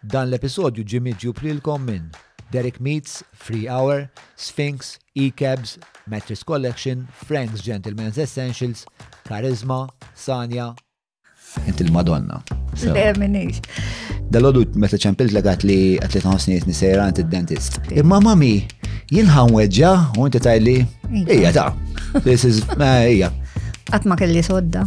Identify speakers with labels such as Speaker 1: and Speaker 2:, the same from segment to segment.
Speaker 1: Dan l-episodju ġie miġjub lilkom minn, Derek Meats, Free Hour, Sphinx, E-Cabs, Mattress Collection, Frank's Gentlemen's Essentials, Charisma, Sanja, Inti l-Madonna.
Speaker 2: Le, minix.
Speaker 1: Dal-għodu meta ċempilt li għat li għat li tħosni jitni sejra għant il-dentist. Imma mami, jinħan weġġa u inti tajli, iva. ija ta' this is, ija.
Speaker 2: Għat ma kelli sodda.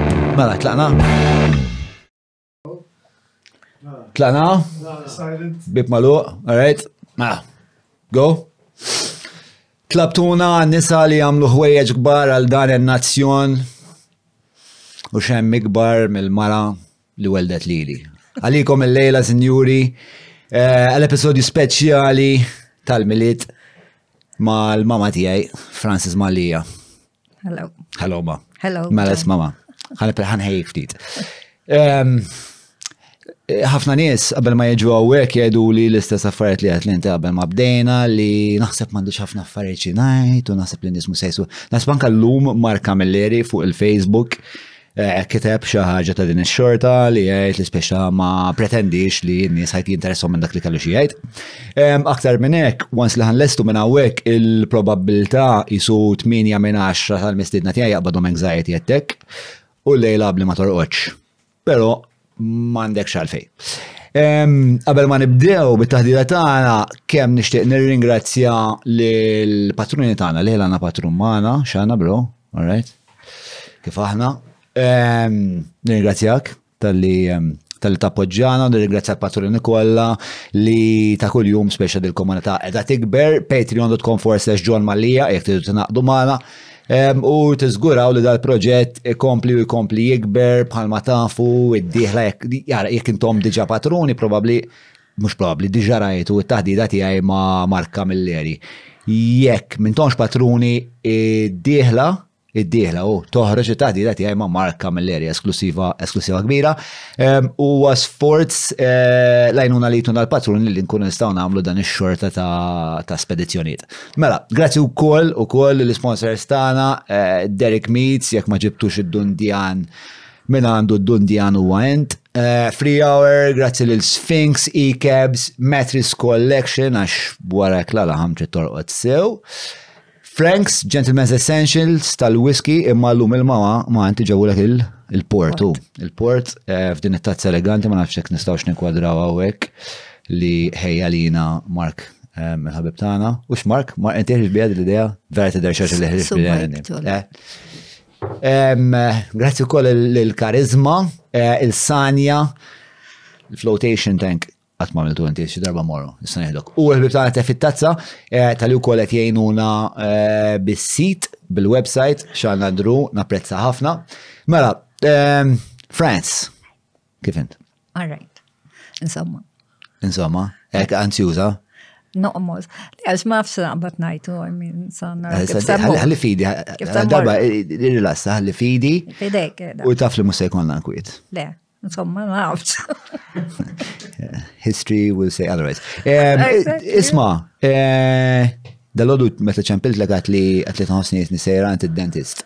Speaker 1: Mela, tlaqna. Tlaqna. Bib maluq, alright. Mela, go. Tlabtuna nisa li għamlu ħwejjeġ kbar għal dan il-nazzjon u xem ikbar mill-mara li weldet lili. Għalikom il-lejla, sinjuri, eh, għal-episodju speċjali tal-milit ma l-mama tijaj, Francis Malija.
Speaker 2: Hello.
Speaker 1: Hello, ma.
Speaker 2: Hello.
Speaker 1: Mela mama. Ħan ħej ftit. Ehm, ħafna nies qabel ma jiġu għawek jgħidu li l-istess affarijiet li għat li inti qabel ma bdejna li naħseb m'għandix ħafna affarijiet xi ngħid u naħseb li nies musejsu. Nasban kallum Marka Milleri fuq il-Facebook Eh, kiteb xi ħaġa ta' din ix-xorta li jgħid li speċa ma pretendix li n-nies ħajt jinteressom minn dak li kellu xi jgħid. Aktar minn hekk, once li ħanlestu minn hawnhekk il-probabbiltà jisu 8 minn 10 tal-mistiedna tiegħi jaqbadhom anxiety attack u lejla qabli ma torqodx. Però M'għandekx għalfej. Qabel ma nibdew bit-taħdira tagħna kemm nixtieq nirringrazzja lill-patruni tagħna li għandna patrun magħna, x'għandna bro, alright? Kif aħna. Nirringrazzjak tal-li tal-li tappoġġjana, nirringrazzja l-patruni kollha li ta' kuljum speċa dil-komunità qiegħda tikber, patreon.com forward slash John Mallia, jekk tridu tingħaqdu magħna. U tiżguraw li dal-proġett ikompli u jkompli jikber bħalma tafu id-dieħla jekk intom diġa patruni probabbli mhux probabbli diġa rajtu t-taħdida tiegħi ma' Mark Camilleri. Jekk m'intomx patruni id-dieħla id-dieħla u toħroġ it-taħdida tiegħi ma' Mark Camilleri esklusiva esklusiva kbira. U sforz eh, lajnuna li jtuna l-patruni li nkunu nistgħu nagħmlu dan ix-xorta ta' spedizzjonijiet. Mela, grazzi u koll, u koll l-sponsors tana, eh, Derek Meets, jek ma ġibtux id-dundjan, minna għandu d-dundjan u għajnt. Eh, Free Hour, grazzi l-Sphinx, E-Cabs, Mattress Collection, għax wara klala ħamċi torqot sew. Frank's Gentleman's Essentials tal-whisky imma l-lum il-mawa ma għanti ġawulek il-portu. Il-port eh, f'din it-tazza eleganti ma nafxek nistawx nikwadraw għawek. li ħejja lina Mark il-ħabib eh, tagħna. U x'Mark, Mark inti ħriġ biha l-idea vera tidher xi li ħriġ
Speaker 2: biha.
Speaker 1: Eh? Grazzi wkoll il-karizma, eh, il-sanja, il-flotation tank għat ma għamiltu għanti xie darba morru, nistan jħedok. U għalbib ta' għatef fit-tazza, eh, tal-li u kollet jgħinuna eh, bis-sit, bil-website, xan nadru, naprezza ħafna. Mela, ehm, France, Kif int?
Speaker 2: All right. Insomma.
Speaker 1: Insomma, hekk ansjuża?
Speaker 2: Noqmos. Għax ma fx naqbad najtu, I mean, sanna.
Speaker 1: Eh, ħalli fidi, darba eh, rilassa, ħalli fidi.
Speaker 2: Fidek. Eh,
Speaker 1: u taf li musa jkollna nkwiet.
Speaker 2: Le, insomma, ma fx.
Speaker 1: History will say otherwise. Isma, dal-għodu meta ċempilt l-għat li għat li tħosni nisejra għant
Speaker 2: id-dentist.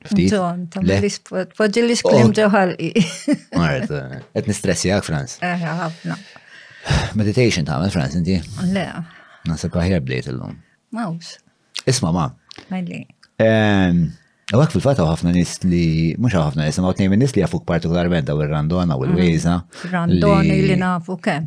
Speaker 2: Ftit. Ton, ta' Le. l-is tpoġġi l-is
Speaker 1: Oh. klim ġo ħalqi. Mart, eh, qed nistressjak, Franz.
Speaker 2: Eh, ħafna.
Speaker 1: Meditation tagħmel, Franz, inti?
Speaker 2: Le,
Speaker 1: Nasib aħjar bdejt illum.
Speaker 2: mawx.
Speaker 1: Isma' ma.
Speaker 2: Għalli.
Speaker 1: Ehm, U għak fil-fatt hawn ħafna nies li,
Speaker 2: mhux hawn ħafna nies,
Speaker 1: imma tnejn minn nies li jafuk partikolarment daw ir-randona u l-wejza.
Speaker 3: Randoni li nafu kemm.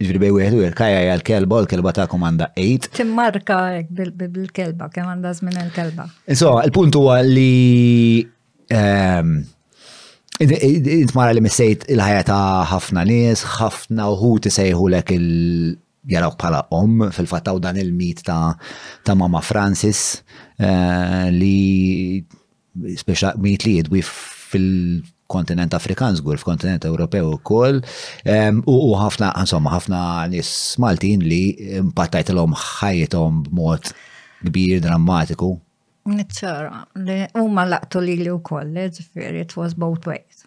Speaker 1: Ġifieri bej wieħed u wieħed kajja hija l-kelba u l-kelba tagħkom għandha għid.
Speaker 2: Timmarka bil-kelba kemm għandha żmien il-kelba.
Speaker 1: Insomma, il-punt huwa li ehm, int mara li missejt il-ħajja ta' ħafna nies, ħafna uħu tisejħulek il- jaraw bħala om fil-fattaw dan il-mit ta', ta mama Francis eh, li speċa mit li jidwi fil-kontinent Afrikan żgur, fil-kontinent Ewropew ukoll. U ħafna, insomma, ħafna nis Maltin li impattajtilhom ħajjithom b'mod kbir drammatiku.
Speaker 2: Nittara li huma laqtu lili wkoll, ġifieri it was both ways.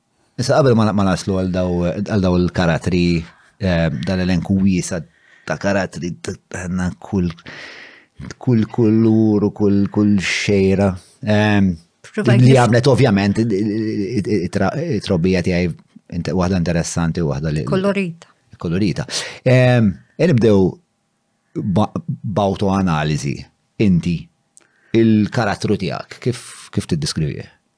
Speaker 1: Issa qabel ma naslu għal daw il-karatri, eh, dal-elenku wiesa ta' karatri għanna kull kull kullur u kull kull xejra.
Speaker 2: Eh,
Speaker 1: li għamlet ovvjament it-trobbija tiegħi waħda interessanti u waħda li.
Speaker 2: Kolorita.
Speaker 1: Kolorita. Eh, e nibdew b'autoanaliżi inti il-karattru tiegħek kif kif tiddiskrivi?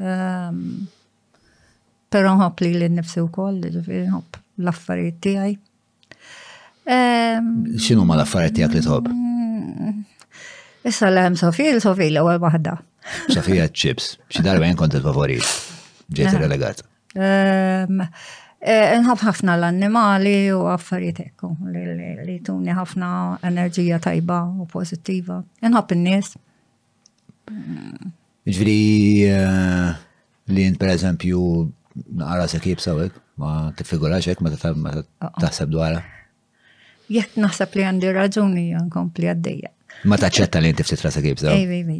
Speaker 2: Ehm, Pero nħobb li l-nifsi u koll, ġifiri nħobb l-affarijiet tijaj. Ehm,
Speaker 1: Xinu ma l-affarijiet tijak li tħobb?
Speaker 2: Mm, issa l-għem Sofija, Sofija l-ewel wahda.
Speaker 1: Sofija ċips, xi darba jen kont il-favorit, ġejt eh. il-relegat.
Speaker 2: Ehm, eh, nħobb ħafna l-annimali u affarijiet ekku li tuni ħafna enerġija tajba u pozittiva. Nħobb in-nies.
Speaker 1: Ġviri eh, li jint per eżempju naqra se kib sawek, ma tifigurax hekk ma taħseb dwarha.
Speaker 2: Jekk naħseb li għandi raġuni nkompli għaddejja.
Speaker 1: Ma taċċetta li jinti ftit rasa kib saw.
Speaker 2: Ejvi, ejvi.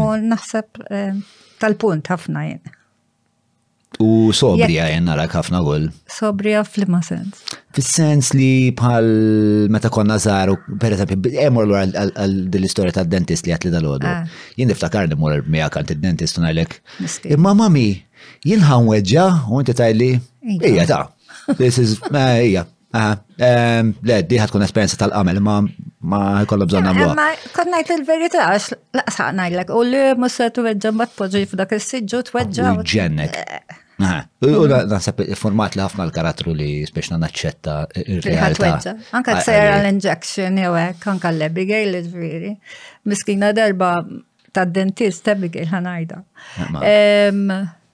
Speaker 2: U naħseb eh, tal-punt ħafna jien.
Speaker 1: U sobrija jenna rak ħafna għol.
Speaker 2: Sobrija fl-ma sens.
Speaker 1: Fil-sens li bħal meta konna zaru, per eżempju, emor l għal dil-istoria ta' dentist li għatli dal-ħodu.
Speaker 2: Ah.
Speaker 1: Jien niftakar li mor mija kant il-dentist unajlek. Imma mami, jien ħanweġġa u inti tajli, ija ta' this is, eh, ija, Aha, ehm, le, di tkun esperienza tal-qamel, ma ma jkollha bżonn nagħmlu.
Speaker 2: Ma kont ngħid il-verità għax laqsaq ngħidlek u li mhux se tweġġa' ma tpoġġi f'dak is-siġġu tweġġa'.
Speaker 1: Ġennek. Eh. U naħseb format li ħafna l-karattru li speċna naċċetta il-realtà.
Speaker 2: Anka t-sejra l-injection jew hekk, anka l-Abigail ġviri. Miskina darba tad-dentist Abigail ħanajda.
Speaker 1: Ehm,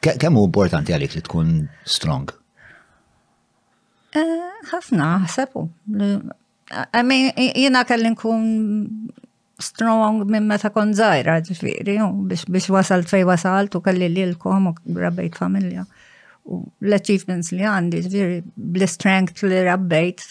Speaker 1: Kemm hu importanti għalik li tkun strong?
Speaker 2: Eh, ħafna, ħsebu. Jena kelli nkun strong minn meta kon zaħira ġifiri, biex wasalt fej wasalt u kelli li l-kom u rabbejt familja. U l-achievements li għandi ġifiri, bl-strength li rabbejt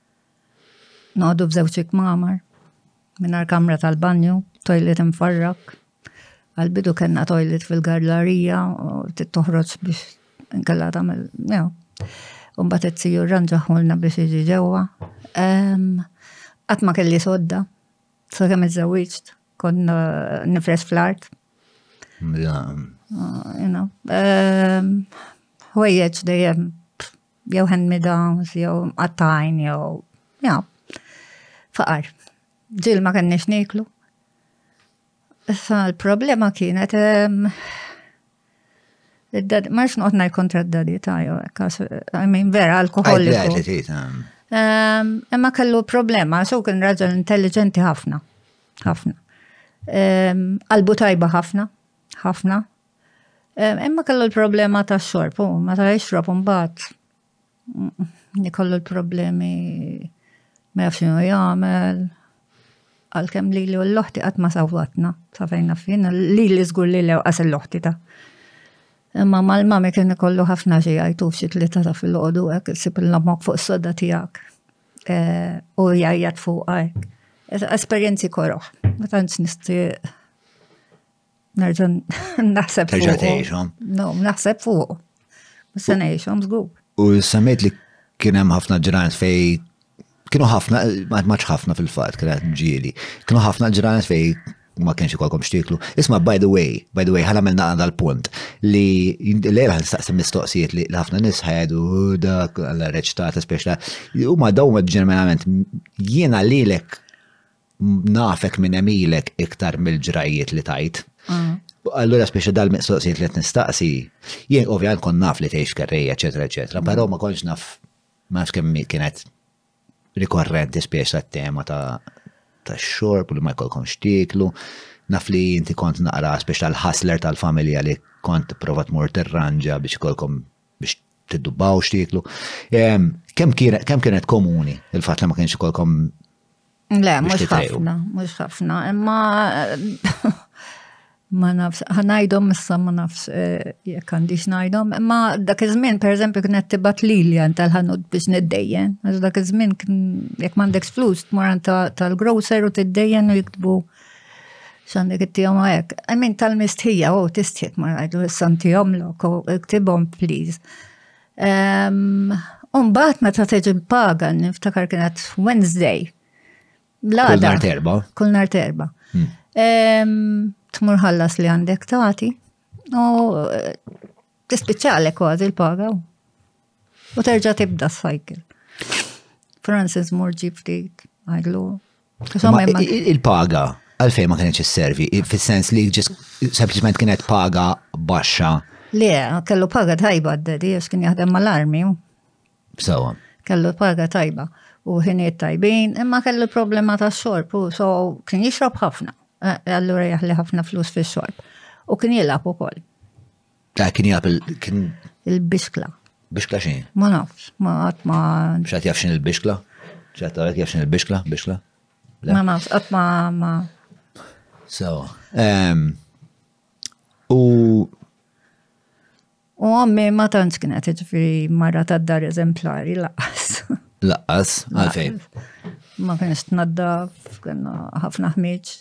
Speaker 2: Noqogħdu f'żewġ ikmamar, mingħajr kamra tal-banju, toilet imfarrak. Għal-bidu kellna toilet fil-garlarija, toħroġ biex nkella tagħmel, jew. Umbat it-tiju rranġaħulna biex iġi ġewwa. Qatt ma kelli sodda, sa kemm iżżewwiġt, konna nifres fl-art. Ħwejjeġ dejjem jew hand me downs, jew mqattajn, jew ja, faqar. Ġil ma kenniex niklu. Issa l-problema kienet ma jx noqt ngħid kontra d-dadi ta' jew I mean vera alkoholiku. Imma kellu problema, so kien raġel intelligenti ħafna. Ħafna. Qalbu tajba ħafna, ħafna. Imma kellu l-problema ta' xorb, u meta jixrob imbagħad nikollu l-problemi ma jafx xinu jagħmel. Għalkemm li li u l-loħti qatt ma sawwatna, sa fejn naf jien, li li żgur li lew qas il-loħti ta'. Imma mal-mami kien ikollu ħafna xi jgħidu xi tlieta ta' filgħodu hekk isib l-ommok fuq s-sodda tiegħek u jgħajjat fuqha hekk. Esperjenzi koroh, ma tantx nixtieq Nerġa' naħseb
Speaker 1: fuq.
Speaker 2: Terġa'
Speaker 1: tgħixhom.
Speaker 2: No, naħseb fuq. Se ngħixhom żgur.
Speaker 1: U semmejt li kien hemm ħafna ġranet fej kienu ħafna, maċ ħafna fil-fat, kienet ġieli, kienu ħafna ġranet fej ma kienx ikolkom xtiklu. Isma, by the way, by the way, ħana minn naqna dal-punt li l-għera nistaqsi mistoqsijiet li ħafna nis ħajdu dak l-reċtat, speċta, u ma daw ġeneralment jiena li lek nafek minn emilek iktar mill-ġrajjiet li tajt. Mm. Allura spiex dal-mistoqsijiet li t-nistaqsi, jien ovvjament kon naf li teħx karreja, eccetera, eccetera, mm. pero ma konx naf, ma nafx kemm kienet rikorrenti spiex ta' tema ta' ta' xorb li ma jkollkom xtiklu, naf li jinti kont naqra spiex tal-ħasler tal-familja li kont provat mur terranġa biex kolkom biex tiddubbaw xtiklu. Kem kienet komuni il-fat li ma kienx kolkom
Speaker 2: Le,
Speaker 1: mhux
Speaker 2: ħafna, mhux ħafna, imma ma nafx, ħanajdhom issa ma nafx eh, jekk għandix ngħidhom, imma dak iż-żmien pereżempju kien qed tibgħat lili għand tal-ħanut biex niddejjen, għax dak iż-żmien kien jekk m'għandekx flus tmur għand tal-grocer u tiddejjen u jiktbu x'għandek ittihom hekk. I mean tal-mistħija u oh, tistħik ma ngħidu issa ntihom lok, oh, iktibhom please. Umbat meta teġi l-paga, niftakar kienet Wednesday.
Speaker 1: Kull nar terba.
Speaker 2: Kull nar terba. Hmm. Tmur ħallas li għandek tati. U eh, tispiċċalek kważi l-paga. U terġa tibda s-cycle. Francis mur ġiftit, għajlu.
Speaker 1: Il-paga għalfej ma kienx isservi, fis-sens li ġis sempliċement kienet paga baxxa.
Speaker 2: Le, kellu paga tajba d-dedi, għax kien jaħdem mal-armi.
Speaker 1: Sawa.
Speaker 2: Kellu paga tajba u ħiniet tajbin, imma kellu problema ta' xorb u so kien jixrob ħafna. Eh, allura jaħli ħafna flus fis xorb U kien jilab u koll.
Speaker 1: Ta' kien jaf kien.
Speaker 2: Il-bixkla.
Speaker 1: Bixkla xejn?
Speaker 2: Ma nafx, ma għat ma.
Speaker 1: Xat jaf xin il-bixkla? ċat għalek jaf xin il-bixkla? Bixkla?
Speaker 2: Ma nafx, għat ma ma.
Speaker 1: So, um, u.
Speaker 2: U għammi ma tantx kienet ġifiri marra ta' dar eżemplari laqas.
Speaker 1: Laqas, għalfejn.
Speaker 2: Ma kienx tnaddaf, kienna ħafna ħmieġ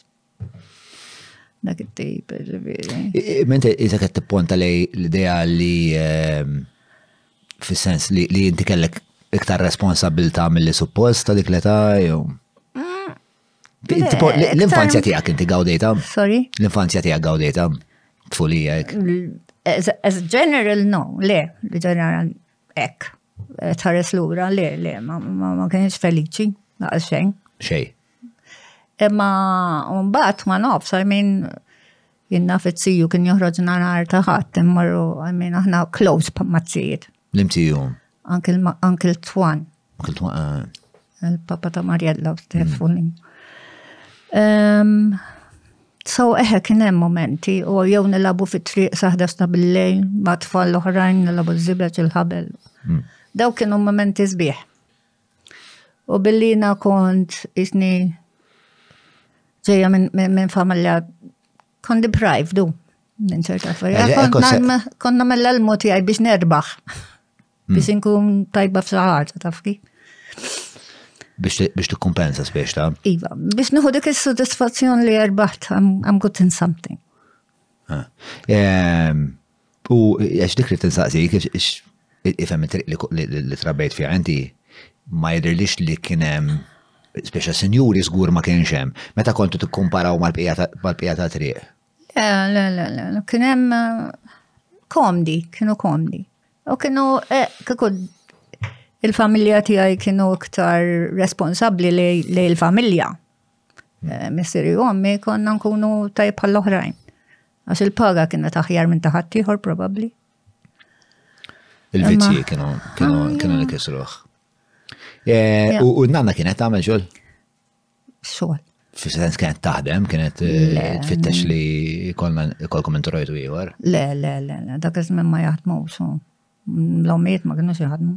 Speaker 2: Dak it-tip, ġifieri.
Speaker 1: Ment iżek qed tipponta lej l-idea li ehm, fis-sens li inti kellek iktar responsabilta mill-li suppost ta' dik l-età jew. Mm. L-infanzja tiegħek inti gawdejta?
Speaker 2: Sorry?
Speaker 1: L-infanzja tiegħek gawdejta? Tfulija hekk?
Speaker 2: As general no, le, li ġeneral hekk. Tħares lura, le, le, ma kienx feliċi, naqas xejn.
Speaker 1: Xej.
Speaker 2: Imma mbagħad ma nofs, I mean, jinna fizziju kien joħroġna nhar ta' ħadd immorru, I mean, aħna close pamazzijiet.
Speaker 1: L-imtiju.
Speaker 2: Uncle Twan.
Speaker 1: Uncle Twan. Eh.
Speaker 2: Il-papa ta' Marjella u Stefani. Mm. So eħe kien hemm momenti u jew nilabu fit-triq saħda sta bil-lejl ma' tfal l-oħrajn nilabu żibet il-ħabel. Mm. Daw kienu momenti sbieħ. U billi jina kont isni ġeja minn familja kont deprived du minn ċerta familja. Konna mella l-mod jgħaj biex nerbaħ. Hmm. Biex inkun tajba f'saħħaġa taf kif.
Speaker 1: Biex tikkumpensa spiex ta'
Speaker 2: Iva, biex nieħu dik is-sodisfazzjon li erbaħt I'm good in something. Ah.
Speaker 1: Ehm, U għax dik li tinsaqsik, ifhem it-triq li trabejt fiha inti, ma jidhirlix li kien hemm speċa sinjuri żgur ma kienx hemm. Meta kontu tikkumparaw mal-bqija ta' triq?
Speaker 2: Le, le, le, le, kien hemm eh, komdi, kienu komdi. U kienu, eh, kieku il-familja tiegħi kienu iktar responsabbli li il-familja. Eh, missiri u għammi konna nkunu tajb għall-oħrajn. Għax il-paga kienet aħjar minn taħat ieħor
Speaker 1: probabbli.
Speaker 2: Il-vizzji
Speaker 1: kienu kienu
Speaker 2: ah,
Speaker 1: kienu li kisruħ. Eh, u n-nanna kienet tagħmel xogħol?
Speaker 2: Xogħol.
Speaker 1: Fi sens kienet taħdem, kienet eh, tfittex li kolkom introjtu ieħor.
Speaker 2: Le, le, le, le, dak iż-żmien ma jaħdmu so. L-omiet ma kienux jaħdmu.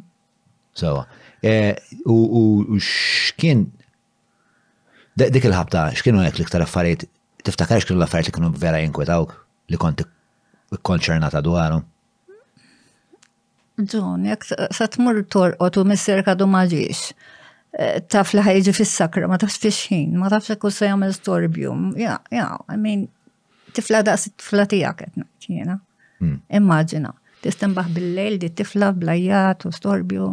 Speaker 1: Sawa. Eh, u x'kien Dik il-ħabta, x'kienu hekk l-iktar affarijiet, tiftakar x'kienu l-affarijiet li kienu vera jinkwetawk, li kont ikkonċernata dwarhom?
Speaker 2: Ġun, jekk se tmur torqod u missierek għadu ma ġiex, eh, taf li ħajġi fis-sakra, ma tafx fix-ħin, ma tafx jekk se jagħmel storbju. Ja, ja, I mean, Tifla daqs it-tifla tiegħek qed ngħid jiena.
Speaker 1: Hmm.
Speaker 2: Immaġina, tistembaħ bil-lejl di tifla blajjat u storbju.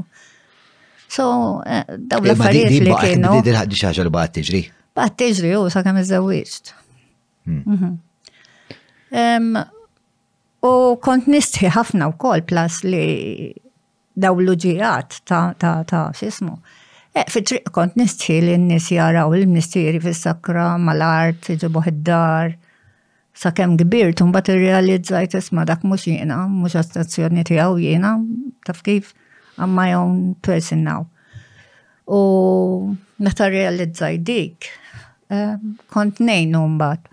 Speaker 2: So, eh, daw
Speaker 1: eh,
Speaker 2: l-affarijiet li kienu.
Speaker 1: Di ħaddi xaġa li baqgħet tiġri.
Speaker 2: Baqgħet tiġri u sakemm iżewwiġt. Hmm. Mhm. U kont nistħi ħafna wkoll plas li daw l-uġirat ta' ta' ta' x'ismu. Eh, fit-triq kont nistħi li n-nies jaraw il-mistieri fis-sakra mal-art iġibuh id-dar. Sakemm kbirt imbagħad irrealizzajt isma' dak mhux jiena, mhux astazzjoni tiegħu jiena, taf kif? I'm my own person now. U meta rrealizzajt dik, kont ngħinu mbagħad.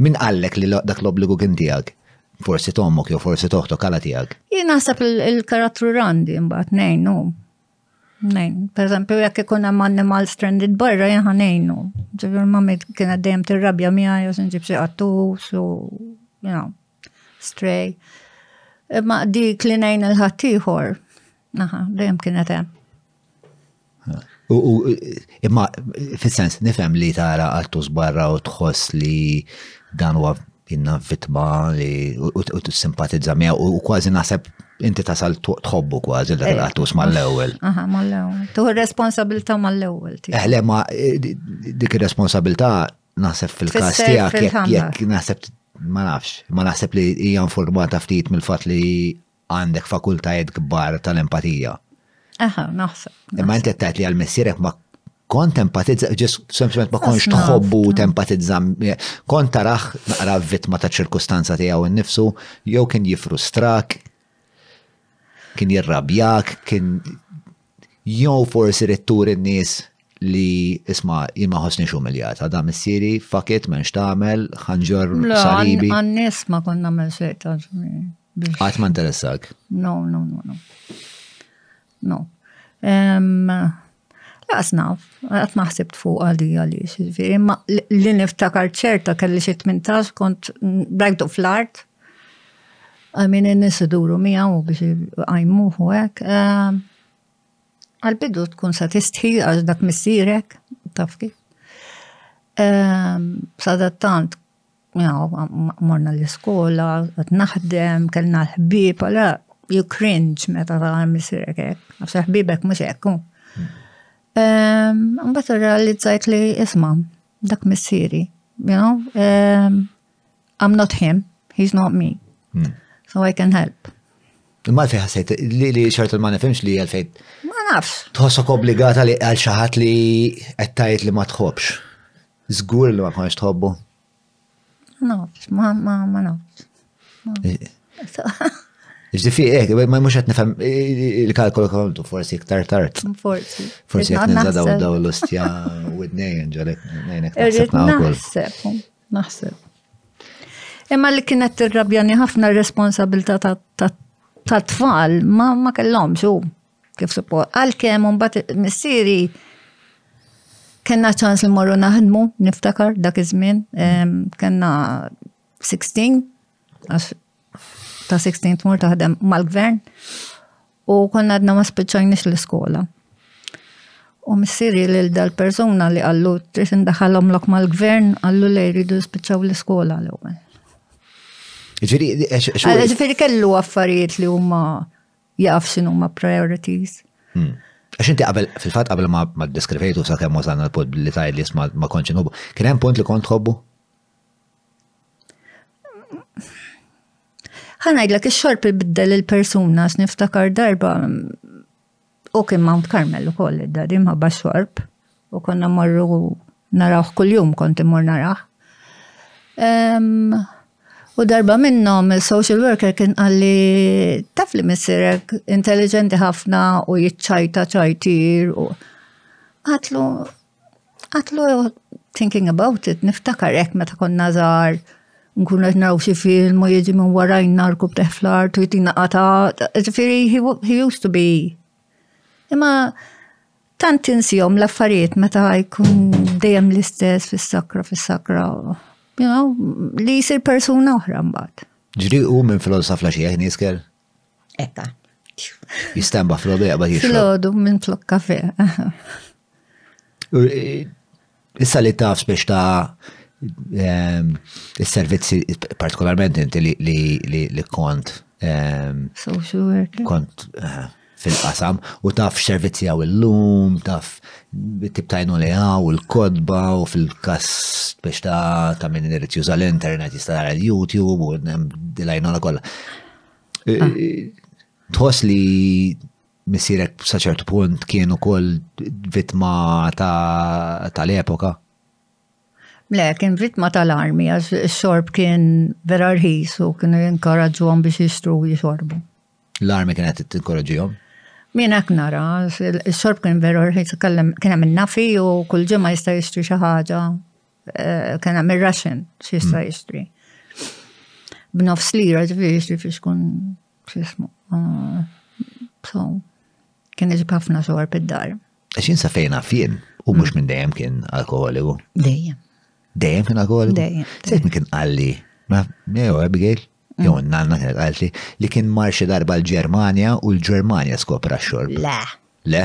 Speaker 1: Min qallek li dak l-obbligu kien tiegħek? Forsi tommok jew forsi toħtok għala tiegħek.
Speaker 2: Jien naħseb il-karattru randi mbagħad ngħinu. Nejn, per eżempju, jekk ikun hemm animal stranded barra jien ħanejnu. Ġifier ma kienet dejjem tirrabja miegħi jew se nġib xi qattus u Stray. Imma dik li ngħin il-ħaddieħor, naħa, dejjem kienet hemm.
Speaker 1: U imma fis-sens nifhem li tara għattus barra u tħoss li dan huwa jinna vitma li u t-simpatizza mija u kważi naħseb inti tasal tħobbu kważi l għattus eh, mal-ewel.
Speaker 2: Aha, mal-ewel. Tuħu responsabilta mal-ewel.
Speaker 1: Eħle, eh, ma eh, dik responsabilta Naħseb
Speaker 2: fil-kas
Speaker 1: tiegħek jekk naħseb ma nafx, ma naħseb li hija informata ftit mill-fatt li għandek fakultajiet kbar tal-empatija.
Speaker 2: Aha, naħseb.
Speaker 1: Imma inti qed li għal missierek ma kont empatizza, ġis sempliment ma konx tħobbu tempatizza, kont taraħ naqra vittma ta' ċirkustanza tiegħu nnifsu, jew kien jifrustrak, Kien jirrabjak, kien jew forsi rid tur in-nies li isma' jien ma ħossni xumiljat, għadha missieri, fuck it, m'hemmx tagħmel, ħanġor salibi.
Speaker 2: Għan-nies ma kont nagħmel xejn ta'
Speaker 1: Qatt ma interessak.
Speaker 2: No, no, no, no. No. Laqas naf, għat maħsibt fuq għadi għalix, ġviri, ma li niftakar ċerta kelli xie 18 kont brajtu fl-art, għamin n-nis iduru miegħu biex għajmuħu hekk. Għal-bidu tkun sa tistħi għax dak missirek, taf kif. Sadattant Morna l-iskola, kont naħdem, kellna l-ħbieb, allura you cringe meta tara missierek hekk, għax ħbiebek mhux hekk hu. Imbagħad irrealizzajt li isma' dak missieri, you know, I am not him, he is not me. Hmm. So I can help.
Speaker 1: Imma fejn ħassejt li li xorta ma nifhimx li għalfejn.
Speaker 2: Ma nafx.
Speaker 1: Tħossok obbligata li għal xi ħadd li qed tgħid li ma tħobbx. Żgur li ma tkunx tħobbu.
Speaker 2: Nafx, ma ma ma nafx.
Speaker 1: Ġifi, eh, ma mux għet nifem il-kalkolu kontu, forsi iktar tart.
Speaker 2: Forsi.
Speaker 1: Forsi għet nizadaw daw l-ustja u id-nejn ġalek, nejnek naħseb.
Speaker 2: Naħseb. Imma li kienet t-rabjani ħafna responsabilta ta' tfal ma kellhomx u kif suppost. Għalkemm mbagħad missieri kellna ċans li morru naħdmu, niftakar dak iż-żmien, kellna 16 għax ta' 16 tmur taħdem mal-gvern u konna għadna ma spiċċajniex l-iskola. U missieri lil dal-persuna li għallu trid indaħalhom lok mal-gvern għallu li jridu jispiċċaw l-iskola l-ewwel.
Speaker 1: Ġifieri
Speaker 2: kellu affarijiet li huma jaf x'inhuma priorities.
Speaker 1: Hmm. Għax inti qabel, fil-fatt qabel ma ddeskrivejtu sa kemm wasalna l-punt li tajt li jisma ma kontx inħobbu, kien hemm punt li kont tħobbu?
Speaker 2: Ħanajdlek ix-xorb ibiddel il-persuna x'niftakar darba u kien Mount Carmel ukoll id-dadim ħabba xorb. U konna mmorru narawh kuljum kont immur narah. U darba minnhom il-social worker kien qalli taf li missirek intelligenti ħafna u jiċċajta ċajtir u għatlu għatlu thinking about it niftakar hekk meta konna żgħar nkunu qed naraw xi film u jiġi minn warajna rkub teħ fl-art u jtina qata, ġifieri he used to be. Imma Tant insihom l-affarijiet meta jkun dejjem l-istess fis-sakra fis-sakra. You know, li jsir persuna oħra mbagħad.
Speaker 1: Ġri u minn filgħodu fla xi jgħin jiskel?
Speaker 2: Ekka.
Speaker 1: Jistamba filgħodu jaqbad jixrob.
Speaker 2: Filgħodu minn flok kafe.
Speaker 1: Issa li taf biex ta' ehm, il-servizzi, partikolarment inti li kont. Ehm,
Speaker 2: Social worker.
Speaker 1: Kont eh, fil-qasam u taf servizzi għaw il-lum, taf tip tajnu li għaw il-kodba u fil-kas biex ta' ta' minn irrit juża l-internet jista' jara l-YouTube u dilajnu la kolla. Eh, ah. eh, tħoss li Missierek sa ċertu punt kien ukoll vittma tal-epoka.
Speaker 2: Le, kien vittma tal-armi, għax xorb kien vera rħis u kienu jinkoraġġuhom biex jistru jixorbu.
Speaker 1: L-armi kienet tinkoraġġihom?
Speaker 2: Min hekk nara, xorb kien vera rħis, kien hemm nafi u kull ġimgħa jista' jistri xi ħaġa, eh, kien hemm ir-Russian x'jista' mm. jistri. B'nofs lira ġifieri jistri fiex kun X'ismu? Ah, so, kien iġib ħafna xogħol pid-dar.
Speaker 1: Għax jinsa fejn fien u mhux mm. minn dejjem kien alkoholiku.
Speaker 2: Dejjem.
Speaker 1: Dejjem kien alkoholiku?
Speaker 2: Dejjem.
Speaker 1: Sejt kien qalli, ma, jew Abigail, mm. jew nanna kien qalli li kien marxi darba l-Ġermanja u l-Ġermanja skopra x-xorb.
Speaker 2: Le.
Speaker 1: Le?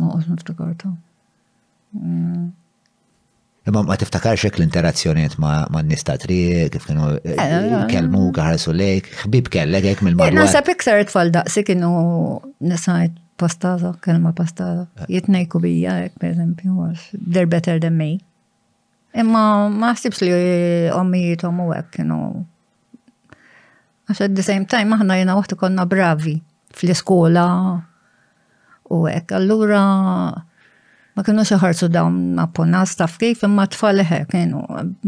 Speaker 1: Ma
Speaker 2: għox niftakartu. Mm.
Speaker 1: Imma ma tiftakarx hekk l-interazzjoniet ma' n-nies ta' triq, kif kienu eh, eh, eh, kelmu ħarsu lejk, ħbib kellek hekk mill-madwar.
Speaker 2: Nasab iktar tfal daqsi kienu nisajt pastaza, kelma pastaza. Jitnejku bija hekk pereżempju għax they're better than me. Imma ma naħsibx li ommijiethom u hekk kienu. Għax at the same time aħna jiena waħt konna bravi fl-iskola u hekk. Allura ma kienu xaħarsu dawn appona staf kif imma tfal eħe kienu.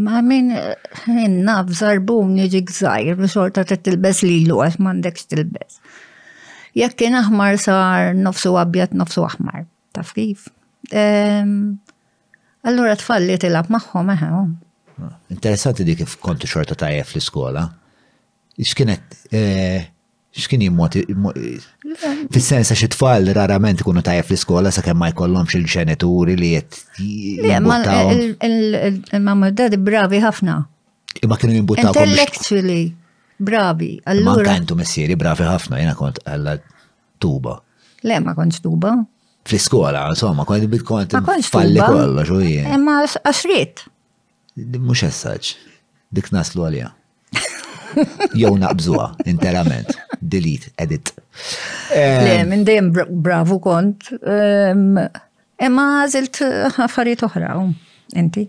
Speaker 2: Ma min jenna bżarbun jiġi gżajr u xorta t tilbes li l għax mandekx tilbes. Jekk kien aħmar sar nofsu abjad nofsu aħmar. Taf kif? Allura tfal li tilab magħhom eħe.
Speaker 1: Ah, interessanti dik kif kontu xorta tajjeb fl-iskola. X'kienet eh, x'kien jimmoti fis-sens għax it-tfal rarament ikunu tajjeb fl-iskola sakemm ma jkollhomx il-ġenituri li qed
Speaker 2: il-mamma dadi bravi ħafna.
Speaker 1: Imma kienu jimbuttaw.
Speaker 2: Intellectually bravi. Allura.
Speaker 1: Manka intu missieri bravi ħafna, jena kont għalla Tuba.
Speaker 2: Le, ma konċ tuba.
Speaker 1: Fl-iskola, insomma, kont bit kont falli kollox u jien.
Speaker 2: Imma għaxrit.
Speaker 1: Mux essaċ, dik naslu għalija. Jow naqbżuha interament. Delete, edit.
Speaker 2: Le, minn dejjem bravu kont. Imma għazilt affarijiet oħra, inti.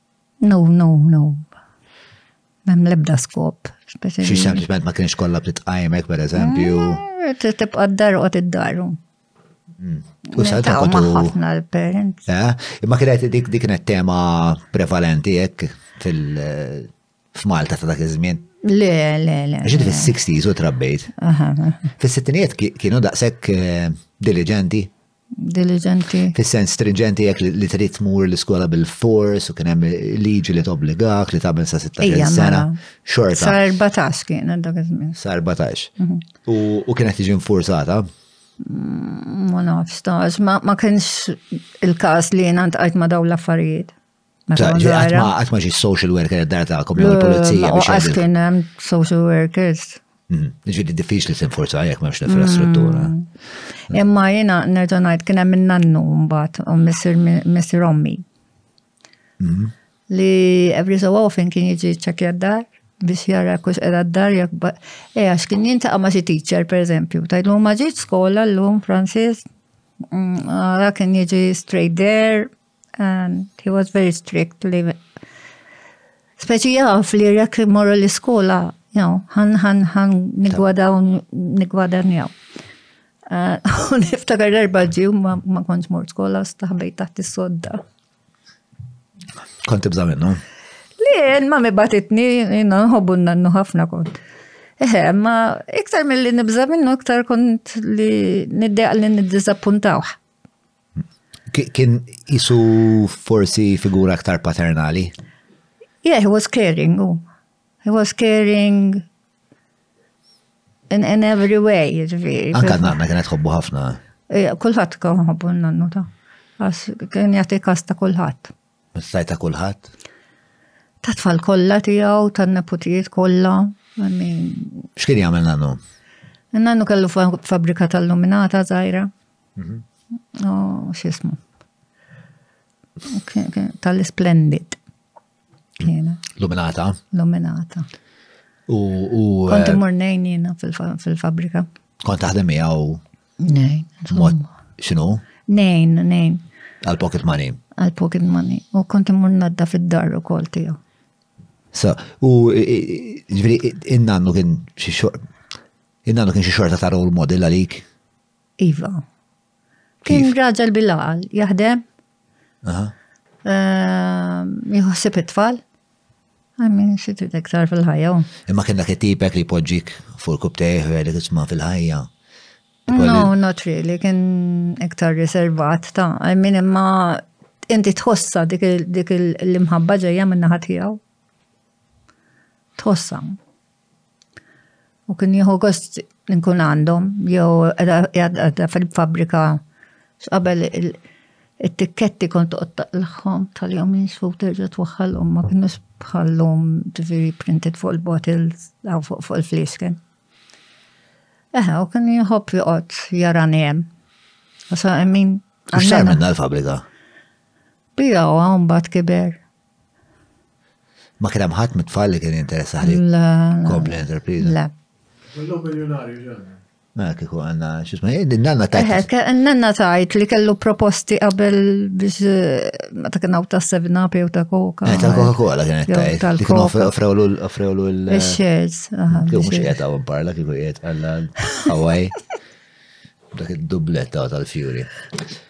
Speaker 2: No, no, no. Mem lebda skop.
Speaker 1: Xi sempliċement ma kienx kollha btitqajmek pereżempju. Eh,
Speaker 2: tibqa' d-dar u id-daru. Mm.
Speaker 1: U sa ta'
Speaker 2: ħafna l-parents.
Speaker 1: Eh, imma kienet dik dik kienet tema prevalenti jekk fil f'Malta ta' dak iż-żmien.
Speaker 2: Le, le, le.
Speaker 1: Ġid fis-60s u trabbejt. Fis-sittinijiet kienu daqshekk eh, diligenti
Speaker 2: diligenti.
Speaker 1: Fis-sens stringenti jekk li trid tmur l-iskola bil-fors u kien hemm liġi li tobbligak li tagħmel sa 16 sena.
Speaker 2: Mela.
Speaker 1: Xorta.
Speaker 2: Sa 14 kien dak iż-żmien.
Speaker 1: Sa 14. Mhm. U kienet tiġi infurzata?
Speaker 2: Mm, ma nafx, ma kienx il-każ li jiena ntqajt ma dawn l-affarijiet. Għat
Speaker 1: ma ġi social worker id-dar ta'kom, jew il-polizija.
Speaker 2: U għas kien hemm social workers.
Speaker 1: Mhm. Ġidi diffiċli t-inforza għajek memx l-infrastruttura. Mm.
Speaker 2: Imma jena nerġa najt kien hemm nannu mbagħad u missir ommi. Mhm. Li every so often kien jiġi ċekja d-dar biex jara kux edha d-dar jak e għax kien jintaqa ma xi teacher per eżempju. Tajlu ma ġiet skola l-lum Francis mm, għara kien jiġi straight there And he was very strict li speċi jaf li jekk immorru l-iskola, jaw, ħan ħan ħan nigwadaw nigwadan jaw. Eh, u niftakar l-erba ġiju ma konċ mort skola staħbej taħt is-sodda.
Speaker 1: Kont ibża minnu?
Speaker 2: Li, ma mi batitni, jina nħobbu nannu ħafna kont. Eħe, ma iktar mill-li nibza minnu, iktar kont li niddeq li
Speaker 1: niddizappuntawħ. Kien jisu forsi figura aktar paternali?
Speaker 2: Yeah, he was caring. Oh. He was caring in, in every way, ġviri.
Speaker 1: Anka nanna kienet hobbu ħafna.
Speaker 2: Eh, kulħat kien hobbu nannu ta' għax kien jagħti kas ta' kulħadd.
Speaker 1: Mistaj ta' kulħadd?
Speaker 2: Ta' tfal kollha tiegħu, tan-neputijiet kollha.
Speaker 1: X'kien jagħmel nannu?
Speaker 2: Nannu kellu fabrika tal-luminata żgħira. Mhm. Oh, xismu. Tal-isplendid.
Speaker 1: Luminata.
Speaker 2: Luminata.
Speaker 1: U.
Speaker 2: Konti
Speaker 1: eh,
Speaker 2: mornejn jena fil-fabrika.
Speaker 1: Kont taħdem miegħu.
Speaker 2: Nejn.
Speaker 1: Mod xinu?
Speaker 2: Nejn, nejn.
Speaker 1: Għal pocket money.
Speaker 2: Għal pocket money. U konti mur nadda fid-dar u kol tiegħu.
Speaker 1: So, u ġviri, innannu kien xie xorta ta' role model għalik?
Speaker 2: Iva. Kien raġel bil-għal, jaħdem. Ehm, jħossib it-tfal. Għammin, xitri dektar fil-ħajja.
Speaker 1: Imma kien dak it-tipek li poġġik fuq il-kub teħu li tisma fil-ħajja.
Speaker 2: No, not really, kien iktar riservat ta' għammin imma inti tħossa dik l-imħabba ġeja minna ħatijaw. Tħossa. U kien jieħu gost nkun għandhom, jew għadha fil-fabrika x'qabel it-tikketti kont toqgħod taqlagħhom tal-jom jisfu terġa' twaħħalhom ma kienux bħallum ġifieri printed fuq il-bottles jew fuq il-fliexken. Eħe, u kien jħobb joqgħod jarani hemm.
Speaker 1: Għaxa min.
Speaker 2: X'sar
Speaker 1: minna l-fabrika?
Speaker 2: Bija u mbagħad kiber.
Speaker 1: Ma kien hemm ħadd mit-tfal li kien jinteressa
Speaker 2: ħli
Speaker 1: kompli l-enterpriża.
Speaker 2: Le.
Speaker 3: Kellhom miljonarju ġenna.
Speaker 1: Mela kieku għandna x'isma' eh,
Speaker 2: nanna
Speaker 1: tajt.
Speaker 2: Eh, nanna tajt li kellu proposti qabel biex eh, meta kien hawn ta' Seven Up jew ta' Coca.
Speaker 1: Ta' Coca-Cola kienet tajt. Li kienu offrewlu l- Shares. Kieku
Speaker 2: mhux
Speaker 1: qiegħed hawn parla kieku qiegħed għalla Hawaii. Dak id-dubletta tal-Fury.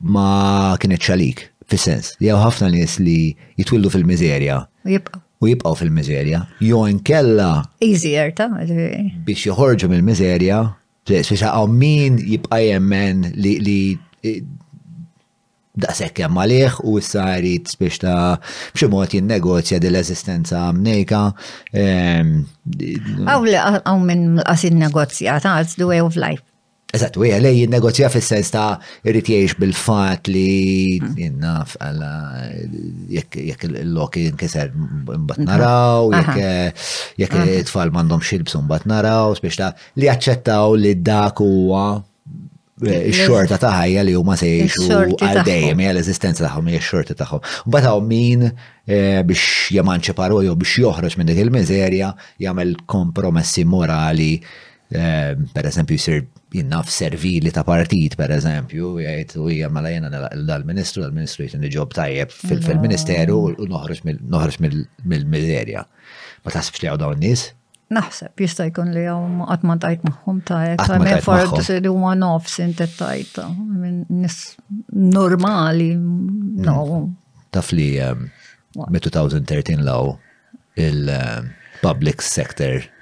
Speaker 1: ma kienet xalik, fis-sens li hawn ħafna nies li jitwildu fil-miżerja.
Speaker 2: U jibqgħu.
Speaker 1: U jibqgħu fil-miżerja. Jo inkella.
Speaker 2: Easier ta'
Speaker 1: Biex joħorġu mill-miżerja, biex hawn min jibqa' jemmen li li eh, daqshekk hemm għalih u issa jrid biex ta' b'xi mod jinnegozja din l-eżistenza mnejka. Ehm,
Speaker 2: hawn li hawn minn qas in-negozja ta' the way of life.
Speaker 1: Eżatt, u hija lej jinnegozja fis-sens ta' irrid jgħix bil-fatt li hmm. naf għala jekk il-lok jinkiser mbagħad mhm. naraw, jekk jekk it-tfal m'għandhom xilbsu mbagħad naraw, spiex ta' li jaċċettaw li dak huwa eh, xorta ta' ħajja li huma se jgħixu għal dejjem hija l-eżistenza tagħhom hija x-xorti tagħhom. Mbagħad hawn min eh, biex jemanċiparu jew biex joħroġ minn dik il-miżerja jagħmel kompromessi morali Ehm, per eżempju, jisir jinnaf servili ta' partit, per eżempju, jgħajt u hija mela jena dal-ministru, dal-ministru jgħajt ġob tajjeb fil-ministeru u noħroġ mill-mizerja. Ma taħsibx li għaw dawn nis?
Speaker 2: Naħseb, jista' jkun li għaw għatma tajt maħħum ta'
Speaker 1: jek, ta' minn forb
Speaker 2: s u għan offs inti tajt minn nis normali, mm. no.
Speaker 1: Taf li ehm, me 2013 law il-public ehm, sector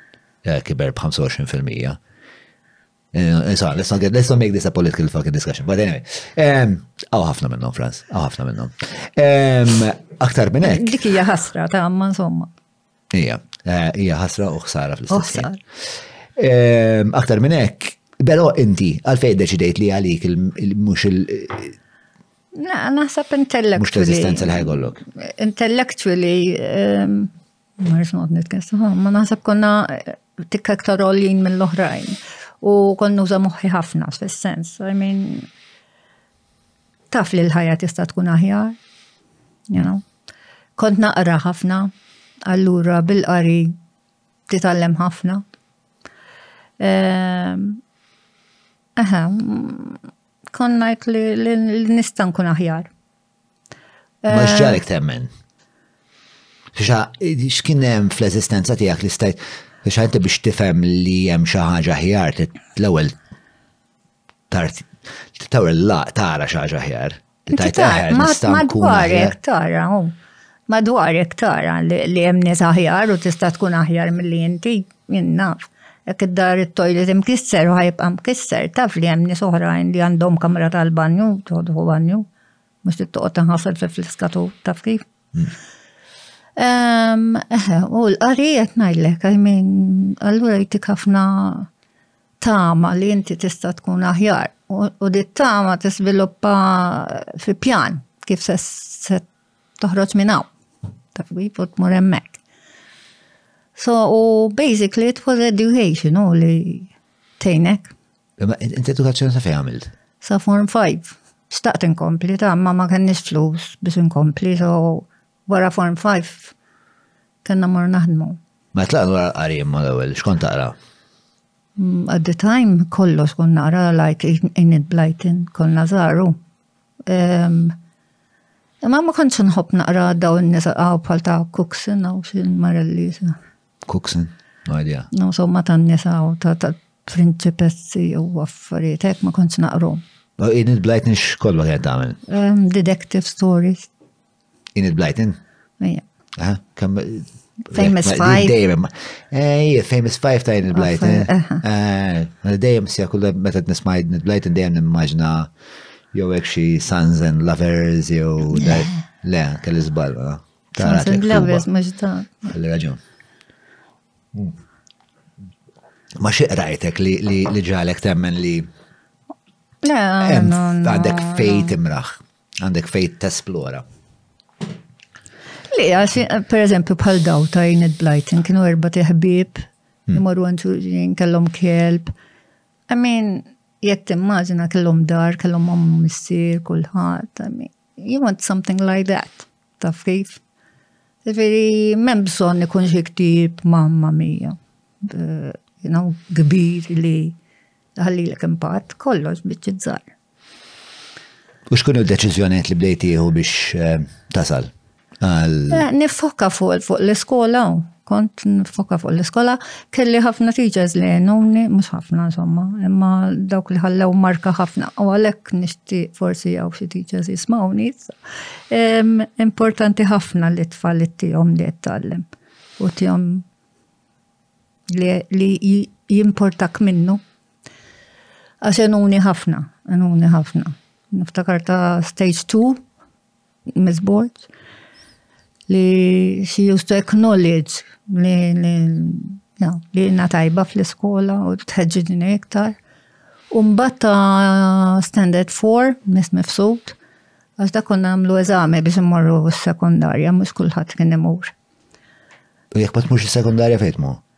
Speaker 1: Eh, kiber b-25%. Eh, so, let's not, get, let's not make this a political fucking discussion. But anyway, għaw ħafna minnom, Franz, għaw ħafna minnom. Aktar minn hekk.
Speaker 2: Dik hija ħasra ta' għamma insomma.
Speaker 1: Ija, eh, ija ħasra u ħsara fl-istess. Aktar minn hekk, però inti għalfejn deċidejt li għalik mhux il
Speaker 2: Naħseb intellectually.
Speaker 1: Mux rezistenza li ħajgollok.
Speaker 2: Intellectually, Ma rridx noqgħod nitkessa, ma naħseb konna tikka iktar għoljin mill-oħrajn. U konna uża moħħi ħafna fis-sens. I mean, taf li l-ħajja tista' tkun aħjar. You know? Kont naqra ħafna, allura bil-qari titgħallem ħafna. Ehm, aha, konna li nistan kun aħjar.
Speaker 1: Ma eh, xġalek temmen. Fixa, xkien hemm fl-eżistenza tiegħek li stajt fixa inti biex tifhem li hemm xi ħaġa ħjar l-ewwel tard tawra la tara xi ħaġa ħjar. Tajt eħer nista' nkun.
Speaker 2: Madwarek tara, Madwarek tara li hemm nies aħjar u tista' tkun aħjar milli inti, jien naf. Jekk id-dar it-toilet imkisser u ħajibqa' mkisser, taf li hemm nies oħrajn li għandhom kamra tal-banju, toħdu banju, mhux li toqgħod tinħasel fi fliskatur, taf kif? Hmm. Ehm, u l-qari qed ngħidlek, I mean, allura jtik ħafna tama li inti tista' tkun aħjar u dit tama tisviluppa fi pjan kif se toħroġ minn hawn. Taf kif u tmur hemmhekk. So, u basically it was education u li tejnek.
Speaker 1: Imma inti edukazzjoni sa fejn għamilt?
Speaker 2: Sa form 5. Staqt inkompli ta' ma ma kenniex flus biex inkompli, so wara form 5 kellna mor naħdmu.
Speaker 1: Ma tlaq wara qari imma l-ewwel, xkon taqra?
Speaker 2: Mm, at the time kollox kon naqra like in it blightin konna żaru. Imma ma kontx nħobb naqra daw n-nisa għaw bħal ta' Cookson għaw xin marelli.
Speaker 1: Cookson, no idea.
Speaker 2: No, so ma ta' n-nisa għaw ta' ta' principessi u affarijiet, hekk ma kontx naqru.
Speaker 1: Id bl-blajt nix kolba kien tagħmel.
Speaker 2: Detective stories.
Speaker 1: Enid Blyton?
Speaker 2: Ejja.
Speaker 1: Ah, kam.
Speaker 2: Famous Five.
Speaker 1: Dejjem. Ejja, eh, Famous Five ta' Enid Blyton. Eh, dejjem sija kull meta nisma' Enid Blyton dejjem nimmaġna jew hekk xi Sons and Lovers jew le, kelli żball. Eh.
Speaker 2: Sons and Lovers mhux ta'.
Speaker 1: Kelli raġun. Hmm. Ma xi qrajtek li ġalek temmen li
Speaker 2: Le,
Speaker 1: għandek fejt imraħ. Għandek fejt tesplora.
Speaker 2: Li, per eżempju, bħal daw ta' Enid Blyton, kienu erba teħbib, hmm. imorru għanċuġin, kellom kelb. I mean, jek timmaġina kellom dar, kellom mammu missir, kullħat, I mean, you want something like that, ta' kif? Veri, mem bżon ikun xiktib mamma mija, you know, gbir li għalli l-kempat, kollox bieċizzar.
Speaker 1: U xkunu deċizjoniet li bdejt jieħu biex eh, tasal?
Speaker 2: Eh, nifoka fuq l-iskola, kont nifoka fuq l-iskola, kelli ħafna teachers li għenuni, mux ħafna insomma, imma dawk li ħallew marka ħafna, u għalek nishti forsi għaw xie teachers jismawni. Importanti ħafna li tfal li tijom li jtallem u tijom li jimportak minnu Għax enuni ħafna, enuni ħafna. Niftakar ta' stage 2, Miss Board, li she used to acknowledge li li na tajba fl-iskola u tħedġiġni iktar. Umbat ta' standard 4, Miss Mifsud, għax da konna għamlu eżami biex immorru s-sekundarja, mux kullħat kien imur.
Speaker 1: U jek ma tmux s-sekundarja fejtmu?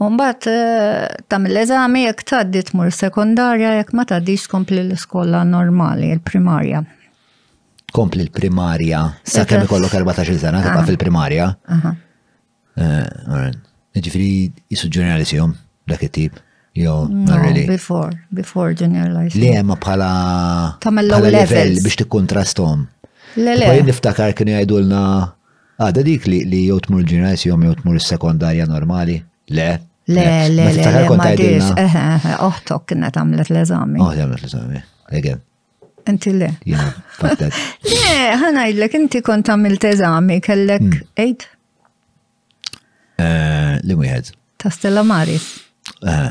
Speaker 1: U
Speaker 2: mbagħad tagħmel l-eżami jekk tgħaddi tmur sekondarja jekk ma tgħaddix tkompli l-iskola normali, il-primarja.
Speaker 1: Tkompli l-primarja sa kemm ikollok 14 sena tibqa' fil-primarja. Ġifieri jisu ġenerali sihom dak it-tip. Jo, not really.
Speaker 2: Before, before junior life.
Speaker 1: Li hemm bħala.
Speaker 2: Tamel
Speaker 1: l-ewwel level biex tikkontrastom.
Speaker 2: Le, le.
Speaker 1: Niftakar kienu jgħidulna Għadha dik li jew tmur il-Junior High sihom jew tmur is-sekondarja normali? Le?
Speaker 2: Le, le, le, ma għadiex. Oħtok kienet għamlet l-eżami.
Speaker 1: Oħtok għamlet l-eżami, again.
Speaker 2: Inti le. Le, ħanajdlek, inti kont għamilt eżami, kellek 8? Hmm.
Speaker 1: Eh, li wieħed.
Speaker 2: Ta' Stella Maris.
Speaker 1: Eh.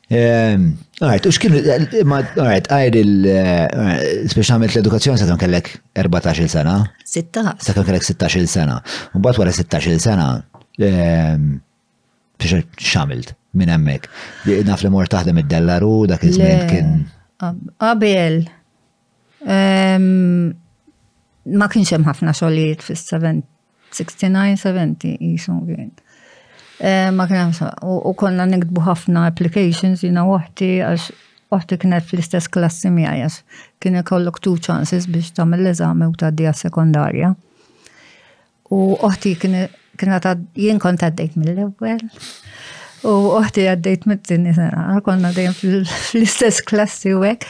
Speaker 2: Ehm, Għajt, u
Speaker 1: xkien, ma għajt, għajr il, eh, specialment l-edukazzjoni sa' kellek 14 sena.
Speaker 2: 16.
Speaker 1: Sa' kellek 16 sena. U bat wara 16 sena, ehm, biex xamilt minn emmek. Naf li mor taħdem id-dellaru, dak iż-żmien kien.
Speaker 2: Qabel, ehm, ma kienx hemm ħafna xogħlijiet fis-70 69-70 jisu kien. Eh, ma kien u konna nikdbu ħafna applications jina uħti għax uħti kienet fl-istess klassi miegħi għax kien ikollok two chances biex tagħmel l-eżami u tgħaddi għas-sekondarja. U uħti kienet jien kont għaddejt mill-ewwel. U uħti għaddejt mit-tieni sena, konna dejjem fl-istess klassi u hekk.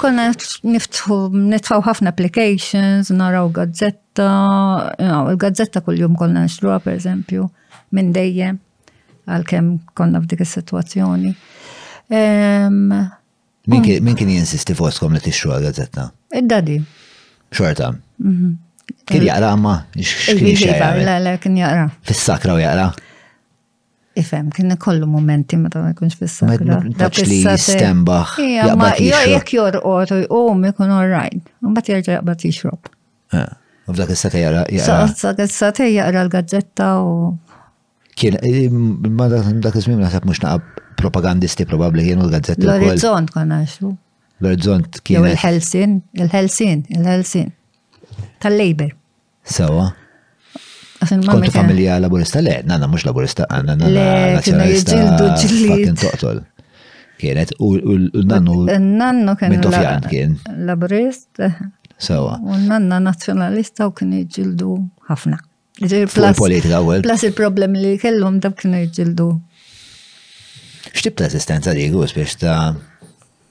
Speaker 2: Konna niftħu nitfaw ħafna applications, naraw gazzett Ta' il-gazzetta kull-jum konna nixtruha per eżempju, minn dejjem, għal-kem konna f'dik is-sitwazzjoni.
Speaker 1: Min kien jinsisti fostkom li tixtru għal-gazzetta?
Speaker 2: Id-dadi.
Speaker 1: Xorta. Mhm. Kien jaqra ma? Xkien
Speaker 2: jaqra? Kien jaqra.
Speaker 1: Fis-sakra u jaqra?
Speaker 2: Ifem, kien kollu momenti meta ma jkunx fis-sakra.
Speaker 1: Taċ li jistembaħ.
Speaker 2: Ma jek jorqot u jqum ikun all right. Mbagħad jerġa' jaqbad jixrob.
Speaker 1: Eh, u f'dak
Speaker 2: is-sate
Speaker 1: jara.
Speaker 2: F'dak is-sate jaqra l-gazzetta u.
Speaker 1: Kien, eh, ma dak iż-żmien naħseb mhux naqab propagandisti probabbli kienu l-gazzetti.
Speaker 2: L-orizzont konna xu.
Speaker 1: L-orizzont kien.
Speaker 2: Il-Helsin, il-Helsin, il-Helsin. Tal-Labor.
Speaker 1: Sewa. Konti familja laburista, le, nanna mux laburista, għanna nanna nazjonalista. Kien toqtol. Kienet, u nannu.
Speaker 2: Nannu kien.
Speaker 1: Mintofjan kien.
Speaker 2: Laburist.
Speaker 1: Sewa.
Speaker 2: U nanna nazjonalista u kien iġildu ħafna.
Speaker 1: Politika u
Speaker 2: Plus il-problem li kellum dab kien iġildu.
Speaker 1: Xtib ta' assistenza li għus biex ta'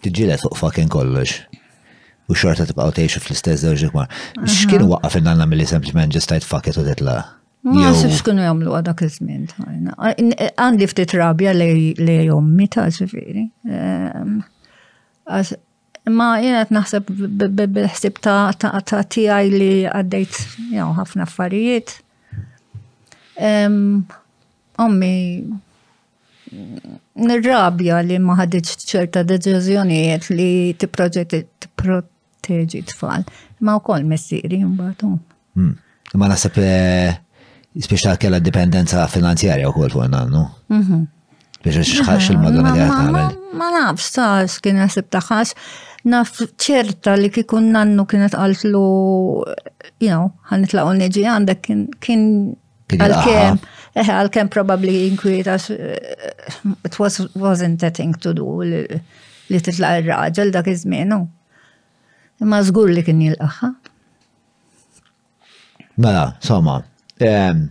Speaker 1: Tiġġieled fuq fucking kollox. U xorta tibqgħu tgħixu fl-istess żewġ kmar. X'kienu waqqa fin nanna milli sempliċement ġest tajt fuck it u titla'?
Speaker 2: Ma nasibx kienu jagħmlu dak iż-żmien tajna. Għandi ftit rabja li jommi ta' ġifieri. Ehm, ma jenet naħseb bil-ħsib ta' tiegħi li għaddejt jew ħafna affarijiet. Ehm, ommi nirrabja li ma ħaditx ċerta deċiżjonijiet li tipproteġi tfal. Ma wkoll missieri mbagħad.
Speaker 1: Hmm. Ma naħseb eh, speċta kella dipendenza finanzjarja wkoll fuq nannu. Mhm. Biex xħax il-madonna
Speaker 2: li
Speaker 1: għamil.
Speaker 2: Ma nafx ta' x'kien naħseb taħħax. Naf ċerta li kikun nannu kienet għaltlu, you know, ħanitlaqo neġi għandek kien
Speaker 1: Għalkemm,
Speaker 2: eh, għalkemm probabli inkwieta, eh, it was, wasn't a thing to do li titla' ir-raġel dak iż-żmien. Imma żgur li kien jilqaħħa.
Speaker 1: Mela, somma, ehm,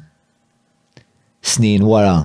Speaker 1: snin wara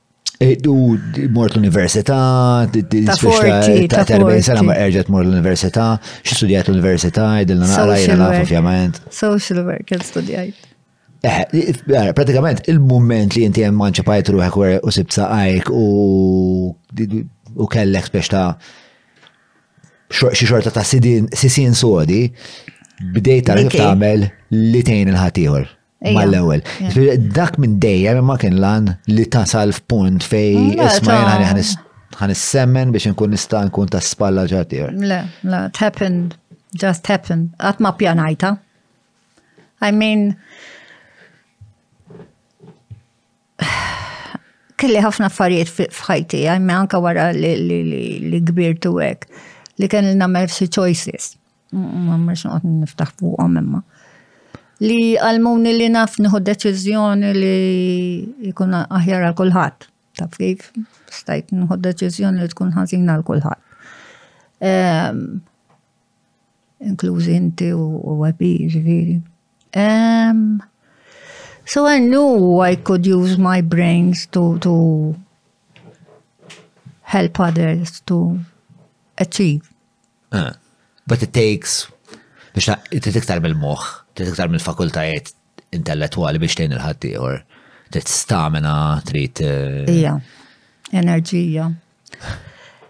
Speaker 1: Eh, u mort l-università, t-forti,
Speaker 2: ta' 40
Speaker 1: sena ma erġet mort l-università, xie studijajt l-università, id-dilna naqra jena naf ovvjament.
Speaker 2: Social work, studijajt.
Speaker 1: Eh, eh, pratikament, il-moment li jinti jem manċa pajt ruħek u sibt saqajk u kellek biex ta' xie xorta ta' sisin sodi, bdejt ta' tagħmel li tejn il-ħatiħor. mal-ewwel. Dak minn dejjem ma kien lan li tasal f'punt fej
Speaker 2: mm,
Speaker 1: isma' jena ħan semmen biex nkun nista' nkun ta' spalla ġatir.
Speaker 2: Le, le, it happened, just happened. Qatt ma pjanajta. I mean, kelli ħafna affarijiet f'ħajti, għajmi anka wara li kbirtu hekk, li kien il-namel xi choices. ma mhux noqgħod niftaħ fuqhom imma li għalmuni li naf nieħu deċiżjoni li jkun aħjar għal kulħadd. Taf kif stajt nieħu deċiżjoni li tkun ħażina għal kulħadd. Ehm, inklużi inti u għabi, ġviri. Ehm, so I knew I could use my brains to, to help others to achieve
Speaker 1: Eh, but it takes biex trid iktar mill-moħħ, trid iktar mill-fakultajiet intellettwali biex tgħin il-ħaddieħor. Trid stamina, trid. Eh,
Speaker 2: Ija, enerġija.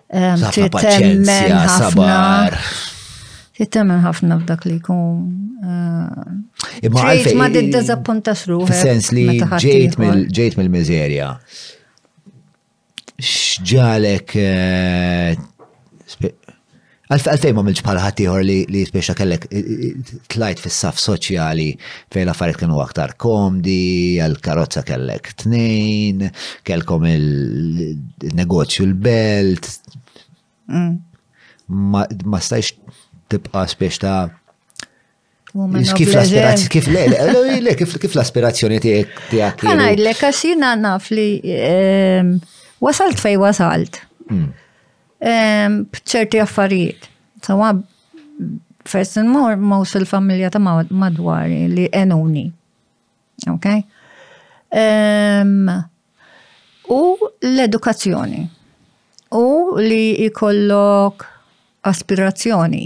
Speaker 2: Trid
Speaker 1: paċenzja, sabar.
Speaker 2: Trid temmen ħafna f'dak li jkun. Eh,
Speaker 1: Imma għalfejn.
Speaker 2: Ma did-dezappuntax ruħek.
Speaker 1: Fis-sens li ġejt mill-miżerja. Xġalek. Eh, Għalfejn ma milġ bħala ħaddieħor li li speċa kellek tlajt fis-saf soċjali fejn l-affarijiet kienu aktar komdi, għal karozza kellek tnejn, kellkom il-negozju l-belt.
Speaker 2: Mm.
Speaker 1: Ma stajx tibqa' spiex ta' Kif l-aspirazzjoni, kif le, le, le, kif l-aspirazzjoni tiegħek tiegħek. Għana
Speaker 2: jillek għax jiena naf li ehm, wasalt fej wasalt. Hmm. Ehm, b'ċerti affarijiet. Sawa first and more most il-familja ta' madwari li enuni. Ok? Ehm, u l-edukazzjoni. U li ikollok aspirazzjoni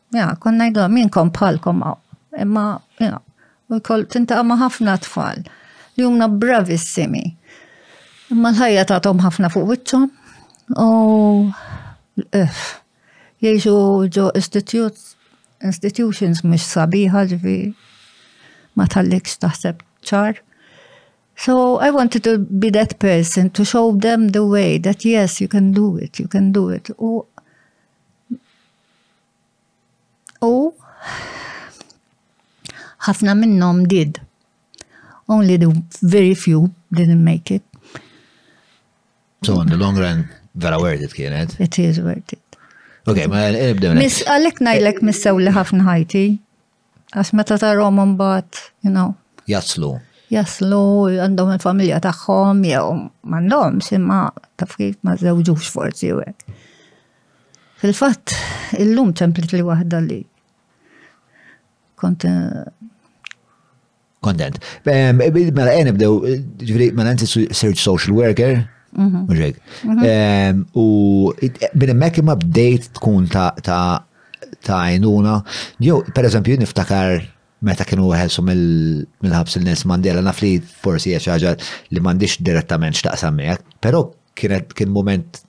Speaker 2: Ja, kon najdu minnkom bħalkom għaw. Imma, ja, u jkoll tintaqa ma ħafna tfal li jumna bravissimi. Imma l-ħajja tatom ħafna fuq wiċċom u eh, jiexu ġo institutions mux sabiħa ġvi ma tal-likx taħseb ċar. So I wanted to be that person to show them the way that yes, you can do it, you can do it. U U ħafna minnhom did. Only the very few didn't make it.
Speaker 1: So on the long run, vera worth it kienet.
Speaker 2: It is worth it.
Speaker 1: Ok, ma nibdew.
Speaker 2: Miss, għalek najlek missew li ħafna ħajti. Għax meta tarhom imbagħad, you know.
Speaker 1: Jaslu.
Speaker 2: Jaslu, għandhom il-familja tagħhom, jew m'għandhomx imma taf kif ma żewġux forsi u hekk. Fil-fatt, illum ċemplit li waħda li kont eh,
Speaker 1: Kontent. Mela, għen ibdew, ġviri, mela għen search social worker, mhm. muġeg. Mhm. U bini mekk ma bdejt tkun ta' ta' għajnuna, jew, per eżempju, niftakar meta kienu ħelsu mill-ħabs il-Nels Mandela, naf li forsi ħaġa li mandiċ direttament xtaqsam miegħek, pero kien moment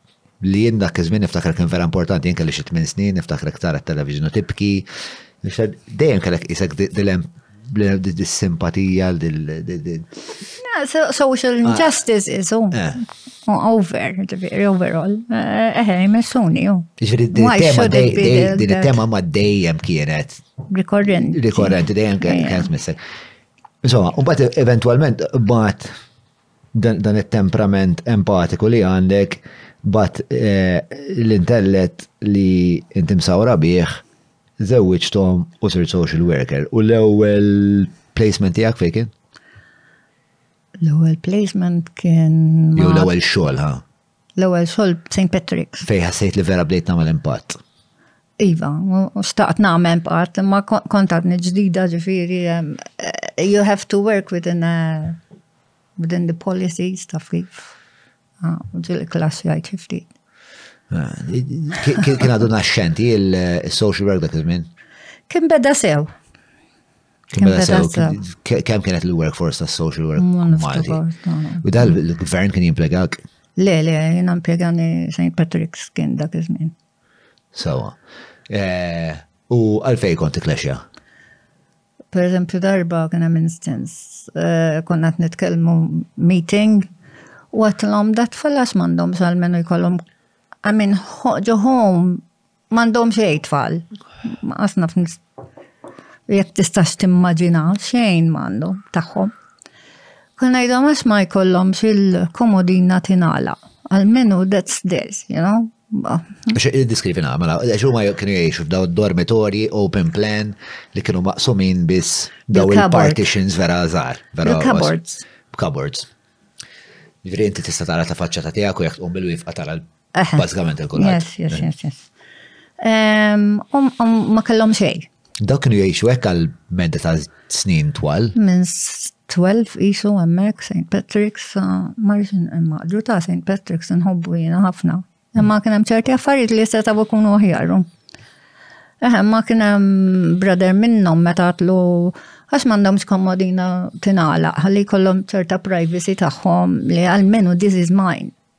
Speaker 1: li jien dak iż-żmien niftakar kien vera importanti, jien kelli xi tmien snin, niftakrek tara t-television u tibki. Dejjem kellek isek dilem dis-simpatija
Speaker 2: Social injustice is um,
Speaker 1: eh.
Speaker 2: over, ġifieri overall. Eh, eh, jmessuni.
Speaker 1: Ġifieri din it-tema ma dejjem kienet.
Speaker 2: Rikorrenti.
Speaker 1: Rikorrenti, dejjem kienet missek. Insomma, un bat eventualment bat dan it-temprament empatiku li għandek bat eh, l-intellet li inti msawra bih żewwiġthom u sir social worker. U l-ewwel placement tiegħek fejn kien?
Speaker 2: L-ewwel placement kien.
Speaker 1: Jew l-ewwel xogħol ha?
Speaker 2: L-ewwel xogħol b'St. Patrick's.
Speaker 1: Fejn ħassejt li vera bdejt nagħmel impatt.
Speaker 2: Iva, xtaqt nagħmel impatt, imma kont għadni ġdida ġifieri eh, you have to work within a, eh, within the policies ta' kif. Ah, ġil klass jgħid xi ftit.
Speaker 1: Ah, kien għadu naxxenti il-social work dak iż-żmien?
Speaker 2: Kien beda sew.
Speaker 1: Kem kienet l-workforce ta' social work Malti? U dal l-gvern kien jimplegak?
Speaker 2: Le, le, jena mpiegani St. Patrick's kien dak iż-żmien.
Speaker 1: Sawa. Eh, u għalfej konti klesja?
Speaker 2: Per eżempju darba kien hemm instance, eh, konna qed nitkellmu meeting u għatlhom dat falas m'għandhom sal-menu jkollhom I mean, ġo home M'għandhom xejn tfal. Ma qas naf jekk tistax timmaġina xejn m'għandhom tagħhom. Kien ngħidhom għax ma jkollhomx il-komodina tingħala. Almenu that's this, you know?
Speaker 1: Diskrivi namela, għax huma kienu jgħixu f'daw dormitorji open plan li kienu maqsumin biss daw il-partitions vera żgħar.
Speaker 2: Cupboards.
Speaker 1: Cupboards. Ġifieri inti tista' tara ta' faċċa ta' tiegħek u jekk tqum bil-wifqa tara Bażikament il-kulħadd.
Speaker 2: Yes, yes, yes, yes. Ehm, um, um, ma kellhom xejn.
Speaker 1: Dak kienu jgħixu hekk għal medda ta' snin twal.
Speaker 2: Minn 12 isu hemmhekk St. Patrick's uh, marġin imma ta' St. Patrick's nħobbu jiena ħafna. Imma kien hemm ċerti affarijiet li se tabu kunu aħjaru. Eħe, ma kien hemm brother minnhom meta għatlu għax m'għandhomx komodina tingħalaq ħalli jkollhom ċerta privacy tagħhom li għalmenu this is mine.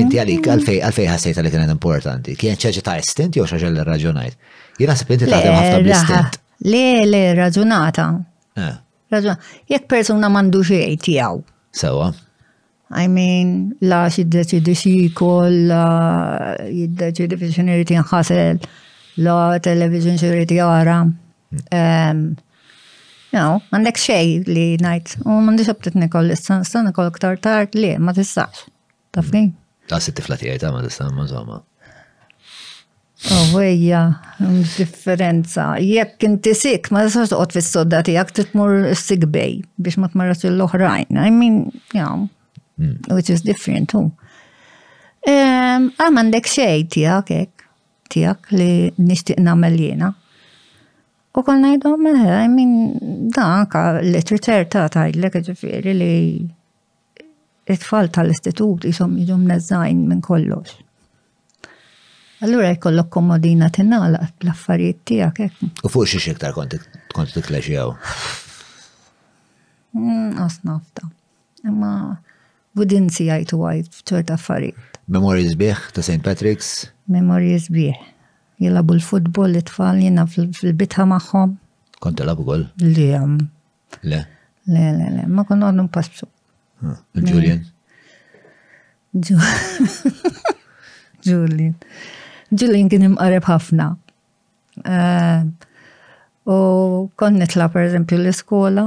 Speaker 1: Inti għalik, għalfej, għalfej ħassejt għalik kienet importanti. Kien ċeċi ta' istint jew xaġa li raġunajt. Jena sepp inti taħdem ħafna bl-istint.
Speaker 2: Le, le, raġunata.
Speaker 1: Eh.
Speaker 2: Jekk persuna mandu xej tiegħu.
Speaker 1: Sewa.
Speaker 2: I mean, la xiddeċidi xikol, la jiddeċidi biex xiniriti nħasel, la television xiniriti għara. Jaw, għandek xej li najt, u mandi xabtit nikol, istan istan nikol ktar tard li, ma tistax. Tafni?
Speaker 1: Ta' sitt tifla tijaj ta' ma tistax, ma
Speaker 2: zoma. Għawija, differenza. Jekk inti sik, ma tistax toqgħod fis-sodda tiegħek titmur sik bej biex ma tmarrax l-oħrajn. I mean, jaw, hmm. which is different too. Għam għandek xej tiegħek hekk. tiegħek li nixtieq nagħmel jiena. U kol ngħidhom eħe, eh, I mean, da anka l-literature ta' tgħidlek ġifieri li it-tfal tal-istitut jisom jiġu mneżżajn minn kollox. Allura jkollok komodina tinala l-affarijiet tiegħek hekk.
Speaker 1: U fuq xi iktar kont tikleġjaw?
Speaker 2: Mm, Asnafta. Imma budin si għajtu għaj f'ċerta affarijiet.
Speaker 1: Memorji sbieħ ta' St. Patrick's?
Speaker 2: Memorji sbieħ. Jilabu l-futbol, it-tfal jina fil-bitħa maħħom.
Speaker 1: Kont labu għol?
Speaker 2: Li għam.
Speaker 1: Le?
Speaker 2: Le, le, le. Ma kon għadnu mpassu.
Speaker 1: Ah, Julian?
Speaker 2: Julian. Julian kien imqareb ħafna. Eh, u kon nitla per eżempju l-iskola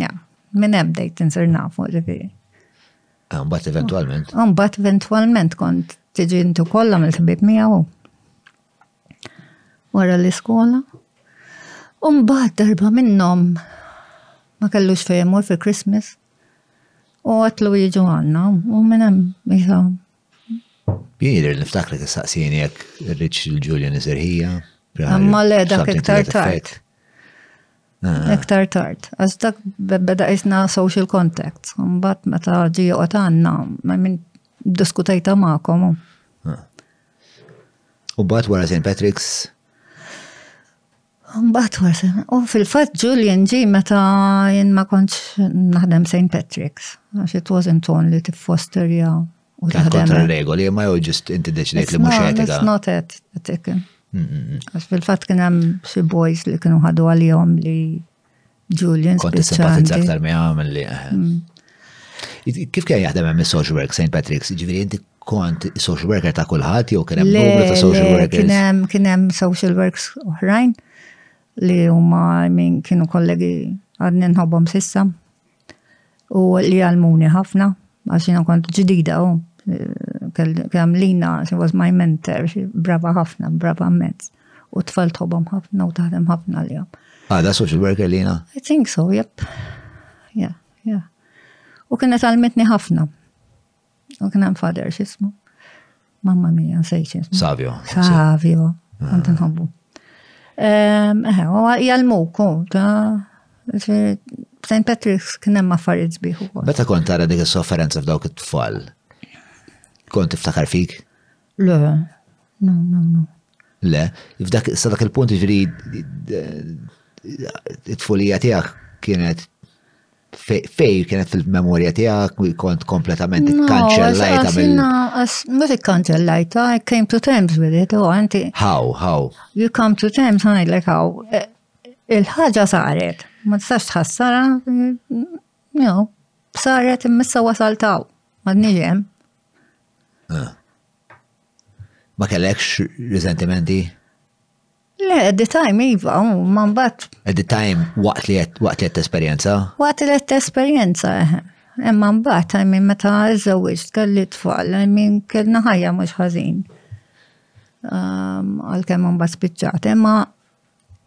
Speaker 2: Ja, minn hemm bdejt insir nafu ġifieri.
Speaker 1: Ah, mbagħad eventwalment.
Speaker 2: Ah, mbagħad eventwalment kont tiġi intu kollha mill-ħbib miegħu. Wara l-iskola. U mbagħad darba minnhom ma kellux fejn imur fil-Christmas. U għatlu jiġu għandna u minn hemm
Speaker 1: Jidher niftakri tistaqsini jekk irridx il-Julian iżerħija.
Speaker 2: Imma le dak iktar tard. Ah. Iktar tard. Għax dak beda isna social contact. Mbagħad meta ġi joqgħod għandna, ma minn diskutajta magħkom. Ah.
Speaker 1: U bat wara St. Patrick's
Speaker 2: Mbagħad wara sena, u fil-fatt Julian ġie meta jien ma kontx naħdem St. Patrick's, għax it wasn't only tiffosterja u taħdem.
Speaker 1: Kontra regoli, ma jew ġist inti deċidejt li
Speaker 2: mhux
Speaker 1: etika.
Speaker 2: It's not ethical. Għax fil-fatt kien hemm xi boys li kienu ħadu għalihom li Julian.
Speaker 1: Konti simpatizza aktar mi għamil li. Eh. Mm. Kif kien jaħdem hemm is-social work St. Patrick's? Ġifieri inti kont social worker ta' kulħadd jew kien hemm numru ta' social workers?
Speaker 2: Kien hemm kien hemm social works oħrajn li huma min kienu kollegi għadni nħobbhom sissa. U li għalmuni ħafna, għax jina kont ġdida u kemm lina, she was my mentor, brava ħafna, brava mezz. U tfal tħobom ħafna u taħdem ħafna li
Speaker 1: jom. Għada social worker lina?
Speaker 2: I think so, yep. Yeah, yeah. U kienet għalmetni ħafna. U kien hemm fader x'ismu. Mamma mia, nsejt x'ismu.
Speaker 1: Savio.
Speaker 2: Savio. Kont ah. nħobbu. Ehm, eħe, u jgħalmuk, ta' St. Patrick's kien hemm affarijiet sbieħ ukoll.
Speaker 1: Meta kont tara dik is-sofferenza f'dawk it-tfal, kont tiftakar fik?
Speaker 2: Le, no, no, no.
Speaker 1: Le, f'dak sa dak il-punt ġri it-tfulija tiegħek kienet fej kienet fil-memorja tijak, kont kompletament kanċellajta minn.
Speaker 2: Mux kanċellajta, I came to terms with it, u oh, għanti.
Speaker 1: How, how?
Speaker 2: You come to terms, għanajlek how. Eh, il-ħagġa saret, ma tistax tħassara, no, saret immissa wasaltaw, ma d-niġem, Ah.
Speaker 1: Ma kellekx riżentimenti?
Speaker 2: Le, at the time, iva, ma mbagħad.
Speaker 1: At the time, waqt li qed esperjenza? Waqt li qed
Speaker 2: esperjenza, eħe. Imma mbagħad, I mean, meta żewġt kelli tfal, I mean, kellna ħajja mhux ħażin. Um, għalkemm mbagħad spiċċat, imma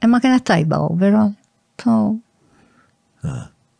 Speaker 2: imma kienet tajba overall. So.
Speaker 1: Ah.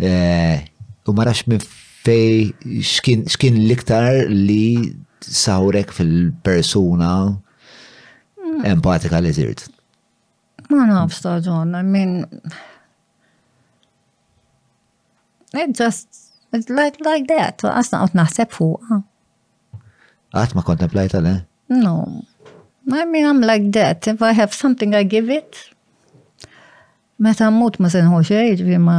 Speaker 1: Eh, u ma nafx minn fej xkien l-iktar li sawrek fil-persuna mm. empatika li zirt.
Speaker 2: Ma nafx ta' ġon, I mean, it just, it's like, like that, għasna għot naħseb fuqa.
Speaker 1: Għat ma kontemplajt għale? Eh?
Speaker 2: No, I mean, I'm like that, if I have something I give it, Meta mmut ma se nħu xejn, jiġifieri ma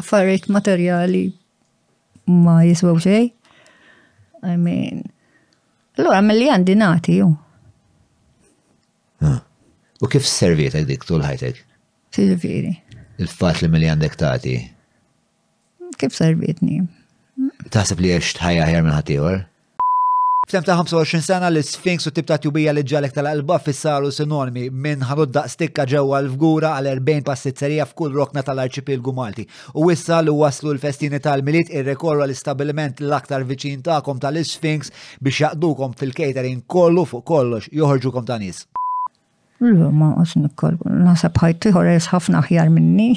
Speaker 2: affarijiet materjali ma jiswew xejn. I mean, allura mill-li għandi nagħti ju.
Speaker 1: U kif servietek dik tul ħajtek?
Speaker 2: Ġifieri.
Speaker 1: Il-fat li mill-li għandek tagħti.
Speaker 2: Kif servitni?
Speaker 1: Taħseb li għext ħajja ħjar minn ħaddieħor? F'temp ta' 25 sena li Sphinx u tip ta' tjubija li ġalek tal-qalba fissaru sinonimi minn ħanut daqstikka ġewwa l-fgura għal 40 pastizzerija f'kull rokna tal-arċipielgu Malti. U issa li waslu l-festini tal-Milied irrekorru għal istabbiliment l-aktar viċin tagħkom tal-Sphinx biex jaqdukom fil-catering kollu fuq kollox joħorġukom ta' nies.
Speaker 2: Lur ma għax nikkol, nasab ħajt ieħor għax ħafna ħjar minni.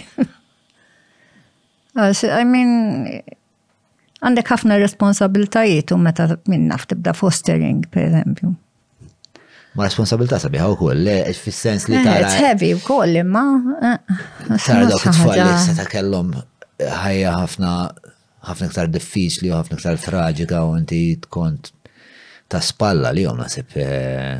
Speaker 2: Għax, I mean, għandek ħafna responsabiltajiet u meta minna ftibda fostering, per eżempju.
Speaker 1: Ma responsabilta sabiħa u koll, le, fil-sens li
Speaker 2: eh,
Speaker 1: ta'
Speaker 2: It's heavy u koll, imma.
Speaker 1: Sar
Speaker 2: eh,
Speaker 1: dawk it-tfal li seta kellhom ħajja ħafna ħafna iktar diffiċli u ħafna iktar traġika u inti tkont ta' spalla li jom nasib eh,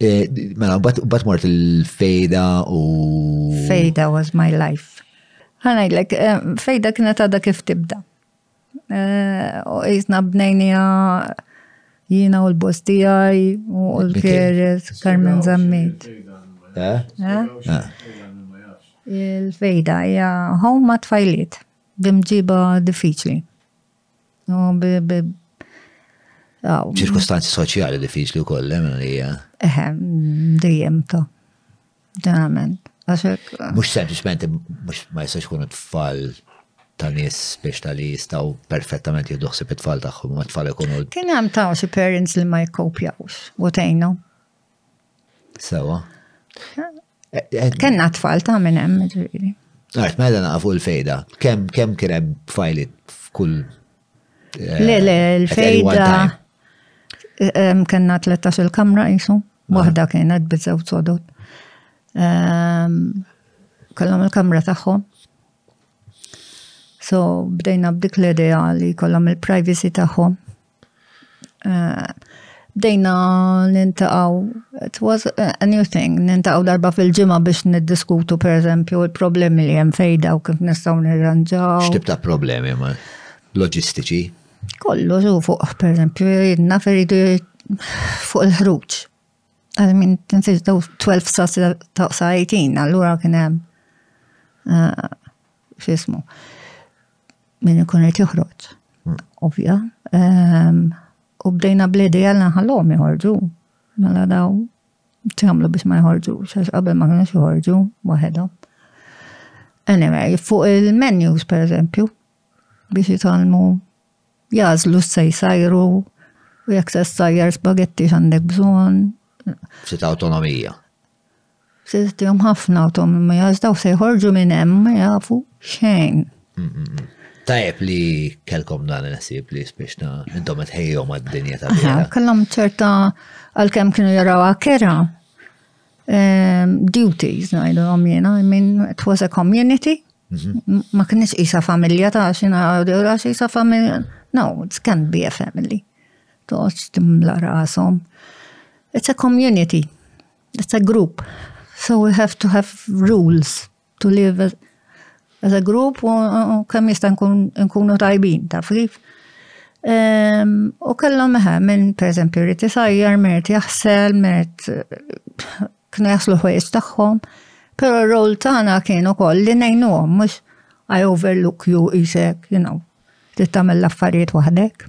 Speaker 1: Eh, mela, bat mort il-fejda u.
Speaker 2: Fejda was my life. Għanajdlek, eh, fejda kienet għada kif tibda. Eh, u jisna bnejnija jina u l-bostijaj u l-keres Carmen Zammit. Il-fejda hija home ma tfajliet, dimġiba diffiċli.
Speaker 1: ċirkustanzi soċjali diffiċli u koll, hemm li hija.
Speaker 2: Eħem, dejjem ta' ġeneralment.
Speaker 1: Mux sempliċement, mux ma jistax kunu tfal ta' nis biex ta' li jistaw perfettament jidduħsib it-tfal tagħhom, ma tfal ikunu.
Speaker 2: Kien hemm ta' xi parents li ma jikkopjawx, u tgħinu.
Speaker 1: Sewa.
Speaker 2: Kenna tfal ta' minn hemm ġifieri.
Speaker 1: Għart, mela naqafu l-fejda. Kemm kemm kien hemm fajlit f'kull. Eh,
Speaker 2: le, le, l-fejda. Eh, kenna 13 il-kamra jisu. Ah. Waħda kienet bizzewt sodot. Ehm, kellhom il-kamra tagħhom. So bdejna b'dik l-idea li kollhom il-privacy tagħhom. Eh, bdejna nintaqaw, it was a new thing, nintaqaw darba fil-ġimma biex niddiskutu per eżempju il-problemi li jem fejda u kif nistaw nirranġaw.
Speaker 1: Xtib ta' problemi ma' loġistiċi?
Speaker 2: Kollu, ġu fuq, per eżempju, jidna feridu fuq il-ħruċ. Għal minn tinfiz daw 12 sa' ta' sa' 18, allura kienem, eh, xismu. Uh, Min ikun qed joħroġ. Hmm. Ovvja. Ehm, u bdejna bl-idea li nħallhom joħorġu. Mela daw tagħmlu biex ma jħorġu, xax qabel ma kienx joħorġu waħedhom. Anyway, fuq il-menus per eżempju, biex jitalmu jazlu s-sej sajru, u jek s-sajjar spagetti xandek bżon.
Speaker 1: Ftit autonomija.
Speaker 2: Sizztihom ħafna u tom ma jazdaw se jħorġu minn hemm ma jafu xejn.
Speaker 1: Tajb li kelkom dan il-ħsieb li spiċna intom qed ħejjhom għad-dinja ta' biha.
Speaker 2: Kellhom ċerta għalkemm kienu jaraw kera ehm, duties ngħidhom jiena, I mean it was a community. Mhm. Ma kienx isa familja ta' xina għax isa familja. No, it can be a family. Toqgħodx timla rashom. It's a community. It's a group. So we have to have rules to live as, as a group u kemm jista' nkunu tajbin ta' frif. Ehm, u kellhom meħe minn pereżempju rrid isajjar, meret jaħsel, meret kienu jaslu ħwejs tagħhom. Pero r-rol tagħna kien ukoll li ngħinuhom mhux I overlook you isek, you know, li tagħmel l-affarijiet waħdek.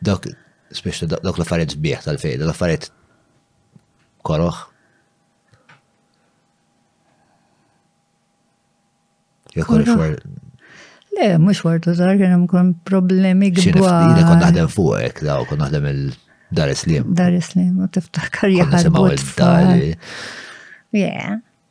Speaker 1: Dawk, speċta dawk l-affarijiet sbieħ tal-fejn, l-affarijiet koroħ.
Speaker 2: Le, mux wartu zar, kena mkun problemi
Speaker 1: għibwa. Xina kon naħdem fuqek, daw kon naħdem il-dar islim.
Speaker 2: Dar islim, u tiftakar
Speaker 1: jaħdem.
Speaker 2: Nisimaw
Speaker 1: il-dali.
Speaker 2: Yeah.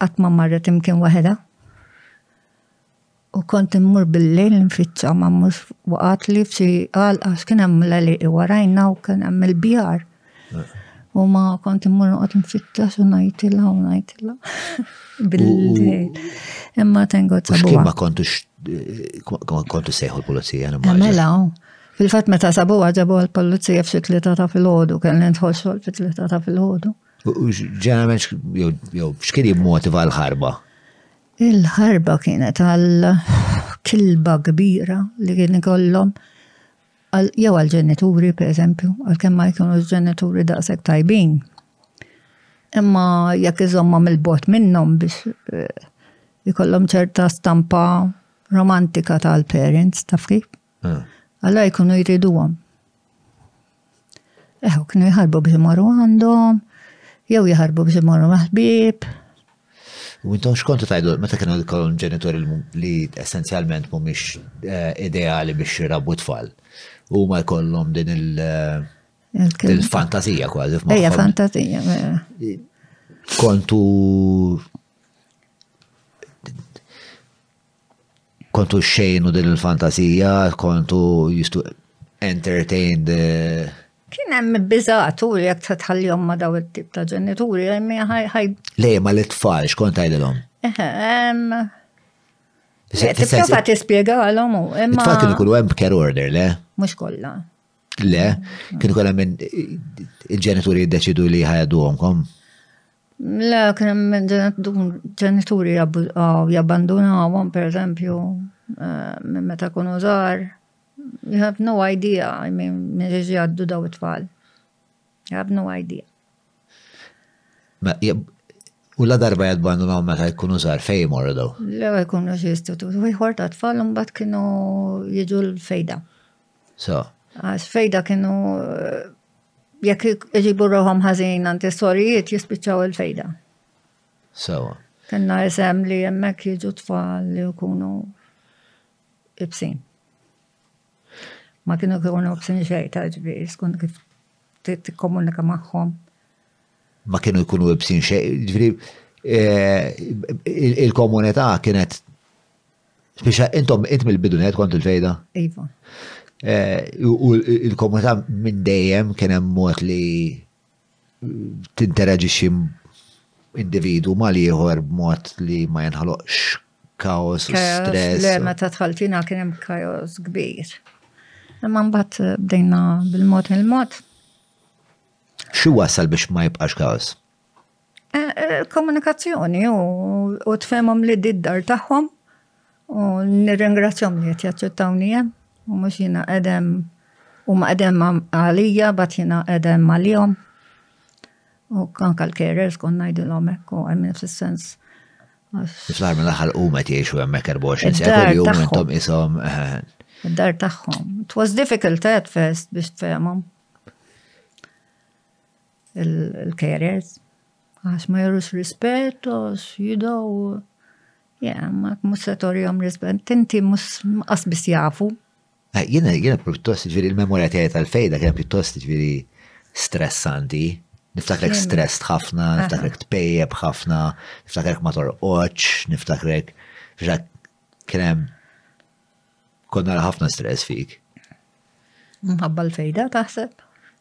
Speaker 2: Qatt ma marret imkien waħedha. U kont immur bil-lejl nfittxa ma mhux waqgħet li f'xi għal għax kien hemm l-għaliqi warajna u kien hemm il-bjar. U ma kont immur noqgħod nfittxa u ngħidilha u ngħidilha. Bil-lejl. Imma
Speaker 1: tengot sabuha. Ma kontux kontu sejħu l-pulizija.
Speaker 2: Mela, fil-fatt meta sabuha ġabu l-pulizija f'xi tlieta ta' fil-ħodu, kellni nħossol fi tlieta ta' fil-ħodu.
Speaker 1: Ġeneralment, jew x'kien jimmotiva l-ħarba?
Speaker 2: Il-ħarba kienet għal kilba kbira li kien ikollhom jew għal ġenituri per eżempju, għal kemm ma jkunu ġenituri daqshekk tajbin. Imma jekk iżommhom il-bot minnhom biex eh, ikollhom ċerta stampa romantika tal-parents, taf kif? Ah. Alla jkunu jriduhom. Eħu, kienu jħarbu biex imorru għandhom, jew jħarbu biex imorru maħbib.
Speaker 1: U intom xkontu tajdu, meta kienu kolom ġenitori li essenzjalment mumiex eh, ideali biex rabbu tfal, u ma jkollhom din il- eh, il-fantazija kważi f'moħħom.
Speaker 2: Ejja, fantazija.
Speaker 1: Kontu kontu xejnu din il-fantasija, kontu used to entertain the
Speaker 2: Kien hemm biżatu li jekk tħallihom ma daw it-tip ta' ġenituri ħaj.
Speaker 1: Le ma li tfal
Speaker 2: xkont
Speaker 1: għajdilhom.
Speaker 2: Tipprova tispjegalhom u imma.
Speaker 1: Tfal kien ikunu hemm care order le?
Speaker 2: Mhux kollha.
Speaker 1: Le, kien ikun hemm il-ġenituri jiddeċidu li ħajduhomkom.
Speaker 2: Le, kien hemm ġenituri jabbandunawhom pereżempju eh, minn meta kunu żgħar. You have no idea, I mean, minn ġiġi għaddu daw it-tfal. You have no idea.
Speaker 1: U la darba jadbandu ma' meta jkunu zar fej morru daw?
Speaker 2: Le jkunu xie istitut. U jħor ta' tfal mbagħad kienu jiġu l-fejda.
Speaker 1: So.
Speaker 2: Għax fejda kienu jekk iġibu roħom ħażin għand is-sorijiet jispiċċaw il-fejda.
Speaker 1: Sewa.
Speaker 2: Kenna isem li hemmhekk jiġu tfal li jkunu ibsin. Ma kienu kienu ibsin xejn ta' ġbir, skont kif tikkomunika magħhom.
Speaker 1: Ma kienu jkunu ibsin xejn, ġbir eh, il-komunità kienet Speċa, intom, int mill-bidunet kont il-fejda?
Speaker 2: Iva.
Speaker 1: Eh, u il-komunità minn dejjem kien hemm mod li tinteraġixxi individu ma liħor b'mod li ma jenħaloqx kaos,
Speaker 2: stress. Le, meta tħaltina kien hemm kaos kbir. Imma mbagħad eh, bdejna bil-mod il-mod.
Speaker 1: Xi wasal biex ma jibqax kaos?
Speaker 2: Il-komunikazzjoni u tfemhom li d-dar tagħhom u nirringrazzjom li qed jaċċettawni hemm u mhux jiena qegħdem u ma qegħdem għalija mbagħad jiena qegħdem għalihom. U anke l-carers kont ngħidilhom hekk u hemm nifs
Speaker 1: is-sens. Fl-aħħar mill-aħħar huma qed jgħixu hemmhekk 24 sija
Speaker 2: kuljum
Speaker 1: intom ishom.
Speaker 2: Id-dar tagħhom. It was difficult at first biex tfehmhom. il-carers, għax ma jorux rispett, għax jidaw, yeah, ma mus se torjom rispett, tinti mus qasbis jafu.
Speaker 1: Eh, jina, jina pjuttost ġviri il-memorja tiegħi tal-fejda kien pjuttost ġviri stressanti. Niftakrek stress ħafna, niftakrek tpejjeb ħafna, niftakrek ma torqodx, niftakrek biex kien hemm konna ħafna stress fik.
Speaker 2: Mħabba l-fejda taħseb?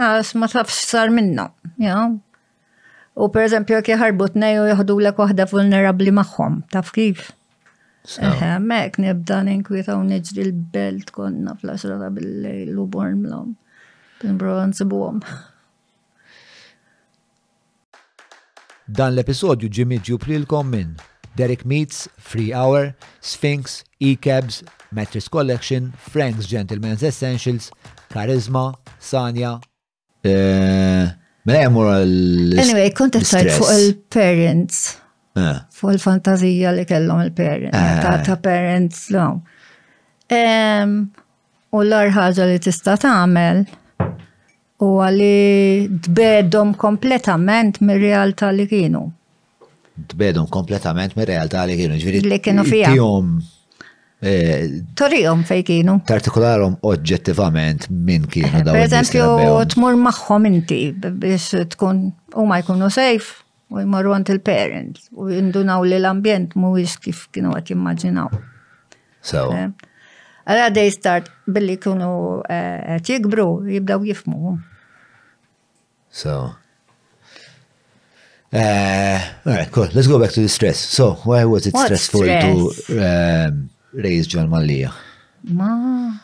Speaker 2: Għas ma tafx x'sar minna, ja? U per eżempju, jek jħarbu t-nej u jħdu l waħda vulnerabli maħħom, taf kif? Eħe, mek nibda ninkwieta u neġri l-belt konna fl-10 ta' bil-lejl u born mlom. Nibro nsibuhom.
Speaker 1: Dan l-episodju ġie miġjub lilkom minn, Derek Meats, Free Hour, Sphinx, E-Cabs, Mattress Collection, Frank's Gentlemen's Essentials, Charisma, Sanja, Mela ejja mmorru għall-
Speaker 2: Anyway, kont qed tgħid fuq il-parents.
Speaker 1: Eh.
Speaker 2: Fuq il-fantażija li kellhom il-parents,
Speaker 1: eh.
Speaker 2: ta', ta parents l-om. U l-ar ħaġa li tista' tagħmel Huwa li tbegħedhom kompletament mir-realtà li kienu.
Speaker 1: Tbegħedhom kompletament mir-realtà li kienu, ġifieri.
Speaker 2: Li kienu
Speaker 1: fiha. Eh,
Speaker 2: Torijom fej kienu.
Speaker 1: Tartikularhom oġġettivament minn kienu dawn.
Speaker 2: Per eżempju, tmur magħhom inti biex tkun u ma jkunu sejf. U jmorru għand il-parents u jindunaw li l-ambjent mhuwiex kif kienu qed jimmaġinaw.
Speaker 1: Sewa.
Speaker 2: Eh? Allora they start billi kunu eh, qed jikbru jibdew jifmu.
Speaker 1: So. Uh, all right, cool. Let's go back to the stress. So, why was it
Speaker 2: What
Speaker 1: stressful stress? to um, raise John Mallia?
Speaker 2: Ma.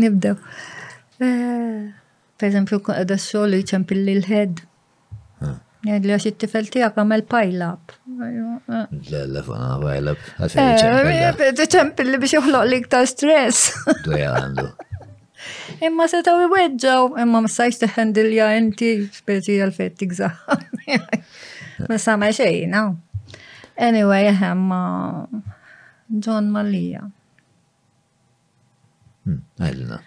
Speaker 2: Nibdew. Eh, per eżempju, kun għedha xogħol jċempilli l-ħed. Jgħid li għax it-tifel tiegħek għamel pajlab.
Speaker 1: L-ella fuq għamel
Speaker 2: pajlab. Ċempilli biex joħloq li iktar stress.
Speaker 1: Dwejja għandu.
Speaker 2: Imma se taw iweġġaw, imma ma sajx teħendilja inti speċi għal-fet tigżaħ. Ma sama xejn, Anyway, eħem, John Mallia.
Speaker 1: Hmm,
Speaker 2: għajdilna.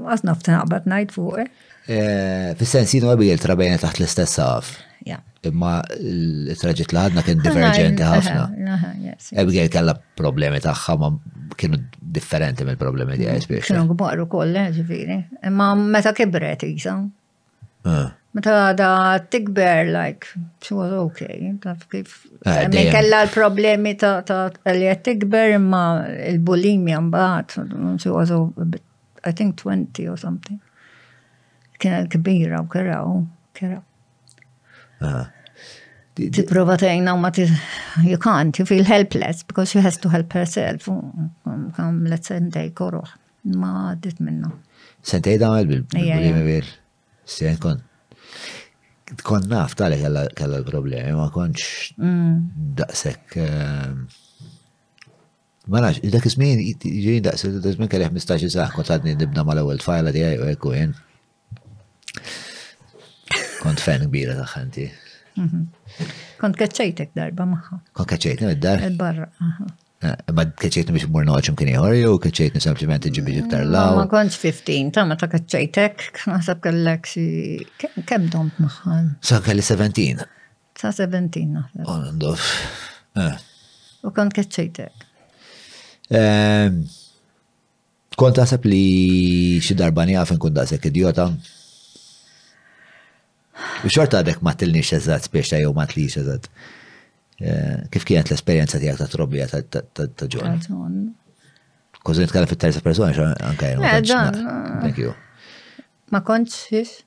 Speaker 2: Għas nafti naqbad najt fuq. Eh?
Speaker 1: Eh, fis-sens jinu għabi il-trabajna taħt l-istess
Speaker 2: għaf.
Speaker 1: Imma il-traġit li għadna kien divergenti ħafna. Abigail kalla problemi taħħa ma kienu differenti mill-problemi di għajt biex.
Speaker 2: Kienu gbaru koll, eh, ġifiri. Imma meta kibret jisa.
Speaker 1: Ah.
Speaker 2: Meta għada tikber, like, she was okay. Taf kif.
Speaker 1: Ah, Min
Speaker 2: kella l-problemi ta' li għed tikber imma il-bulimia mbaħt, she was, I think 20 or something. Kena kbira u kera u
Speaker 1: kera. Ah.
Speaker 2: Ti prova tajna u ma ti, you can't, you feel helpless because she has to help herself. Kam let's say day koruħ. Ma għaddit minna.
Speaker 1: Sentej da
Speaker 2: għal
Speaker 1: bil-bil-bil. Sejn kon. Kon naf tali kalla l-problemi, ma konċ mm. daqsek. Ehm, ma nafx, dak ismin ġiri daqsek, dak ismin kelli 15 saħ, kont għadni nibda mal ewwel tfajla di għaj u għekku jen. Kont fen kbira taħħanti. Mhm.
Speaker 2: Kont kaċċajtek darba maħħa.
Speaker 1: Kont kaċċajtni mid-dar?
Speaker 2: Il-barra.
Speaker 1: Ma keċċejtni biex mur noqgħod imkien ieħor jew keċċejtni sempliċement iġi biex iktar law.
Speaker 2: Ma kontx 15, ta' meta keċċejtek, naħseb kellek xi kemm domt magħha.
Speaker 1: Sa kelli 17.
Speaker 2: Sa 17 naħseb.
Speaker 1: On and off. Eh.
Speaker 2: U kont keċċejtek.
Speaker 1: Ehm, Kont taħseb li xi darba nieqaf inkun daqshekk idjota? U xorta għadek ma tilniex eżatt spiex ta' jew ma tlix eżatt. Eh, kif kienet l-esperjenza tiegħek ta' trobbija ta' ġon? Kważi nitkellem fit-terza persona anke jenu.
Speaker 2: Eh,
Speaker 1: Thank you.
Speaker 2: Ma kontx xiex?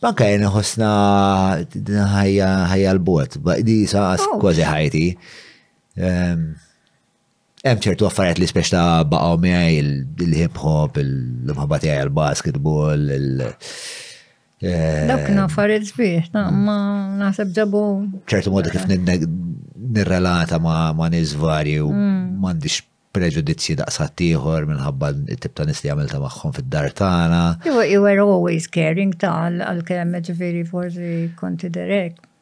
Speaker 1: Banka jenu ħosna ħajja l-bot, di sa'
Speaker 2: oh.
Speaker 1: kważi ħajti. Ehm, Hemm ċertu affarijiet li speċta baqgħu miegħi il-hip hop, l-imħabba tiegħi għall-basketball, il- eh,
Speaker 2: Dak kien affarijiet sbieħ, ta' ma naħseb ġabu.
Speaker 1: ċertu modi kif ninne- nirrelata ma' ma' nies varji u m'għandix preġudizzji daqsat ieħor minħabba t-tip ta' nies li għamilta magħhom fid-dar tagħna.
Speaker 2: You were- you were always caring ta' għal-kem ġifiri forsi konti
Speaker 1: direk.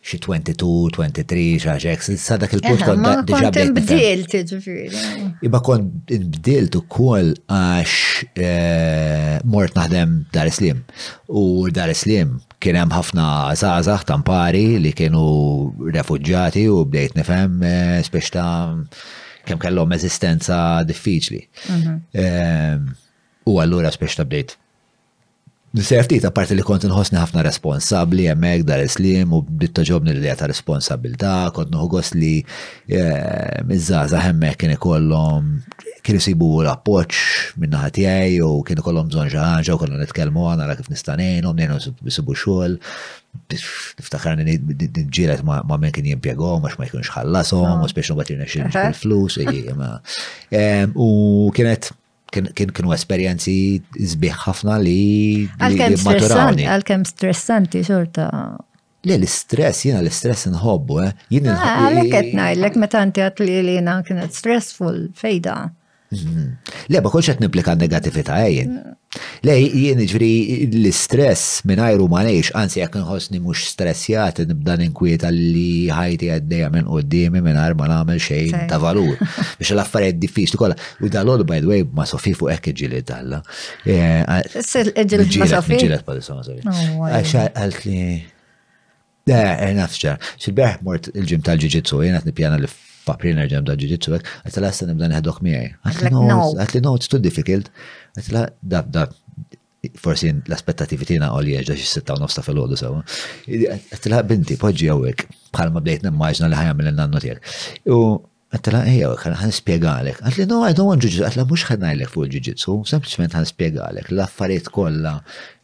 Speaker 1: xi 22, 23, xi ħaġa hekk, sa dak il-punt eh,
Speaker 2: kont
Speaker 1: diġà bdejt.
Speaker 2: Bdilt, ġifieri.
Speaker 1: Iba kont bdilt ukoll għax eh, mort naħdem Dar Islim. U Dar Islim kien hemm ħafna żgħażagħ tampari li kienu refuġġati u bdejt nifhem eh, spiex ta' kemm kellhom eżistenza diffiċli. Mhm. U allura spiex ta' bdejt Nisir ftit, apparti li kont nħossni ħafna responsabli hemmhekk dar islim u bdiet toġobni l-idea ta' responsabilità, kont noħu gost li eh, iż-żgħażagħ hemmhekk kien ikollhom kien isibu l-appoġġ minn naħa tiegħi u kien ikollhom bżonn xi ħaġa u konna nitkellmu għana ra kif nista' ngħinhom, ngħinhom isibu xogħol. Niftakarni ġielet ma' minn kien jimpjegahom għax ma jkunx ħallasom, u ah. speċi mbagħad
Speaker 2: jirnexxi
Speaker 1: il-flus, u kienet kienu esperienzi zbiħ ħafna li.
Speaker 2: Għal-kem stressanti, għal-kem stressanti xorta.
Speaker 1: Le, l-istress, jina l-istress nħobbu, eh. Jina
Speaker 2: ah, nħobbu. Għalek etna, l-ek metanti għat li li jina kienet stressful, fejda. Mhm.
Speaker 1: Le, ma kolx għet niplika negativita, ejjen. Eh, Le, jien ġveri l-istress minn għajru ma neħx, għansi jek nħosni mux stressjat, nibda ninkwieta li ħajti għaddeja minn qoddimi minn għar ma namel xejn ta' valur. Biex l-affarijiet diffiċli kolla. U dal-għodu, by the way, ma Sofi fuq ekk ġilet Alla.
Speaker 2: Ġilet ma Sofi?
Speaker 1: Ġilet
Speaker 2: ma Sofi.
Speaker 1: Għaxa għalt li. Da, nafċa. Xil-berħ mort il-ġim tal-ġiġitsu, jena t-nipjana li f'April nerġa' nibda ġiġitsu hekk, qed la issa nibda neħdok miegħi.
Speaker 2: Qed
Speaker 1: li no, it's too difficult. Qed la da da forsi l-aspettativi tiegħna għol jerġa' xi sitta u nofsa fil-għodu sewa. Qed la binti poġġi hawnhekk bħalma bdejt nimmaġna li ħajja mill-nannu tiegħek. U Għedtilha ejja hekk, ħa nispjegalek. Qaltli no, I don't want jiu-jitsu, qaltla mhux ħa ngħidlek fuq il-jiu-jitsu, sempliċement ħa nispjegalek li l-affarijiet kollha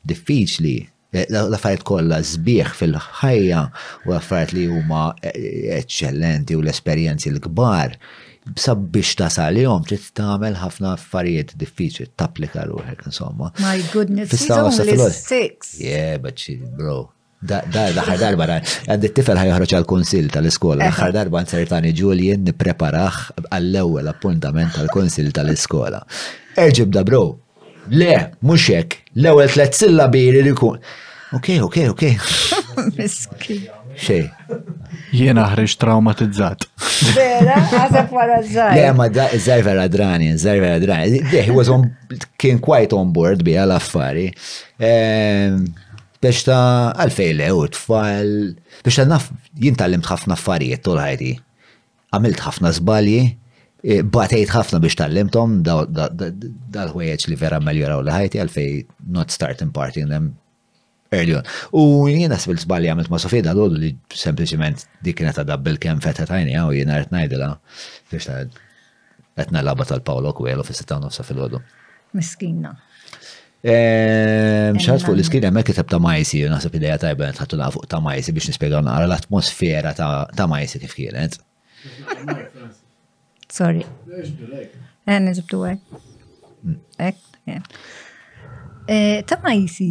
Speaker 1: diffiċli, l-affarijiet kollha sbieħ fil-ħajja u l-affarijiet li huma eċċellenti u l-esperjenzi l-kbar sabiex tasalihom trid tagħmel ħafna affarijiet diffiċli tapplika ruħek insomma.
Speaker 2: My goodness, he's only six.
Speaker 1: Yeah, but she, bro, Dar l-aħħar darba għandi t-tifel ħajħroġ għall-kunsill tal-iskola. L-aħħar darba nsertani Julian nippreparah għall-ewwel appuntament tal-kunsill tal-iskola. Erġib da bro. Le, mhux hekk. L-ewwel tliet sillabi jrid ikun. Ok, ok, ok.
Speaker 2: Miski.
Speaker 1: Xej.
Speaker 4: Jien aħriġ traumatizzat.
Speaker 2: Vera, għazab wara zzaj.
Speaker 1: Le, ma da, zzaj vera drani, zzaj vera drani. Deħi, kien quite on board bi għal affari. Ehm, Biex ta' għalfej le u tfal, biex ta' naf jien tallimt ħafna affarijiet tul ħajti. Għamilt ħafna żbalji, eh, batejt ħafna biex tallimtom dal-ħwejjeġ li vera meljoraw li ħajti għalfej not starting party in them early on. U jien naħseb il-żbalji għamilt ma' Sofija dal li sempliċement dik kienet għadha bil-kem fetħet għajni għaw jien għart najdila biex ta' Etna laba tal-Paolo Coelho fi sitta nofsa fil-ħodu.
Speaker 2: Miskina.
Speaker 1: Ehm, Xaħat fuq l-iskin emmek kitab ta' majsi, naħseb ideja tajba tħattu naqa fuq ta' majsi biex nispiegaw naqra l-atmosfera ta' majsi kif kienet.
Speaker 2: Sorry. Eh, nizibtu għek. Mm. Ek, eh, ta' majsi.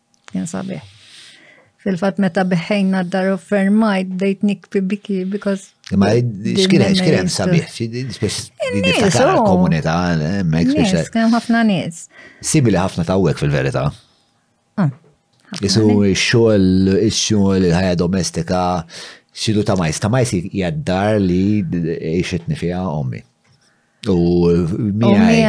Speaker 2: Kien sabiħ. Fil-fat meta beħejna d-dar offermajt bdejt nikpi biki because.
Speaker 1: Ma xkien xkien
Speaker 2: hemm
Speaker 1: sabiħ,
Speaker 2: spiss
Speaker 1: niftakar
Speaker 2: oh.
Speaker 1: komunità hemmhekk
Speaker 2: spiss.
Speaker 1: Nies,
Speaker 2: kien ħafna nies.
Speaker 1: Simili ħafna tawwek fil-verità.
Speaker 2: Ah,
Speaker 1: Isu xogħol, ix-xogħol, il-ħajja domestika, xidu ta' majs, ta' majs jaddar li ixitni fija ommi. U miħaj,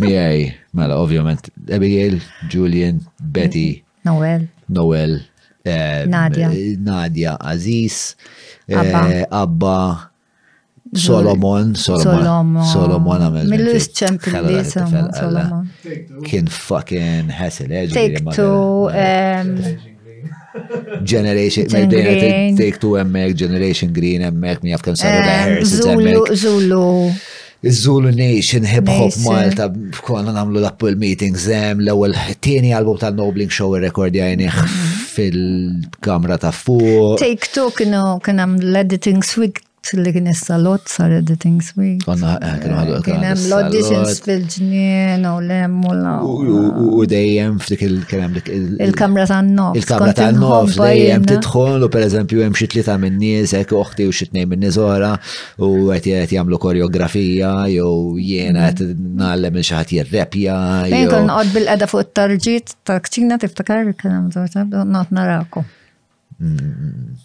Speaker 1: miħaj, mela, ovvjament, Abigail, Julian, Betty,
Speaker 2: Noel,
Speaker 1: Noel, eh,
Speaker 2: Nadia,
Speaker 1: Nadia, Aziz, eh,
Speaker 2: Abba,
Speaker 1: Solomon, Solomon,
Speaker 2: Solomon għamil. Millus ċempilli, Solomon.
Speaker 1: Kien fucking hassle, eh?
Speaker 2: Take two,
Speaker 1: Generation,
Speaker 2: maybe
Speaker 1: take two emmek, Generation Green emmek, mi jafkem saru da
Speaker 2: Harris
Speaker 1: emmek.
Speaker 2: Zulu.
Speaker 1: Zulu Nation, Hip Hop Malta, konna namlu l-Apple Meetings, zem, l-ewel tieni album ta' Nobling Show rekordja jenih mm-hmm. fil-kamra ta' fuq.
Speaker 2: Take two kienu kien hemm l-editing suite li kien is-salott sar editing suite.
Speaker 1: Konna qed nħadu
Speaker 2: Kien hemm l-auditions fil-ġnien u l-hemm u la.
Speaker 1: U dejjem f'dik il-kelem dik
Speaker 2: il-kamra tan-nofs.
Speaker 1: Il-kamra
Speaker 2: tan-nofs
Speaker 1: dejjem tidħol u pereżempju hemm xi tlieta minn nies hekk oħti u xi tnejn minn niżora u qed qed jagħmlu koreografija jew jiena qed nagħlem il xi ħadd jirrepja.
Speaker 2: Jien
Speaker 1: kont
Speaker 2: noqgħod bil-qeda fuq it-tarġit tal-kċina tiftakar il-kelem żewġ noqgħod narakom.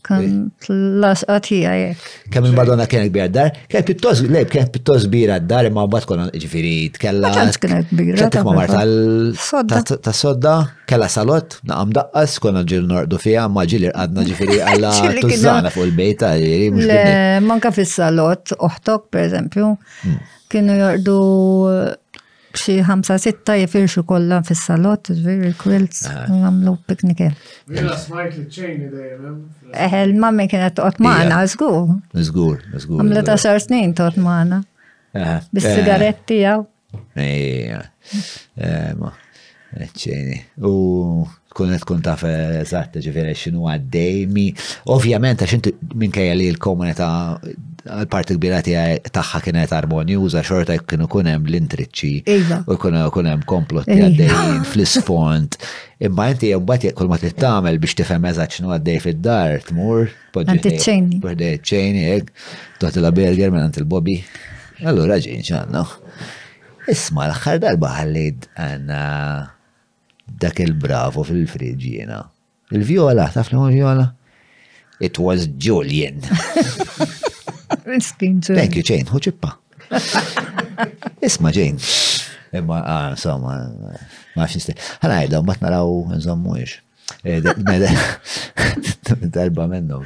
Speaker 2: Kant lasqa tija jek.
Speaker 1: Kemm il-Madonna kienet kbira d-dar, kienet pittos, lejb kienet pittos kbira d-dar, imma bat konna ġifiri tkella.
Speaker 2: Kant kienet kbira.
Speaker 1: Kienet
Speaker 2: ma
Speaker 1: marta ta' sodda, kella salot, naqam daqqas, konna ġil nordu fija, ma ġil irqadna ġifiri għalla tużana fuq il-bejta, ġifiri
Speaker 2: mux Manka fis-salot, uħtok per eżempju, hmm. kienu jordu B'xi ħamsa sitta jifirxu kollha fis-salott, ġifieri l-quilts, ah. nagħmlu piknike.
Speaker 5: Jiena smajt li ċejni dejjem.
Speaker 2: Eh, il-mammi kienet toqgħod magħna, żgur.
Speaker 1: Żgur, żgur.
Speaker 2: Għamlet għaxar snin toqgħod magħna.
Speaker 1: Eh,
Speaker 2: Bis-sigaretti
Speaker 1: eh. jew. Ejja. Ċini. U tkun qed tkun taf eh, eżatt ġifieri x'inhu għaddej mi. Ovvjament għax inti minkejja li l-komunità l-parti kbira tiegħi tagħha kienet armonjuża xorta kienu kun hemm l-intriċċi
Speaker 2: iva.
Speaker 1: u jkun kun hemm komplotti
Speaker 2: iva.
Speaker 1: għaddejjin fl-isfond. Imma inti mbagħad kull ma trid tagħmel biex tifhem eżatt x'inhu għaddej fid-dar tmur
Speaker 2: poġġi ċejni.
Speaker 1: Poġġi ċejni hekk, toħtilha burger minn il-bobi. Allura ġejn ċanna. Isma' l-aħħar darba ħallejt għandna dak il-bravo fil-friġġ jiena. Il-vjola, taf li hu vjola? It was Julian.
Speaker 2: Miskin ġejn.
Speaker 1: Thank you, Jane, hu ċippa. Isma' Jane. Imma, ah, insomma, ma nafx nisti. Ħana għajda, ma naraw nżommu ix. Eh, Mela, darba minnhom.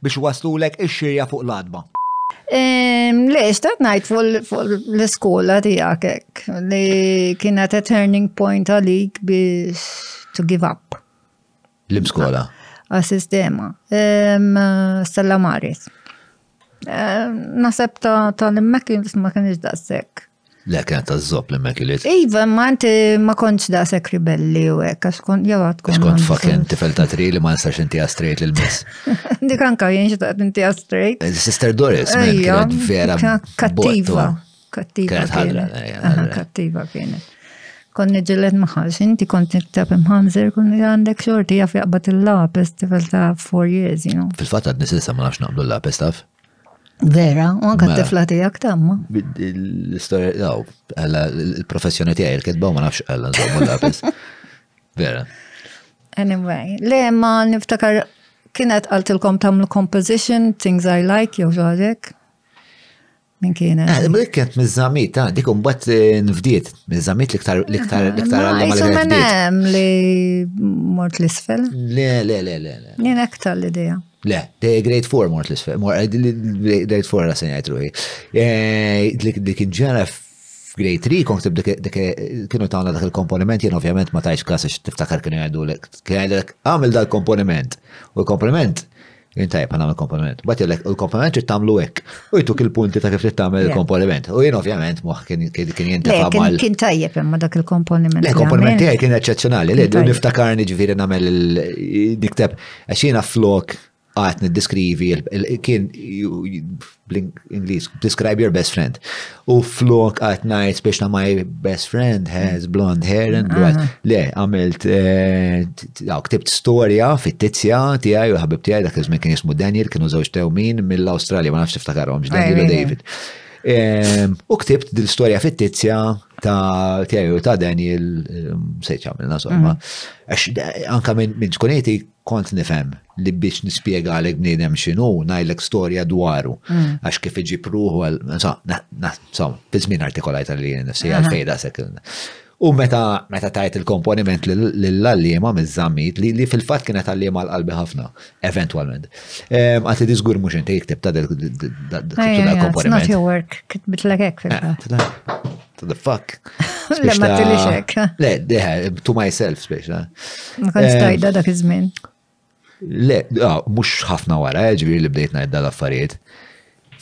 Speaker 1: Biex iwasslulek ix-xirja fuq l-għatba.
Speaker 2: Ehm, le, xtaqt najt fuq l-iskola tijak ek, li kienet a turning point għalik biex to give up.
Speaker 1: L-imskola?
Speaker 2: Għal-sistema. Ehm, Stella Maris. Ehm, Nasab ta' l-immek ma kienx daqsek.
Speaker 1: Le, kienet ta' zopp li mekiliet.
Speaker 2: Iva, ma inti ma kontx da' sekri belli u ekk, għax kont jew għad
Speaker 1: kont. Kont fakken tifel ta' tri li ma nistax inti għastrejt l-mis.
Speaker 2: Dik anka jien xtaqt inti għastrejt.
Speaker 1: Eh, Sister Doris,
Speaker 2: men,
Speaker 1: kienet vera.
Speaker 2: Kattiva. Kattiva. Kattiva kienet. Konni ġillet maħħax, inti kont niktab imħanżer, konni għandek xorti jaf jaqbat il-lapes tifel ta' 4 years, you know.
Speaker 1: Fil-fat għad nisilsa ma nafx naqblu l-lapes taf.
Speaker 2: Vera, u anka
Speaker 1: mela.
Speaker 2: t-tifla tijak tamma.
Speaker 1: L-istoria, daw, għalla l-professjoni tijaj, il-kedba ma nafx għalla nżommu l-lapis. Vera.
Speaker 2: Anyway, le ma niftakar kienet għaltilkom tamlu composition, things I like, jew ġaġek. Min kienet?
Speaker 1: Eh, ma dik kienet mizzamit, ta' dik umbat eh, nfdiet, mizzamit liktar liktar eh, liktar għalla ma
Speaker 2: l-għedem. li mort l-isfel?
Speaker 1: Le, le, le, le.
Speaker 2: Nien ektar l-ideja.
Speaker 1: Le, the great four mort l-isfel, mort eh, great four la senjajt ruħi. Eh, li kien ġara f'grade 3 kon ktib dik kienu tawna dak il-komponiment jien ovvjament ma tajx kas għax tiftakar kienu jgħidu lek kien jgħidlek għamil dal-komponiment. U l-komponiment jien tajb għamil komponiment. Bat jgħidlek il-komponiment trid tagħmlu hekk. U jtuk il-punti ta' kif trid tagħmel il-komponiment. U jien ovvjament moħ kien
Speaker 2: jintafa'
Speaker 1: mal.
Speaker 2: Kien tajjeb imma dak il-komponiment.
Speaker 1: Le, komponiment tiegħi kien eċċezzjonali, le niftakarni ġifieri nagħmel il-nikteb Għax jiena flok għat niddiskrivi, kien bl-Inglis, describe your best friend. U flok għat najt biex ta' my best friend has blonde hair and blonde. Ah. Le, għamilt, eh, ktibt storja fit-tizja tijaj u ħabib tijaj, dak iż kien jismu Daniel, kienu zewġ tewmin mill-Australia, ma nafx tiftakarhom, Daniel u David. Ehm, u ktibt dil-storja fittizja ta' tiegħi u ta' Daniel ehm, se ċamilna somma. Mhm. Għax eh, anka minn ċkuniti kont nifhem li biex nispjega għalek bniedem xinu ngħidlek storja dwaru. Mhm. Għax kif iġib ruħu għal insomma, fi żmien artikolajt għal nifsi għal fejda sekk. U meta meta tajt il-komponiment lill-għalliema miż-żammit li, li fil-fatt kienet għalliema l-qalbi ħafna, eventwalment. Ehm, għati li żgur mhux inti jiktib ta'
Speaker 2: dal-komponiment. Not your work, kitbit l
Speaker 1: hekk
Speaker 2: fil
Speaker 1: eh, To the fuck.
Speaker 2: Le, ma t-tilixek.
Speaker 1: Le, to myself, speċa.
Speaker 2: Ma konċ ehm, tajda dak iż-żmien.
Speaker 1: Le, mhux ħafna wara, eh, ġifieri li bdejt ngħid dal-affarijiet.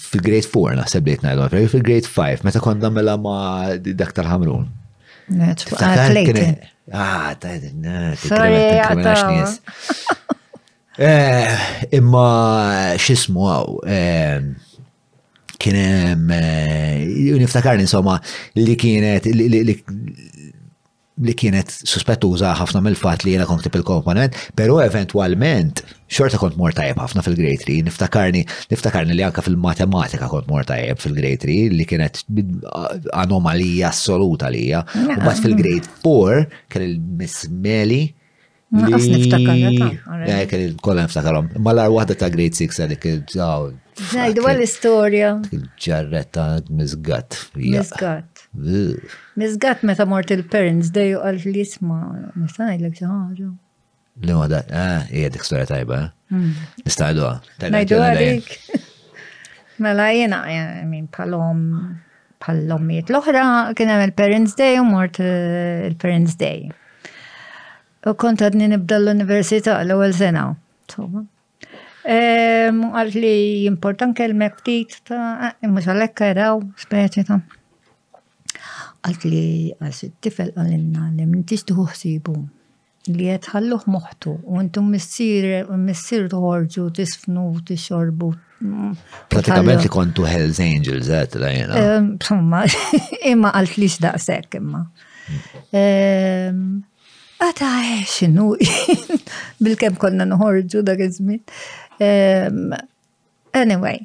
Speaker 1: Fil-grade 4 naħseb bdejt ngħidhom, fil-grade 5 meta konna mela ma' dak tal-ħamrun. Ah, ta' Imma xismu għaw, kienem, eh, niftakar insomma li kienet, li kienet suspettuża ħafna mill-fat li jena kont tip il-komponent, pero eventualment xorta kont mor tajjeb ħafna fil-grade 3, niftakarni, niftakarni li anka fil-matematika kont mor tajjeb fil-grade 3 li kienet anomalija assoluta lija. U bat fil-grade 4 kelli l-mismeli
Speaker 2: Naqas niftakarha ta'
Speaker 1: eh, Kien kollha niftakarhom. Ma l-ar waħda ta' Grade 6 għalik il-ġaw.
Speaker 2: Ngħidu għall-istorja.
Speaker 1: Il-ġarretta miżgat.
Speaker 2: Miżgat. Miżgat meta mort il-parents dejju għal li jisma' nisajlek xi ħaġa.
Speaker 1: Li ma da, ah, hija dik storja tajba. Eh? Hmm.
Speaker 2: Nistajluha. Ngħidu għalik. Mela jiena, eh, minn palom bħall-ommijiet l-oħra kien hemm il-Parents Day u mort eh, il-Parents Day. U kont għadni nibda l-università l-ewwel sena. Insomma. Ehm, għalt li jimportan kelmek ftit ta' eh, mhux għalhekk eraw speċi ta' għalt li għal tifel għalinna li minn tixtuħu ħsibu Li qed tħalluh moħħtu u intom missier u missier toħorġu tisfnu u tixorbu.
Speaker 1: Pratikament li kontu Hell's Angels, għet eh, lajna.
Speaker 2: Ehm, insomma, imma għalt li xdaqsek imma. Ehm, għata eh, xinu, bil-kem konna nħorġu dak iż-żmien. Ehm, anyway,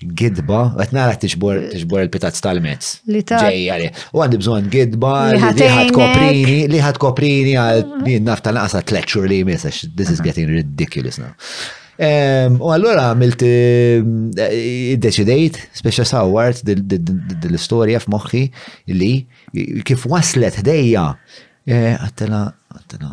Speaker 1: gidba, għet nara tiġbor il-pitazz tal-mezz.
Speaker 2: Li ta'
Speaker 1: ġejjari. U għandi bżon gidba
Speaker 2: li ħat
Speaker 1: koprini, li ħat koprini għal din naf tal-naqsa tletxur li jmiss, this is getting ridiculous now. U allura għamilt eh, deċidejt, speċa sawart dil-istoria f'moħħi li kif waslet ħdejja, eh, għattela, għattela,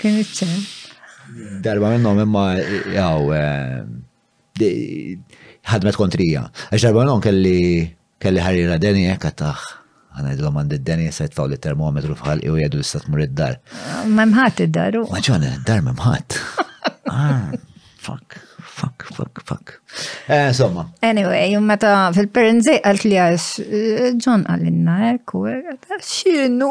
Speaker 1: Kien
Speaker 2: iċċen.
Speaker 1: Darba minnom imma jaw eh, ħadmet kontrija. Għax darba minnom kelli kelli ħarira deni jek eh, għattaħ. Għana id għand id-deni jessa jitfaw li termometru fħal u jgħedu jissa tmur id-dar.
Speaker 2: Memħat id-daru.
Speaker 1: Maċan, id-dar memħat. Ah, fuck, fuck, fuck, fuck. Eh, insomma.
Speaker 2: Anyway, meta fil-perenzi għalt li għax, John għallinna, ekku, xinu.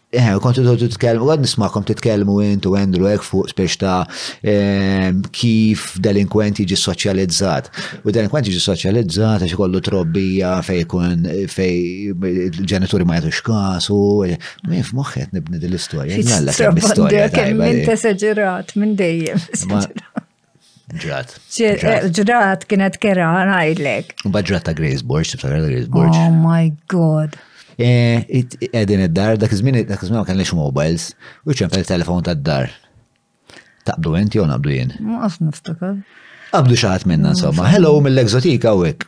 Speaker 1: Eħe, kontu tu titkellmu, għad nismakom titkellmu int u Andrew hekk fuq spiex ta' ehm, kif delinkwent jiġi soċjalizzat. U delinkwent jiġi soċjalizzat għax ikollu trobbija fej kun fej il-ġenituri ma jagħtux każ u min f'moħħet nibni dil-istorja. Nalla kemm istorja.
Speaker 2: Kemm minn teseġerat minn dejjem.
Speaker 1: Ġrat.
Speaker 2: Ġrat kienet kera għajdlek.
Speaker 1: U ġrat ta' Grace Borch, ta' Grace Borch.
Speaker 2: Oh my god.
Speaker 1: Eh, edin id-dar, dak iż-żmien dak iż-żmien ma kellix mobiles, u ċempel telefon tad-dar. Taqbdu int jew naqbdu jien?
Speaker 2: Ma qas niftakar.
Speaker 1: Qabdu xaħat minna insomma. Hello mill-egzotika u hekk.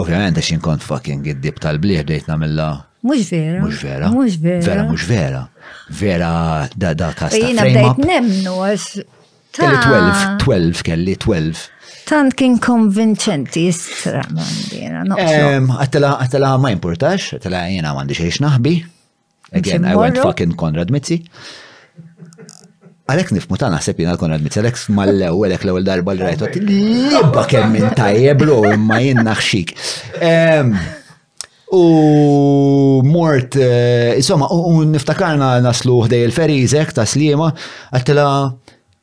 Speaker 1: Ovvjament għax inkont fucking id-dib tal-bliħ bdejt namilla.
Speaker 2: Mux vera.
Speaker 1: Mux vera.
Speaker 2: Mux vera.
Speaker 1: Vera mux vera. Vera da da kasta.
Speaker 2: Jina bdejt nemnu għax.
Speaker 1: Kelli 12, 12, kelli 12.
Speaker 2: Tant kien konvinċenti jistra mandina.
Speaker 1: Għattela, għattela ma importax, għattela jena mandi xiex naħbi. Again, I went fucking Konrad Mizzi. Għalek nifmu ta' naħseb jina l-Konrad Mizzi, għalek mal-lew, għalek l-ewel darba l-rajtu, libba kemm minn tajjeb lo imma jien naħxik. U mort, eh, insomma, u niftakarna naslu ħdej il-ferizek ta' slima, għattila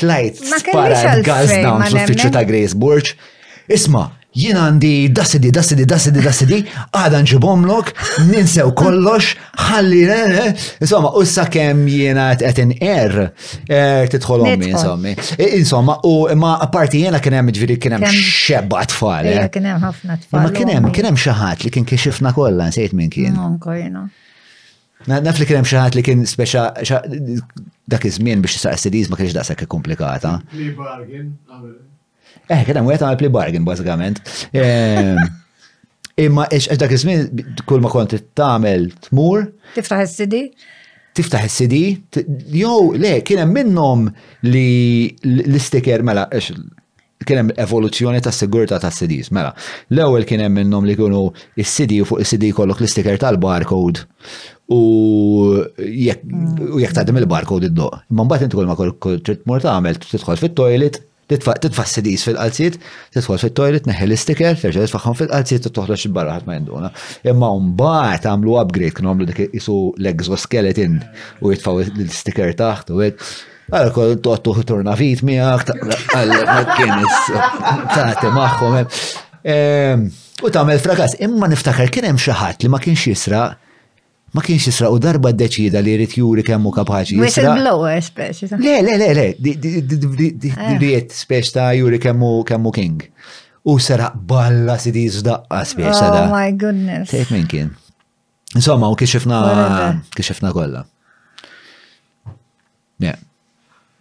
Speaker 1: Tlajt spara gas dawn
Speaker 2: l-uffiċċju
Speaker 1: ta' Grace Burch. Isma, jien għandi dasidi, dasidi, dasidi, dasidi, għada nġibomlok, ninsew kollox, ħalli, eh, eh. insomma, u sa' kem jiena għetin er, er titħol ommi, insomma. E, insomma, u ma' parti jiena kienem ġviri
Speaker 2: kienem
Speaker 1: xebba tfal. Eh.
Speaker 2: Kienem ħafna tfal.
Speaker 1: Ma kienem, kienem xaħat li kien kiexifna kolla, nsejt minn kien. Naf li kien hemm xi ħadd li kien speċa dak iż-żmien biex tisaq CDs ma kienx daqshekk ikkomplikata.
Speaker 5: Plea bargain għamel.
Speaker 1: Eh, kien hemm wieħed għamel plea bargain bażikament. Ehm, imma għax dak iż-żmien kull ma kont tagħmel tmur.
Speaker 2: Tiftaħ is-CD?
Speaker 1: Tiftaħ is-CD, jew le kien hemm minnhom li l-istiker mela kien hemm evoluzzjoni ta' sigurtà ta' CDs. Mela, l-ewwel kien hemm minnhom li kienu is-CD u fuq is-CD kollok l-istiker tal-barcode u jekk u jekk tgħaddim il-barcode iddoq. Imma mbagħad inti kull ma trid tmur tagħmel tidħol fit-toilet, titfa' CDs fil-qalziet, tidħol fit-toilet neħħi l-istiker, terġa' titfagħhom fil-qalziet u toħroġ barra ħadd ma jinduna. Imma mbagħad għamlu upgrade kienu għamlu dik isu l-exoskeleton u jitfgħu l-istiker taħt u hekk. Għal kol tottu turna vit miegħek għal kienis tagħti magħhom. Ehm, u tagħmel frakas, imma niftakar kien hemm xi ħadd li ma kienx jisra ma kienx jisra u darba deċida li jrid juri kemm hu kapaċi.
Speaker 2: Whistleblower speċi.
Speaker 1: Le, le, le, le,
Speaker 2: eh.
Speaker 1: diet speċi ta' juri kemm hu king. U seraq balla sidi zdaqqa speċi.
Speaker 2: Oh my goodness.
Speaker 1: Tejt minn kien. Insomma, u kixifna kixifna kollha. Yeah.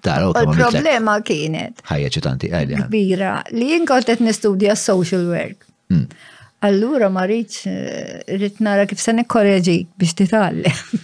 Speaker 1: Tara, ok.
Speaker 2: Il-problema kienet.
Speaker 1: Ħajja ċitanti, għalja.
Speaker 2: Kbira, li jien kont qed nistudja social work.
Speaker 1: Hmm.
Speaker 2: Allura ma rridx eh, rrid nara kif se nikkoreġik biex titgħallem.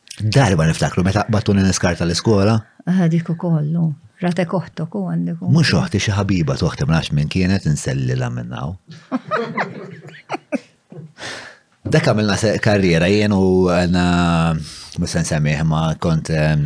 Speaker 1: Darba niftakru meta qbattuni niskarta l-iskola.
Speaker 2: Ah, dik ukollu. Ratek oħtok u għandek.
Speaker 1: Mhux oħti xi ħabiba toħti ma nafx minn kienet inselli la minnaw. Dak għamilna karriera jien u għandna musen semmiħ ma kont ehm,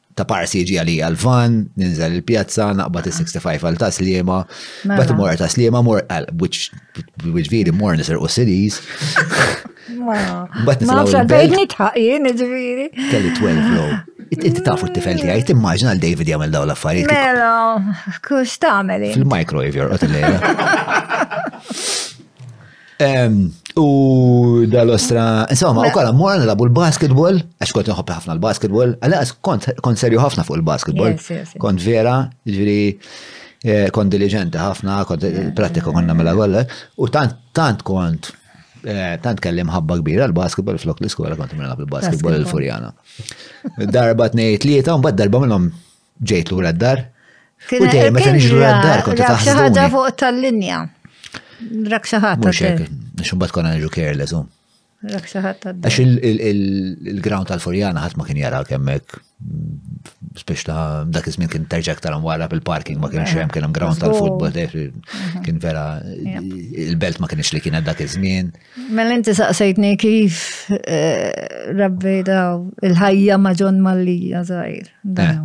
Speaker 1: ta' parsi jiġi għalija l-van, ninżel il-pjazza, naqbad il-65 għal ta' slima,
Speaker 2: mela.
Speaker 1: bat mor ta' slima, mor għal, which viri mor nisir u
Speaker 2: sidis.
Speaker 1: Bat
Speaker 2: nisir
Speaker 1: għal
Speaker 2: bejt nitħaqin, ġviri.
Speaker 1: Kelli 12 low. Inti tafu t-tifel ti għaj, timmaġna l-David jgħamil daw l-affarijiet.
Speaker 2: Mela, kux tameli.
Speaker 1: Fil-microwave jorqot il-lejla. U dal-ostra, insomma, u kolla morna labu l-basketball, għax kont nħobbi ħafna l-basketball, għallas kont serju ħafna fuq il-basketball. Kont vera, ġviri, eh, kont diligenti ħafna, kont pratika konna mela kolla, u tant, tant kont, eh, tant kellim ħabba kbira l-basketball flok l-iskola kont mela il-basketball il-Furjana. Darba t-nejt li un bad darba minnom Ġejt lura d-dar. U dejjem meta niġi lura d-dar kont
Speaker 2: taħsbu. Xi
Speaker 1: ħaġa
Speaker 2: fuq tal-linja. Rak xi
Speaker 1: ħadd. Mhux hekk, biex imbagħad konna niġu careless u.
Speaker 2: Rak
Speaker 1: xi ħadd. Għax il-ground tal-Furjana ħadd ma kien jara kemmek spiex ta' dak iż-żmien kien terġa' aktar wara bil-parking ma kienx hemm kien hemm ground tal-futbol kien vera il-belt ma kienx li kienet dak iż-żmien.
Speaker 2: Mela inti saqsejtni kif eh, rabbi daw il-ħajja ma' John Mallija zaħir. Eh.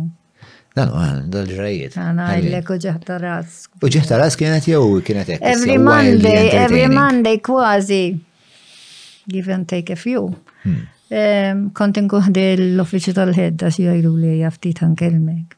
Speaker 1: Dan u għan, dal ġrajiet.
Speaker 2: Għana għajlek u ġeħta ras.
Speaker 1: U ġeħta ras kienet jew kienet ekk.
Speaker 2: Every Monday, every Monday kważi. Give and take a few.
Speaker 1: Hmm.
Speaker 2: Kont inkuħdi l-offiċi tal-ħedda xie għajdu li jaftit
Speaker 1: għan kelmek.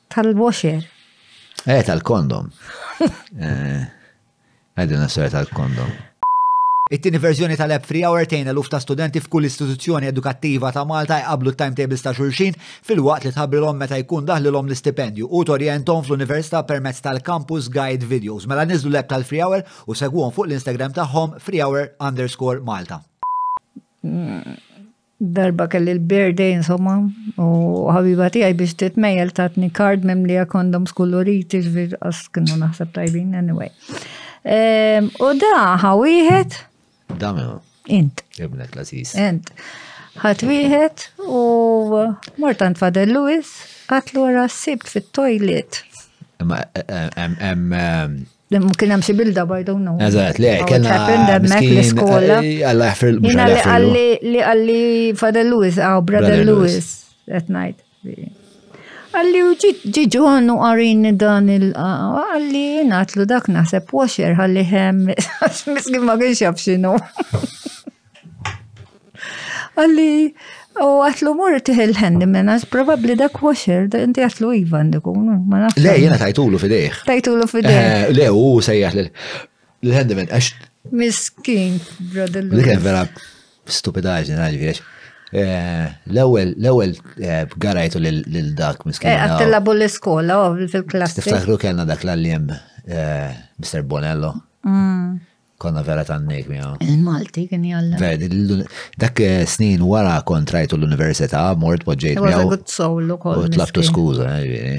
Speaker 2: Tal-washer.
Speaker 1: Eh, tal-kondom. Eh, Għaddu nasura tal-kondom. It-tieni verżjoni tal-app Free Hour tejn eluf ta' studenti f'kull istituzzjoni edukattiva ta' Malta jqablu timetables ta' xulxin fil-waqt li tħabbrilhom meta jkun daħlilhom l-istipendju u torjentom fl-università permezz tal-campus guide videos. Mela niżlu l-app tal-Free Hour u segwhom fuq l-Instagram tagħhom freehour underscore Malta.
Speaker 2: darba kelli l-birthday insomma u ħabiba tiegħi biex titmejjel tatni kard mimlija kondoms kuluriti ġvir għas kienu naħseb tajbin anyway. Ehm, u da ħa
Speaker 1: wieħed. Da minn.
Speaker 2: Int.
Speaker 1: Ibnek l-aziz.
Speaker 2: Int. Ħat wieħed u mortant Fadel Lewis għatlu għara sibt fit-toilet.
Speaker 1: Imma eh,
Speaker 2: eh, Kien hemm xi bilda by don't know.
Speaker 1: Eżatt, le,
Speaker 2: kien l-iskola.
Speaker 1: Eh, Alla jaħfir l
Speaker 2: Jina li għalli li għalli Father Lewis, għaw Brother
Speaker 1: Lewis,
Speaker 2: at night. Għalli u ġiġu għannu għarin dan il-qaqa, għalli natlu dak naħseb washer għalli hem, miskin ma kienx jafxinu. Għalli, u għatlu mur tiħil handyman, għax probabli dak washer, da inti għatlu Ivan dik unu, ma nafx.
Speaker 1: Le, jena tajtulu
Speaker 2: fidejh. Tajtulu fidejh.
Speaker 1: Eh, le, u sejjaħ l-handyman, għax.
Speaker 2: Miskin, brother.
Speaker 1: Dik vera stupidaġi, għalli, għax. Eh, l-ewel, l-ewel eh, garajtu l-dak miskin.
Speaker 2: Għattilla bull iskola oh, fil-klassi.
Speaker 1: Tiftakru kena dak l-għallim Mr. Bonello.
Speaker 2: Mm.
Speaker 1: Konna vera tannik mija.
Speaker 2: Il-Malti kien jalla.
Speaker 1: Dak eh, snin wara kontrajtu l-Università, mort poġġejt
Speaker 2: mija.
Speaker 1: U
Speaker 2: sowlu kol. U
Speaker 1: tlabtu skuza, eh, ġviri.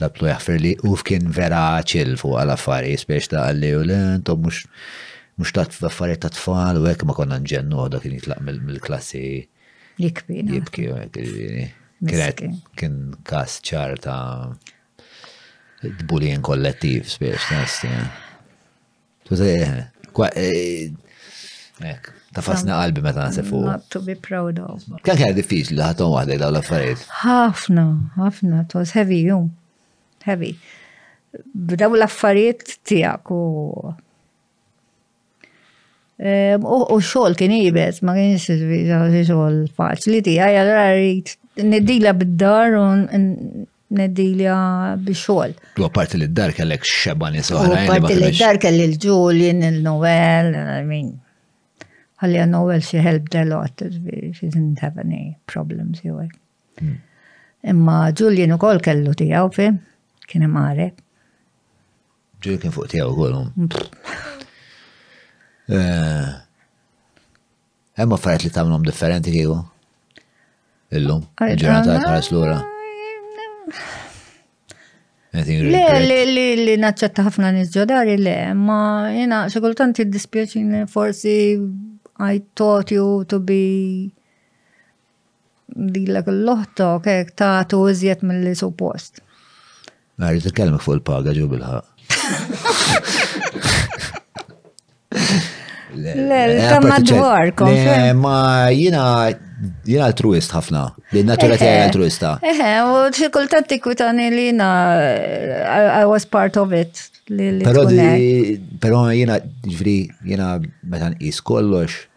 Speaker 1: Tlabtu jaħfir li u kien vera ċil fuq għal-affari, spiex ta' għalli u l-ent, u mux mux ta' affarijiet ta' tfal u hekk ma konna nġennu għada kien jitlaq mill-klassi.
Speaker 2: Jikbi.
Speaker 1: Jibki u
Speaker 2: hekk
Speaker 1: Kien kas ċar ta' Bullying kollettiv, spiex, test, Ek, ta' fasna qalbi meta nasi fuq.
Speaker 2: Not to be proud of.
Speaker 1: Kan kien diffiċ li ħatom għadaj daw l-affarijiet?
Speaker 2: ħafna, ħafna, it was heavy, jum. Heavy. B'daw l-affarijiet tijak u Ehm, u u xogħol kien ibes, ma kienx xi xogħol faċli tiegħi, allura rrid neddila bid-dar u n- n- neddila
Speaker 1: bix-xogħol. U apparti li d-dar kellek xeba nies
Speaker 2: U
Speaker 1: oħrajn li ma
Speaker 2: parti li
Speaker 1: kinux.
Speaker 2: dar kelli l-Julian, il-Noel, I mean. Għalli għal Noel she helped a lot, she didn't have any problems, jew hekk. Imma Julian ukoll kellu tiegħu fim, kien imare.
Speaker 1: Ġuri kien fuq tiegħu wkoll. Eh, hemm affarijiet li tagħmlhom differenti kieku. Illum,
Speaker 2: ġurnata
Speaker 1: tħares lura.
Speaker 2: Le, li li naċċetta ħafna nis ġodari, le, ma jena xekultant id-dispieċin forsi I taught you to be Dilek l-oħtok hekk tagħtu iżjed mill-li suppost.
Speaker 1: Ma rrid ikellmek fuq il-paga ġew bilħaq.
Speaker 2: Le, ta' madwarkom.
Speaker 1: Ma jina jina altruist ħafna. Din natura tiegħi altruista.
Speaker 2: Eħe, u xi kultant tikkwitani li jina I was part of it.
Speaker 1: Però jina ġifri jina meta nqis kollox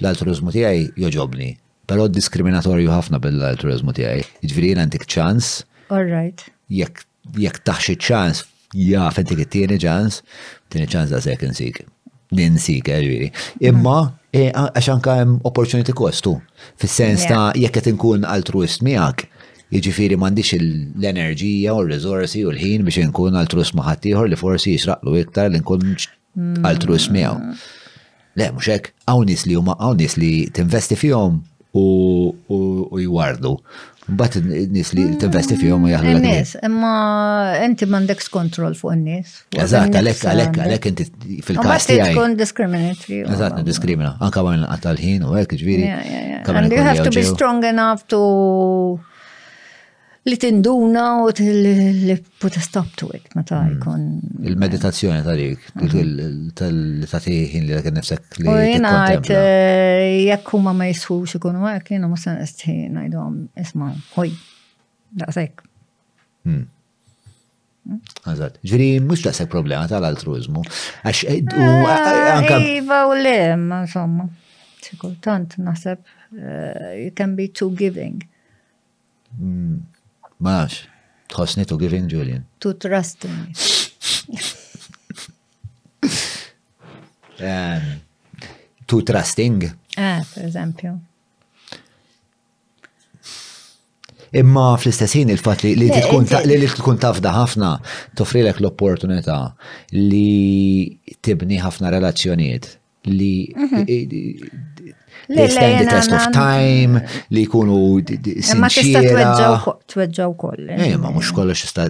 Speaker 1: L-altruiżmu tiegħi jogħġobni, però diskriminatorju ħafna bil-altruiżmu tiegħi. Jiġifieri jiena ntik ċans.
Speaker 2: All right.
Speaker 1: Jekk jekk taħx iċ-ċans, jaf intik it-tieni ċans, tieni ċans da sek insik. Ninsik, eh, ġifieri. Imma eh, għax anka hemm opportunity kostu. Fis-sens ta' jekk qed inkun altruist miegħek, Jiġifieri m'għandix l-enerġija u r-riżorsi u l-ħin biex inkun altruist ma' ħaddieħor li forsi jixraqlu iktar li nkun Altru ismijaw. Le, mhux hekk, hawn nies li huma hawn nies li tinvesti fihom u jwardu. Bat nis li t-investi fihom u jaħlu
Speaker 2: l-nis. Imma inti m'għandekx kontroll fuq n-nis.
Speaker 1: Eżatt, għalek, għalek, għalek inti
Speaker 2: fil-kas
Speaker 1: tiegħi.
Speaker 2: tkun discriminatory.
Speaker 1: Eżatt, diskrimina. Anka ma nqata l-ħin u hekk ġviri.
Speaker 2: And you have to be strong enough to Li tinduna u li put a stop to it meta
Speaker 1: hmm.
Speaker 2: jkun.
Speaker 1: Il-meditazzjoni ta' dik, li ta' tiħin li l-għen nifsek li.
Speaker 2: U jena għajt,
Speaker 1: eh,
Speaker 2: jekk huma ma jisħux ikunu għek, jena musan istħi najdom, isma, hoj, daqsek.
Speaker 1: Hmm. Hmm? Għazat, ġviri, mux daqsek problema tal-altruizmu. Għax, eh, u eh, anka.
Speaker 2: Iva u le, insomma, ċikultant, naħseb, you can be too giving.
Speaker 1: Mm, ma nafx, tħossni to giving Julian.
Speaker 2: To trust in me.
Speaker 1: um, to trusting.
Speaker 2: Eh, per eżempju.
Speaker 1: Imma fl-istess ħin il-fat li li tkun li li tkun tafda ħafna toffrilek l-opportunità li tibni ħafna relazzjonijiet li li stand the test of time, li jkunu sinċiera.
Speaker 2: Ma tista'
Speaker 1: tweġġa'
Speaker 2: wkoll. Eh?
Speaker 1: eh, ma mhux kollox tista'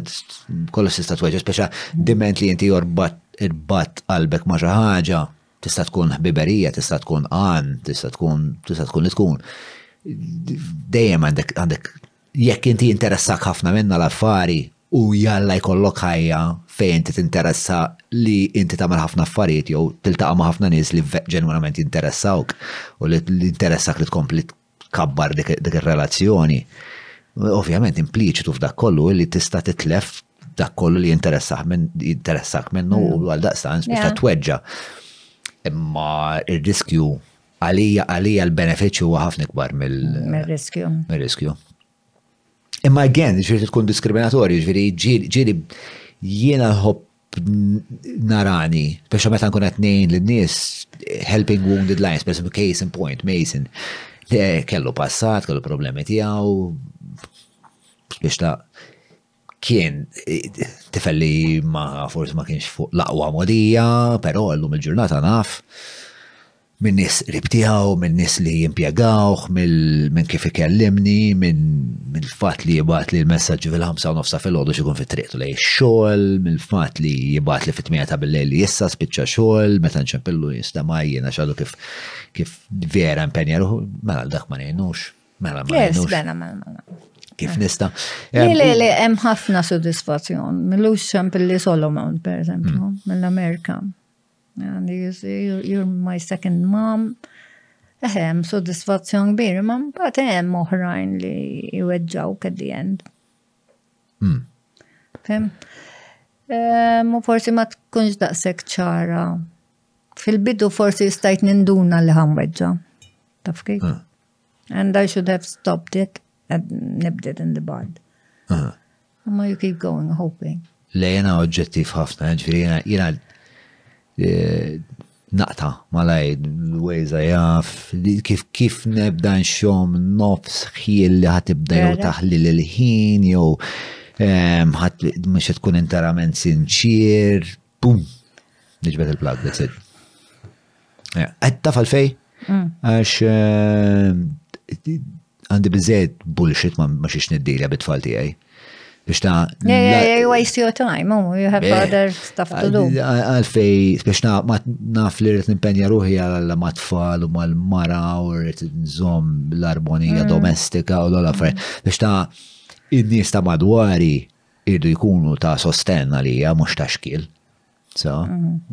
Speaker 1: kollox tista' tweġġa', speċa diment li inti jorbat irbat qalbek ma' xi ħaġa, tista' tkun ħbiberija, tista' tkun qan, tista' tkun tista' tkun li tkun. Dejjem għandek għandek Jekk inti jinteressak ħafna minnha l-affari u jalla jkollok ħajja fejn inti tinteressa li inti tagħmel ħafna affarijiet jew tiltaqa' ma' ħafna nies li ġenwinament jinteressawk u li jinteressak li tkompli tkabbar dik ir-relazzjoni, ovvjament impliċitu f'dak kollu li tista' titlef dak kollu li jinteressak minnu u għaldaqstant biex tweġġa'. Imma ir-riskju Għalija, għalija l-benefiċċju huwa ħafna ikbar
Speaker 2: mill-riskju.
Speaker 1: Mill-riskju. Imma again, ġifieri tkun diskriminatorju, ġifieri ġieli jiena nħobb narani, biex meta nkun qed ngħin lin-nies helping wounded lions, biex case in point, Mason, li kellu passat, kellu problemi tiegħu, biex ta' kien tifel li ma forsi ma kienx fuq laqwa modija, però llum il-ġurnata naf minn nis qrib tiegħu, minn nis li jimpjegawh, minn kif ikellimni, minn fatt li jibgħat li l-messaġġi fil-ħamsa u nofsa fil-ħodu xikun fit-triqtu lej xogħol, minn fatt li jibgħat li fit-tmija ta' bil-lejl li issa spiċċa xogħol, meta nċempillu jistema' jiena xadu kif vera impenja ruħu, mela dak ma ngħinux. Mela, ma
Speaker 2: Yes,
Speaker 1: ngħinux.
Speaker 2: mela, mela, mela.
Speaker 1: Kif nista?
Speaker 2: Le, le, le, hemm ħafna sodisfazzjon. Millux ċempilli Solomon, per eżempju, Hmm. mill-Amerika. And you say, "You- You're my second mom. Eh, Hemm sodisfazzjon kbir, ma mbagħad hemm oħrajn li jweġġaw at the end. Hmm. Fem? Ehm, U forsi ma tkunx daqshekk ċara. Fil-bidu forsi stajt ninduna li ħamweġġa. Taf kif? Hmm. And I should have stopped it and nibdet in the bud. Uh-huh. Ma you keep going hoping.
Speaker 1: Le jena oġġettiv ħafna, ġviri jena jena eh, naqta malaj l-ways I have, kif kif nebda nxom nofs ħil li ħatibda jew taħli l-ħin jew ehm, ħat mux tkun interament sinċir, Boom! Niġbed il-plug, that's it. Għetta fal-fej, mm. għax eh, għandi bizzed bullshit ma xiex niddilja bit-tfal tijaj. Biex ta'
Speaker 2: you waste your time, oh, you have other stuff to do.
Speaker 1: Għalfej, biex ta' ma naf li rrit nimpenja ruħi għal ma tfal u mal mara u rrit nżom l-armonija mm. domestika u l-għalafre. Biex ta' id-nies ta' madwari Irdu jkunu ta' sostenn għalija, mhux ta' xkiel. Sa,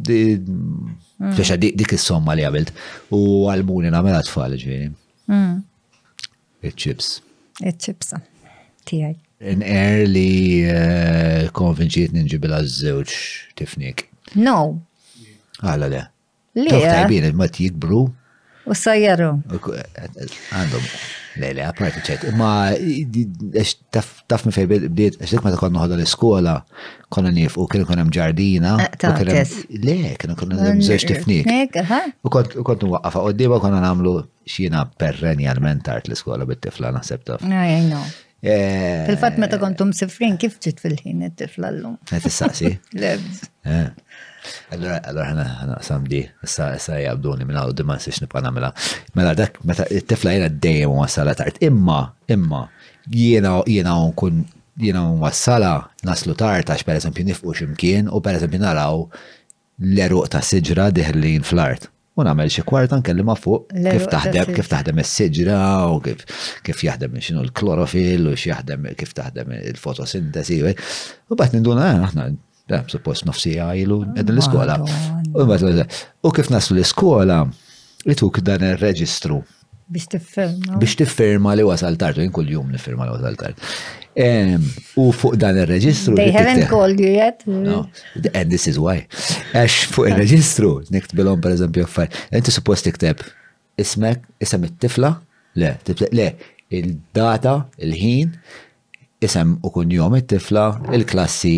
Speaker 1: biex dik is-somma li għamilt u għalmuni nagħmel tfal ġifieri. Mm.
Speaker 2: Iċ-ċips. Iċ-ċipsa
Speaker 1: tiegħi. Inqer li eh, konvinċiet ninġibila ż-żewġ tifnik.
Speaker 2: No.
Speaker 1: Għala le.
Speaker 2: Le. Dawk
Speaker 1: tajbin il-mat jikbru.
Speaker 2: U sajjaru.
Speaker 1: Għandhom. Le, le, għaparti ċert. Ma, taf mi fej bdiet, għax dik ma ta' konna ħodha l-iskola, konna nif u kien konna
Speaker 2: mġardina.
Speaker 1: Le, kien konna mżewġ tifnik. U kont nwaqqafa u d-diba konna namlu xina perrenjalment tart l-iskola bit-tifla naħseb taf. Eh,
Speaker 2: Fil-fatt meta kontu msifrin kif ġiet fil-ħin it-tifla llum?
Speaker 1: Qed issaqsi.
Speaker 2: Lebz.
Speaker 1: Eh. Allora, allora ħana ħana qsam di, issa issa jabduni minn għawdu ma nsiex nibqa' nagħmilha. Mela dak meta it-tifla jiena dejjem wassala tard. Imma, imma jiena jiena nkun jiena wassala naslu tard għax pereżempju nifqu x'imkien u pereżempju naraw l-għeruq ta' siġra diħlin fl-art u nagħmel xi kwarta nkellimha fuq kif taħdem kif taħdem is-siġra u kif kif jaħdem x'inhu l-klorofill u x'jaħdem kif taħdem il-fotosintesi. U bad ninduna ah, aħna suppost nofsija ilu qegħdin l-iskola. U kif naslu l-iskola, ituk dan ir-reġistru
Speaker 2: Biex tifferma.
Speaker 1: Biex tifferma li wasal tard, u kull jum nifferma li wasal tard. U fuq dan il-reġistru.
Speaker 2: They haven't called you yet.
Speaker 1: No, and this is why. Għax fuq il-reġistru, niktbilom per eżempju għaffar, inti suppost tikteb ismek, isem it-tifla, le, le, il-data, il-ħin, isem u kun jom it-tifla, il-klassi,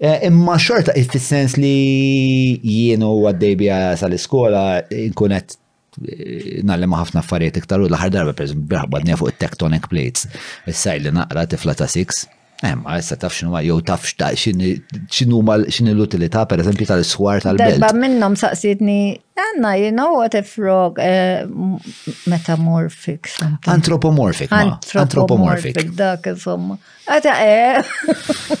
Speaker 1: Eh, imma xorta fis-sens li jien u għaddej bija sal-iskola nkun qed eh, nallem ħafna affarijiet iktar u l-aħħar darba per bħadni fuq it-tectonic plates. Issa li naqra tifla ta' six. Eh, ma issa taf xinu ma jew taf xinu ma xinu l-utilità per eżempju tal-swar tal-belt.
Speaker 2: Darba minnom saqsidni, Anna, you know what a frog eh, metamorphic something.
Speaker 1: Anthropomorphic, ma. Anthropomorphic.
Speaker 2: Dak, insomma. Għata, eh.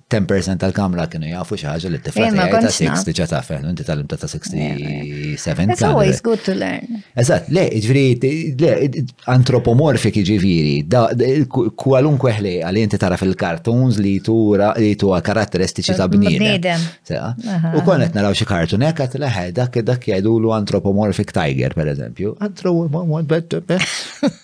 Speaker 1: 10% tal-kamra kienu jafu xi ħaġa li t-tifla
Speaker 2: eh,
Speaker 1: tiegħi ta' 6 diġà taf eh, inti tal-imta ta' 67
Speaker 2: It's always good to learn.
Speaker 1: Eżatt, le, ġifieri, le, antropomorfik ġifieri, kwalunkwe ħlej għal inti tara fil-kartons li tura li tuha karatteristiċi ta' bniedem. U kon qed naraw xi kartun hekk qed leħe dak dak jgħidulu antropomorfik tiger
Speaker 2: pereżempju.
Speaker 1: Antropomorfik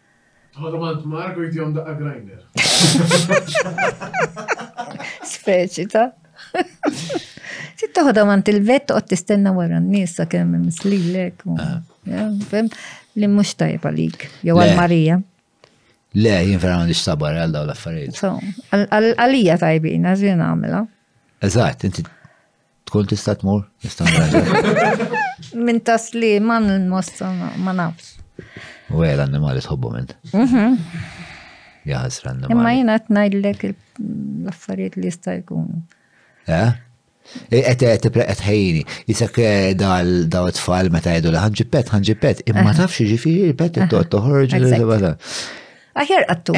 Speaker 1: Tħodhom għand Mark u
Speaker 5: jtihom daqqa grinder.
Speaker 2: Speċi ta' Sitt toħodha mant il-vet toqgħod tistenna wara n-nies sa kemm mislilek. Ah. Fem li mhux tajjeb għalik jew
Speaker 1: għal
Speaker 2: Marija.
Speaker 1: Le, jien vera għandi xtabar għal daw l-affarijiet.
Speaker 2: So, għalija tajbin, għazin għamela.
Speaker 1: Eżatt, inti Tkun tista' tmur? Nista'
Speaker 2: Min tas li man l-mosta ma nafx.
Speaker 1: U għel annimali tħobbu minn. Mhm.
Speaker 2: Jaħas
Speaker 1: l-annimali.
Speaker 2: Imma jina t-najdlek l-affarijiet li jista' jkunu.
Speaker 1: Eh? Etħejni, jisak eh, daw tfal meta jgħidu li ħanġi pet, ħanġi pet, imma tafx ġifiri pet t-tot toħorġ.
Speaker 2: Aħjar għattu.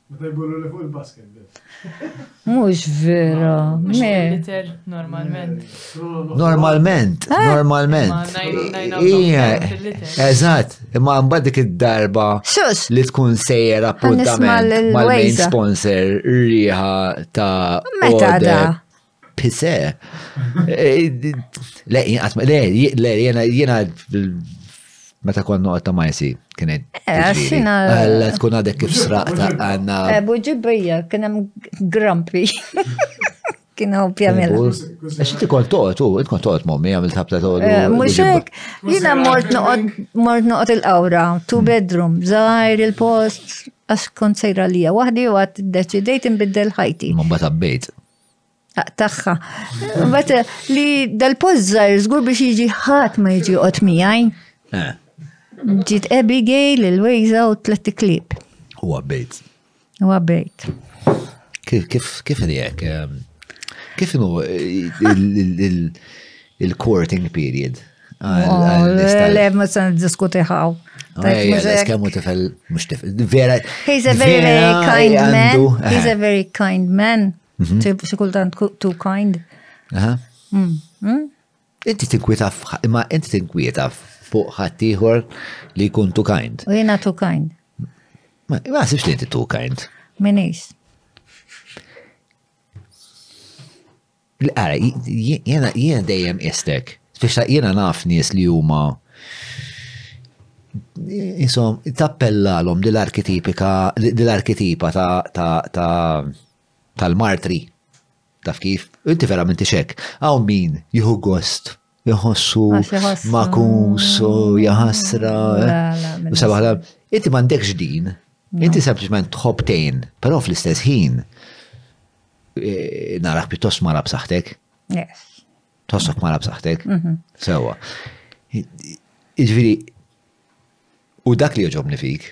Speaker 5: Meta jgollu li fuq il-basket biss.
Speaker 2: Mhux vera. Mhux
Speaker 6: liter normalment.
Speaker 1: Normalment,
Speaker 6: eh? normalment.
Speaker 1: Ija, eżatt, imma mbagħad dik id-darba li tkun sejjer appuntament mal-main sponsor riħa ta'
Speaker 2: Meta da.
Speaker 1: Pise. Le, le, jena, jena, meta kon noqgħod ta' majsi, kienet.
Speaker 2: Eh, għaxina.
Speaker 1: Għalla tkun għadek kif sraqta għanna.
Speaker 2: Eh, Buġi bija, kien hemm grampi. Kien hawn pjamel.
Speaker 1: Għax inti kont toqgħod u int kont toqgħod mommi għamil tabta toqgħod.
Speaker 2: Eh,
Speaker 1: mhux
Speaker 2: hekk, jiena mort noqgħod mort noqgħod il-qawra, two hmm. bedroom, żgħir il-post għax kont sejra lija waħdi u għad deċidejt inbiddel ħajti.
Speaker 1: Mbagħad abbejt.
Speaker 2: tagħha. Mbagħad eh, li dal-pożżar żgur biex jiġi ħadd ma jiġi qod miegħi.
Speaker 1: Eh.
Speaker 2: Ġiet Abigail il-wejża u tlet tiklib.
Speaker 1: U għabbejt.
Speaker 2: U għabbejt.
Speaker 1: Kif kif kif jek? Kif inhu eh, il-courting period?
Speaker 2: Le, ma sa diskuti ħaw.
Speaker 1: Kemmu tifel, mux tifel. Vera.
Speaker 2: He's a very, very kind man. He's a very kind man. Xikultant too kind. Mm, mm.
Speaker 1: Inti tinkwita, ma inti tinkwita fuq ħattijħor li kun too kind.
Speaker 2: U jena too kind.
Speaker 1: Ma għasibx li inti too kind.
Speaker 2: Minix.
Speaker 1: Ara, jiena jiena dejjem istek. Speċa jiena naf nies li huma Insom, tappellalhom dil-arkitipika, dil-arkitipa ta' tal-martri. Taf kif? Inti verament ixek. Hawn min jieħu gost jħossu makus u
Speaker 2: jħassra.
Speaker 1: U sabaħla, inti mandekx din, inti sempliċement tħobb tejn, però fl-istess ħin eh, naraħ pjuttost mara b'saħħtek.
Speaker 2: Yes.
Speaker 1: Tossok mara b'saħħtek. Mhm. Sewa. Iġviri, u dak li joġobni fik,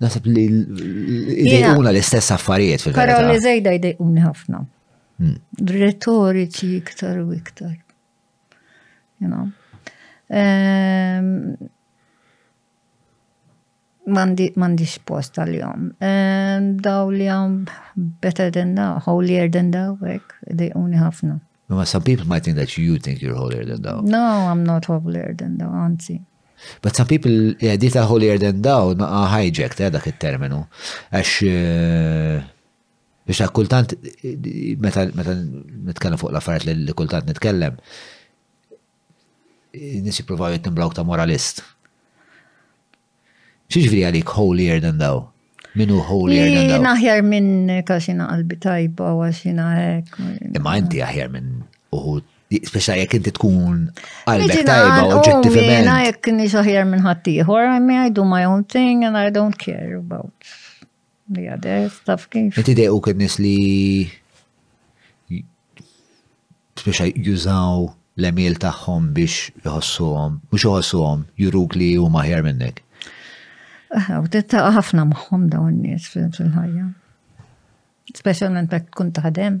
Speaker 2: Nasib
Speaker 1: li jdejquna l-istess affarijiet
Speaker 2: fil Però
Speaker 1: li
Speaker 2: zejda jdejquni ħafna. Hmm. Retoriċi iktar u iktar. Ehm, mandi spost għal-jom. Ehm, daw li għam better than now, holier than thou, ek, jdejquni ħafna.
Speaker 1: Ma some people might think that you think you're holier than thou.
Speaker 2: No, I'm not holier than thou, anzi.
Speaker 1: But some people, yeah, di ta' holier than thou, naqa hijack ta' dak il-terminu. Għax, eh, biex ta' kultant, meta nitkellem fuq l-affarijiet li kultant nitkellem, nisi provaw jittimblawk ta' moralist. Xieġveri għalik holier than thou? Minu holier than thou?
Speaker 2: Jien aħjar minn kaxina qalbi tajba u għaxina hekk.
Speaker 1: Imma inti aħjar minn uħud Speċa jek inti tkun
Speaker 2: għalbek
Speaker 1: tajba
Speaker 2: oġġettivament. Jena jek nix aħjar minn ħattijħor, I may I do my own thing and I don't care about Mija der, taf kif.
Speaker 1: Inti dejqu kien nis li speċa jużaw l-emil tagħhom biex jħossuhom, mhux jħossuhom, juruk li huma ħjar minnek.
Speaker 2: U titta ħafna magħhom dawn in-nies fil-ħajja. Speċjalment meta tkun taħdem.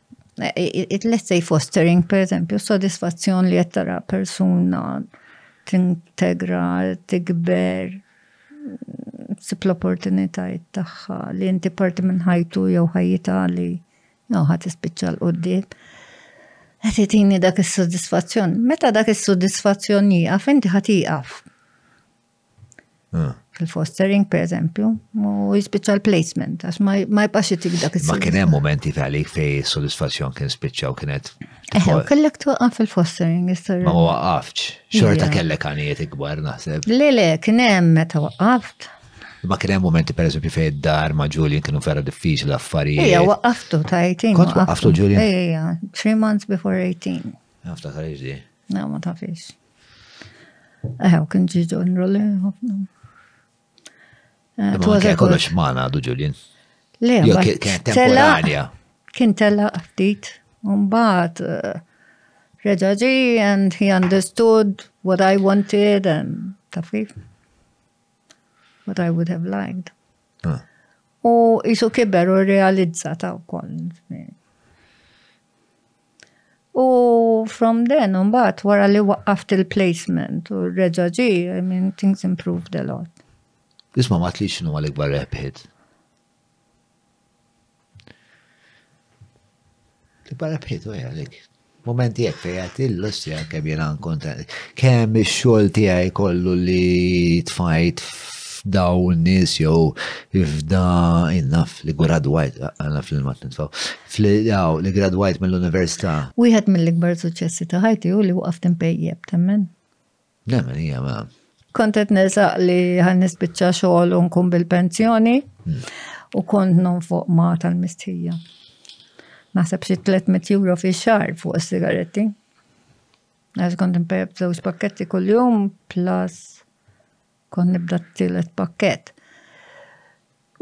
Speaker 2: let's say fostering, per eżempju, sodisfazzjon li qed tara persuna tintegra, tikber, sib l-opportunitajiet tagħha li inti parti minn ħajtu jew ħajjita li jew ħadd ispiċċa l qudiem Qed itini dak is-sodisfazzjon. Meta dak is-sodisfazzjon jieqaf, inti ħadd
Speaker 1: tieqaf.
Speaker 2: fil-fostering per eżempju, u jispiċċa l-placement, għax ma jibqax jitik dak il-sens.
Speaker 1: Ma kien hemm momenti tali fej soddisfazzjon kien spiċċa u kienet.
Speaker 2: Eħe, kellek tuqqaf fil-fostering, jistar.
Speaker 1: Ma waqafx, xorta kellek għanijiet ikbar naħseb.
Speaker 2: Le, le, kien hemm meta waqaft.
Speaker 1: Ma kien hemm momenti per eżempju fej dar ma' Julian kienu vera diffiċli affarijiet.
Speaker 2: Ejja, waqaftu ta' 18.
Speaker 1: Kont waqaftu Julian?
Speaker 2: Ejja, 3 months before 18.
Speaker 1: Naftakar iġdi.
Speaker 2: No, ma tafix. Eħe, u kien ġiġu nrolli ħafna.
Speaker 1: Ma kien kollox maħna għadu Julian.
Speaker 2: Le,
Speaker 1: kien temporanja.
Speaker 2: Kien tella ftit, un bat eh, reġaġi and he understood what I wanted and taf kif. What I would have liked.
Speaker 1: Ah.
Speaker 2: U jisu kiber u realizza ta' koll. U from then, mbagħad wara li waqqaft il-placement u reġa' ġi, I mean, things improved a lot.
Speaker 1: Isma' ma tlix x'inhu l-ikbar rebħiet. L-ikbar rebħiet u għalik. Momenti jekk fejat il-lustrija kemm jiena nkontra. Kemm ix-xogħol tiegħi kollu li tfajt f'daw n-nies jew f'da innaf li gradwajt, għanaf li l-mat nitfaw, f'daw li gradwajt mill-università.
Speaker 2: Wieħed mill-ikbar suċċessi ta' ħajti u li waqaf timpejjeb, temmen?
Speaker 1: Nemmen, hija ma.
Speaker 2: Kontet nesaq li ħan nispiċċa xogħol u nkun bil-pensjoni hmm. u kont non fuq ma tal-mistħija. Naħseb xi 300 euro fi xar fuq is-sigaretti. Għax kont impejjeb żewġ pakketti kull-jum plus Kont nibda t-tielet pakkett.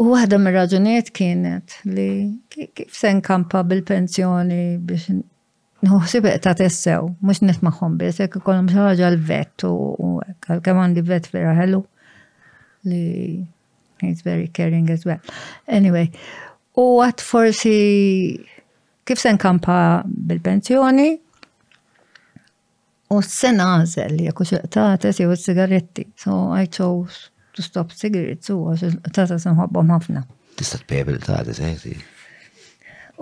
Speaker 2: U waħda mir-raġunijiet kienet li kif se nkampa bil-pensjoni biex nħuħsib ta' tessew, mux nismaħħom biss, jek ikollhom xi ħaġa l-vet u għalkemm għandi vet vera ħelu li he's very caring as well. Anyway, u għat forsi kif se nkampa bil-pensjoni U se nagħżel jekk hux il-qtates jew is-sigaretti. So I chose to stop cigarettes u għax il-qtates nħobbhom ħafna.
Speaker 1: Tista' tbejja bil-qtates, eh?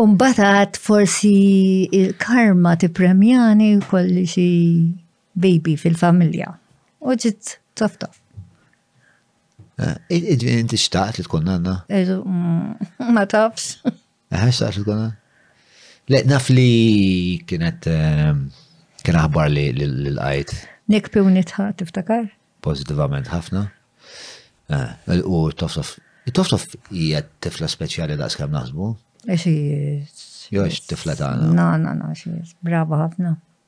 Speaker 2: Umbatat forsi il-karma ti premjani kolli xi baby fil-familja. U ġit tof tof.
Speaker 1: Eh, Iġvien inti xtaqt li tkun
Speaker 2: nanna? Mm, ma tafx.
Speaker 1: Eħe, xtaqx tkun. Le, naf li kienet eh, kien aħbar li l-għajt.
Speaker 2: Nikpi u nitħa, tiftakar?
Speaker 1: Pozitivament ħafna. Eh, u toftof. Toftof hija tifla speċjali daqs kemm naħsbu.
Speaker 2: Ex
Speaker 1: Jo, tifla tagħna.
Speaker 2: Na, na, na, brava ħafna.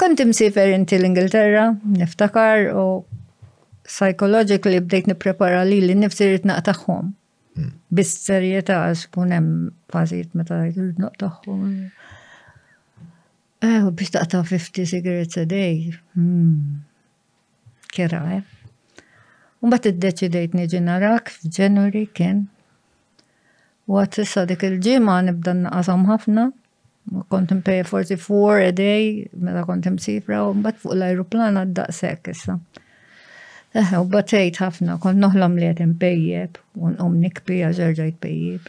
Speaker 2: Kont imsifer inti l-Ingilterra, niftakar, u psychologically bdejt niprepara li li nifsi rrit naqtaħħom. Hmm. Bis serjeta għax kun hemm fażijiet meta rrit naqtaħħom. Eh, u biex taqta' 50 cigarettes a day. Hmm. Kera, eh? Umbat id-deċidejt niġi narak f'Ġenuri kien. U għat sissa dik il-ġimgħa nibda naqashom ħafna. Kont impej forsi four a day, meta kont imsifra, u mbagħad fuq l-ajruplan għaddaqshekk issa. Eh, u batejt ħafna, kont noħlom li qed impejjeb, u nqum nikpi
Speaker 1: għax ġerġajt pejjib.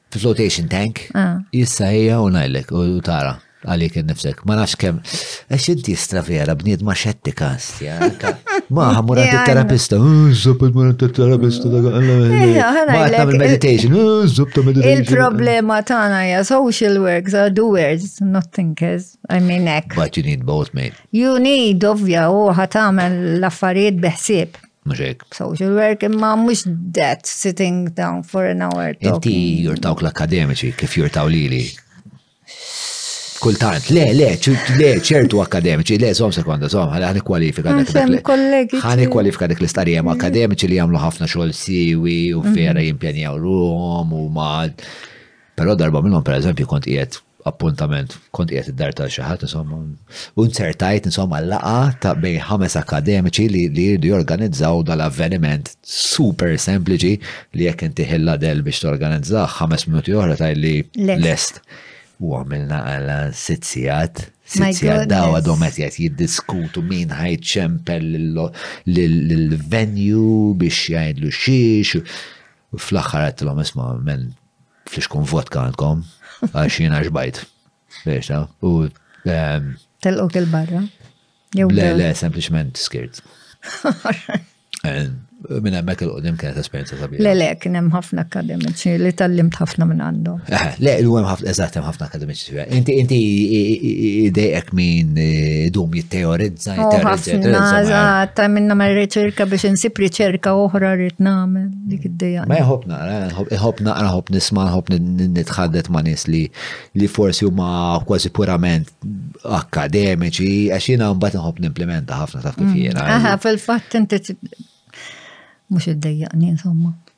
Speaker 1: Flotation tank,
Speaker 2: ah.
Speaker 1: jissa hija u najlek u tara għalik nifsek. Ma nafx kem, għax inti jistra vera bniet ma xettika stja. Ma
Speaker 2: ħamura
Speaker 1: t terapista zop il-mura
Speaker 2: t terapista
Speaker 1: Ma għatna meditation zop ta' meditation.
Speaker 2: Il-problema tana ja social work, so doers, not thinkers. I mean, ek.
Speaker 1: But you need both, mate.
Speaker 2: You need, ovvja, u ħatamel l-affarijiet beħsib.
Speaker 1: Mux hekk.
Speaker 2: Social work imma mux that sitting down for an hour.
Speaker 1: Inti jurtawk l-akademiċi kif jurtaw lili. Kultant, le, le, le, ċertu akademiċi, le, zom sekonda, zom, għala
Speaker 2: għani
Speaker 1: kwalifika
Speaker 2: dik
Speaker 1: l-kollegi.
Speaker 2: Għani
Speaker 1: kwalifika dik l-istarija ma' akademiċi li għamlu ħafna xogħol siwi u mhm. vera jimpjanjaw ruħom u ma' Pero darba minnhom per eżempju kont qiegħed appuntament, kont qiegħed id-dar ta' xi ħadd insomma, u nċertajt insomma laqa ta' bej ħames akademiċi li li jirdu jorganizzaw dal-avveniment super sempliċi li jekk inti ħilladel biex torganizza ħames minuti oħra tajli
Speaker 2: lest.
Speaker 1: U għamilna għala sitt
Speaker 2: sigħat,
Speaker 1: sitt sigħat
Speaker 2: daw
Speaker 1: għadhom qed jgħid jiddiskutu min ħajt ċempel lill-venue biex jgħidlu xiex. Fl-aħħar għedtilhom isma' men Flixkun vodka għandkom, għax jiena xbajt. Biex, ta? U. Ehm,
Speaker 2: Telqok il-barra?
Speaker 1: Le,
Speaker 2: le,
Speaker 1: sempliciment skirt. Minn hemmhekk il-qudiem kienet esperjenza sabiħa.
Speaker 2: Le, le, kien hemm ħafna akademiċi li tallimt ħafna minn għandhom.
Speaker 1: Eh, le, il hemm ħafna, eżatt, hemm ħafna akademiċi Inti inti idejek min eh, dum jitteorizza,
Speaker 2: oh,
Speaker 1: jitteorizza.
Speaker 2: Ta' minna ma' riċerka biex insib riċerka oħra rrit namel dik id-dejja.
Speaker 1: Ma jħob naqra, jħob naqra, jħob nisma, jħob nitħaddet ma' nis li li forsi huma kważi purament akademiċi, għax jina mbagħad nħob nimplementa ħafna taf kif mm. jiena.
Speaker 2: Aha, fil-fatt inti mhux iddejjaqni insomma.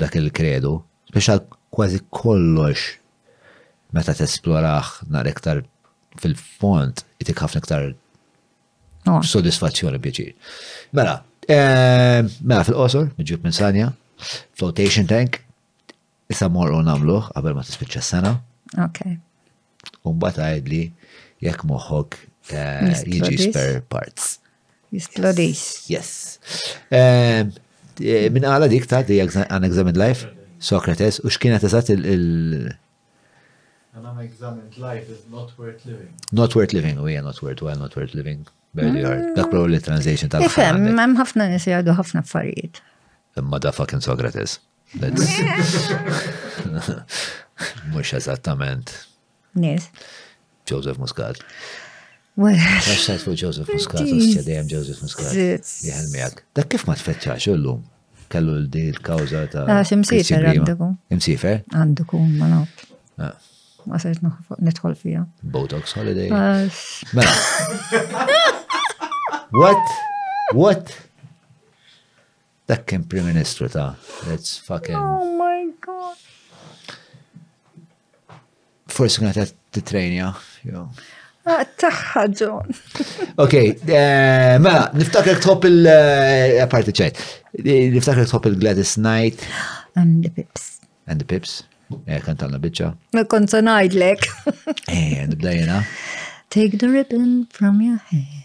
Speaker 1: dak il-kredu, spiċċa kważi kollox meta tesplorah nhar iktar fil-fond itik ħafna iktar sodisfazzjoni pjaċir. Mela, eh, mela fil-qosor, ġib minn sanja, flotation tank, issa morru namluħ qabel ma tispiċċa s-sena.
Speaker 2: Okay.
Speaker 1: u mbagħad għidli jekk moħħok eh, jiġi spare parts.
Speaker 2: Jisplodis.
Speaker 1: Yes. Eh, eh, min għala dik ta' The Unexamined Life, Socrates, u x'kienet eżatt il-
Speaker 4: An unexamined life is not worth living.
Speaker 1: Not worth living, u hija not worth well, not worth living. Barely hard. Mm. Dak probably translation tal
Speaker 2: Ifem, hemm ħafna nies jgħidu ħafna affarijiet.
Speaker 1: Imma da fucking Socrates. Mux eżattament.
Speaker 2: Nis.
Speaker 1: Joseph Muscat. Għaxħat fuq Joseph Muscat, u s-sedajem Joseph Muscat.
Speaker 2: Jħel
Speaker 1: miegħek. Dak kif ma tfetċax illum? Kellu l-di l-kawza ta'
Speaker 2: ah,
Speaker 1: Imsifer
Speaker 2: għandukum.
Speaker 1: Imsifer?
Speaker 2: Għandukum, ma naf.
Speaker 1: Ah.
Speaker 2: Ma sajt nidħol fija.
Speaker 1: Botox holiday.
Speaker 2: Ah,
Speaker 1: mela. What? What? Dak kien Prim Ministru ta' let's fucking.
Speaker 2: Oh my god.
Speaker 1: Forsi kienet qed titrejnja, jo.
Speaker 2: Ah, Taħħa ġon.
Speaker 1: Ok, eh, mela, niftakar tħobb il eh, parti ċajt. Niftakar tħobb il-Gladys Knight
Speaker 2: And the pips.
Speaker 1: and the Pips. Eh, Kan talna biċċa.
Speaker 2: Ma kont se ngħidlek.
Speaker 1: Eh, nibda jena.
Speaker 2: Take the ribbon from your hair.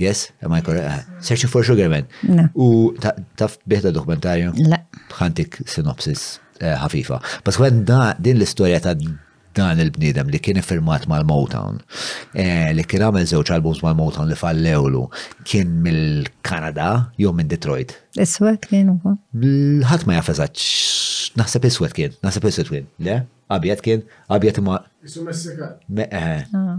Speaker 1: Yes, am I correct? Ah, Searching for Sugar Man. U taf biħda dokumentarju?
Speaker 2: Le.
Speaker 1: Bħantik sinopsis eh, ħafifa. Bas għan din l-istoria ta' dan il-bnidem li kien firmat mal-Motown, eh, li kien għamel zewċ albums mal-Motown li fallewlu, kien mill-Kanada, jew minn Detroit.
Speaker 2: Iswed kien u
Speaker 1: Ħat ma jafezaċ, naħseb iswed kien, naħseb iswed kien, le? Abjad kien, abjad ma.
Speaker 5: Isu
Speaker 1: Messika. Eh.
Speaker 2: Ah.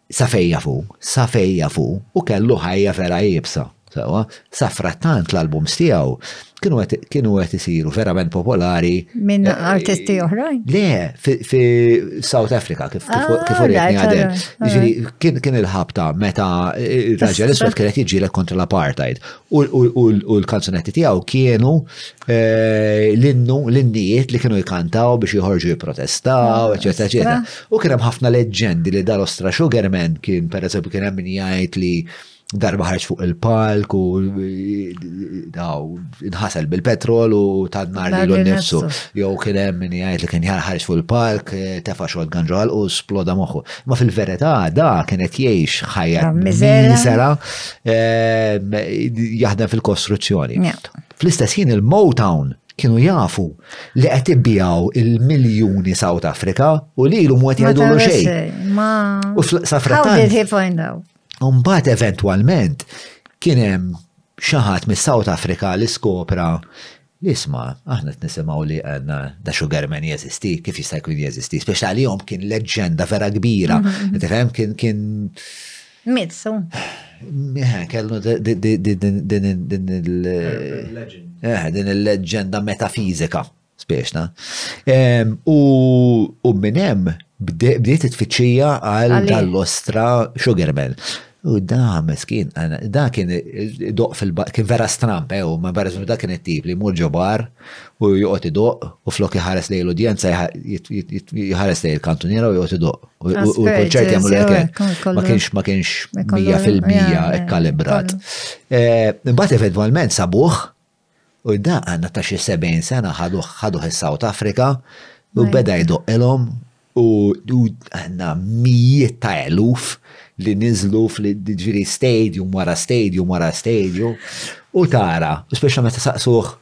Speaker 1: Sa fejn jaf hu, sa fejn jaf hu, hu kellu ħajja vera iebsa, sewwa. Safrattant l-albums tiegħu kienu qed isiru verament popolari.
Speaker 2: Minn
Speaker 1: eh,
Speaker 2: artisti oħrajn?
Speaker 1: Le, fi South Africa, kif
Speaker 2: ah, uritni
Speaker 1: għadel. Kien il-ħabta meta il-raġel iswed kienet jiġġielek kontra l-apartheid. U l-kanzunetti tiegħu kienu Eh, l-innu, l-innijiet li kienu jkantaw biex jħorġu jiprotestaw, eccetera, ah, eccetera. U kien hemm ħafna leġġendi li dar Ostra Sugarman kien, per eżempju, kien hemm jgħid li darba ħarġ fuq il-palk u daw inħasel bil-petrol u tan-nar li l-nifsu. Jow kien hemm min jgħid li kien ħarġ fuq il-palk, eh, tefa' xogħol ganġal u sploda moħħu. Ma fil-verità da kienet jgħix ħajja
Speaker 2: miżera
Speaker 1: eh, jaħdem fil-kostruzzjoni. Fl-istess ħin il-Motown kienu jafu li qed ibbijaw il-miljuni South Africa u li
Speaker 2: l-um
Speaker 1: għet
Speaker 2: jgħidulu xej.
Speaker 1: U safra.
Speaker 2: How did he find out?
Speaker 1: Umbat eventualment kienem xaħat mis South Africa li skopra li isma, aħna t-nisimaw li għanna da Sugarman jeżisti, kif jista' jkun jeżisti, speċa li jom kien leġenda vera kbira, mhm, mhm. tifhem kien kien Mit, so. Eħe, kellu din il- Eħe, din il-leġenda metafizika, spiexna. U minn hemm bdiet it-tfittxija għal dall-ostra Sugarman. U da meskin, da kien doq fil-bar, kien vera stramp, ew, eh, ma vera da kien it-tip li mur ġobar u joqgħod idoq u flok jħares lej l-udjenza jħares lej il-kantuniera u joqgħod idoq. U l-konċert
Speaker 2: jagħmlu l-hekk.
Speaker 1: Ma kienx ma kienx 100%
Speaker 2: ekkalibrat.
Speaker 1: Eh, imbagħad eventwalment sabuh u da għandna ta' xi 70 sena ħaduh is-South Africa u beda jdoqqilhom u għandna mijiet ta' eluf li niżlu fl-ġiri stadium wara stadium wara stadium u tara,
Speaker 2: speċjalment
Speaker 1: saqsuh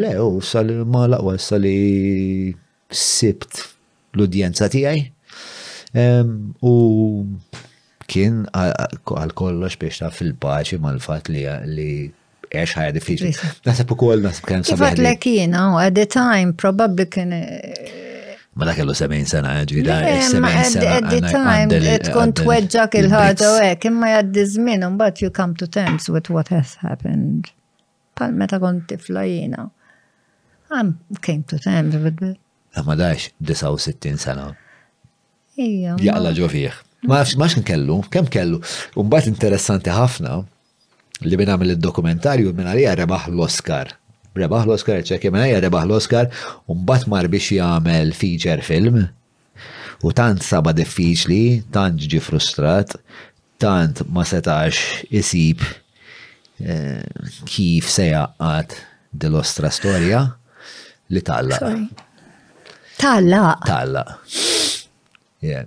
Speaker 1: Le, u sal ma laqwa issa li sibt l-udjenza tiegħi. U kien għal kollox biex ta' fil-paċi mal-fat li li għax ħajja diffiċli. Nasib u koll nasib kien sabiħ.
Speaker 2: Kifat
Speaker 1: l kien,
Speaker 2: oh, at the time, probabli kien.
Speaker 1: Eh, ma da kellu 70 sena,
Speaker 2: eh, ġvida,
Speaker 1: 70 sena.
Speaker 2: At the time, tkun tweġġak il-ħagġa u għek, imma jaddi zmin, un bat you come to terms with what has happened. Bħal meta kont tifla jiena. I'm came to terms with it.
Speaker 1: La ma dax 69 sena.
Speaker 2: Ija.
Speaker 1: Jaqla ġo fih. Ma nafx ma kellu, kemm kellu. Umbat interessanti ħafna li minn għamil il-dokumentarju minn għalija rebaħ l-Oscar. Rebaħ l-Oscar, ċekki minn għalija rebaħ l-Oscar, umbat mar biex jagħmel feature film U tant saba diffiċli, tant ġie frustrat, tant ma setax isib eh, kif se jaqqat dil-ostra storja li talla.
Speaker 2: Talla.
Speaker 1: Talla. Yeah,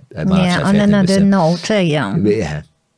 Speaker 2: another note, yeah.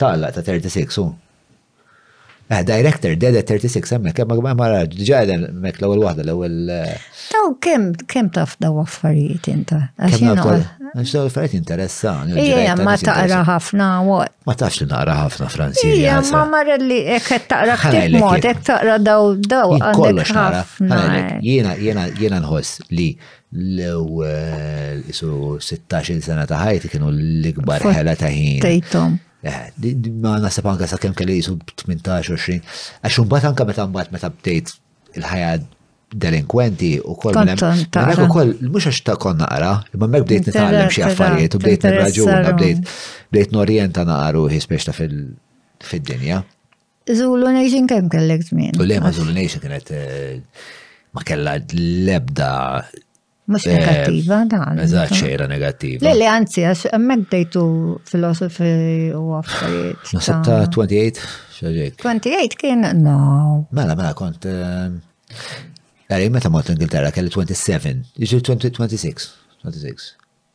Speaker 1: Tagħlaq ta' 36 hu. Eh, director, dead at 36, emmek, emmek, ma marraġ, diġa għedem, emmek, l-ewel wahda, l-ewel.
Speaker 2: Taw, eh, kem, kem taf daw affarijiet inta?
Speaker 1: Kem daw affarijiet interessan.
Speaker 2: Ija, ma taqra ħafna, what?
Speaker 1: Ma tafx li naqra ħafna, Franzi.
Speaker 2: Ija, ma marra li ekket
Speaker 1: taqra
Speaker 2: ktif mod, ek taqra daw, daw, għandek ħafna.
Speaker 1: Jena, jena, jena nħoss li L-ewwel qisu sittax-il sena ta' ħajti kienu l-ikbar ħela ta' ħin. Tejthom. Ma naħseb anke sakemm kelli qisu 18-20. Għax imbagħad anke meta mbagħad meta bdejt il-ħajja delinkwenti u koll. Għamek u koll, mux għax ta' konna għara, imma mek bdejt nitgħallem xie affarijiet u bdejt nirraġuna, bdejt norjenta naqaru ħispeċ ta' fil-dinja.
Speaker 2: Zulu Nation kemm kellek żmien?
Speaker 1: U lema Zulu Nation kienet eh, ma kellha l-ebda
Speaker 2: Mux
Speaker 1: eh,
Speaker 2: negattiva, dan.
Speaker 1: Eżatt xejra negattiva.
Speaker 2: Le, le, anzi, għax emmek dejtu filosofi u għaffariet.
Speaker 1: Nasib
Speaker 2: ta'
Speaker 1: 28, xaġek.
Speaker 2: 28 kien, no.
Speaker 1: Mela, mela, kont. Għari, eh, meta mort Ingilterra kelli 27, iġi 26, 26.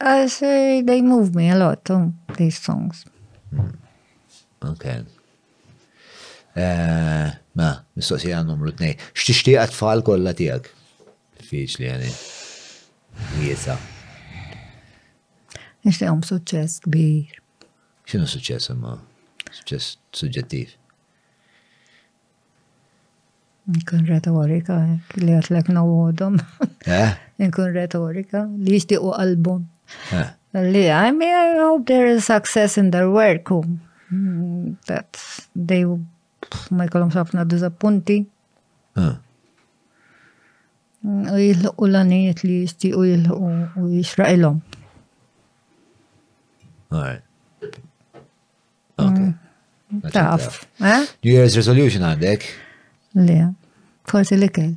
Speaker 2: I say they move me a lot, too, these songs.
Speaker 1: Hmm. Okay. Eh, ma, mistoqsija numru t-nej. X'tixtieq għat-tfal kollha tiegħek? Fiċ li għani. Jiesa.
Speaker 2: Nixtieqhom suċċess kbir.
Speaker 1: X'inhu suċċess imma? Suċċess suġġettiv.
Speaker 2: Nkun retorika, li għatlek nawodom.
Speaker 1: Eh?
Speaker 2: Nkun retorika, li jishtiqu qalbom.
Speaker 1: Eh.
Speaker 2: Li, I mean, I hope there is success in their work. Mm, that they ma jkollhom ħafna dizappunti.
Speaker 1: Eh.
Speaker 2: Mm, u jilħu l-għaniet li jishtiqu jilħu u jishraqilom.
Speaker 1: All right. Mm.
Speaker 2: Taf. Eh?
Speaker 1: New Year's resolution għandek?
Speaker 2: Le, forsi li kell.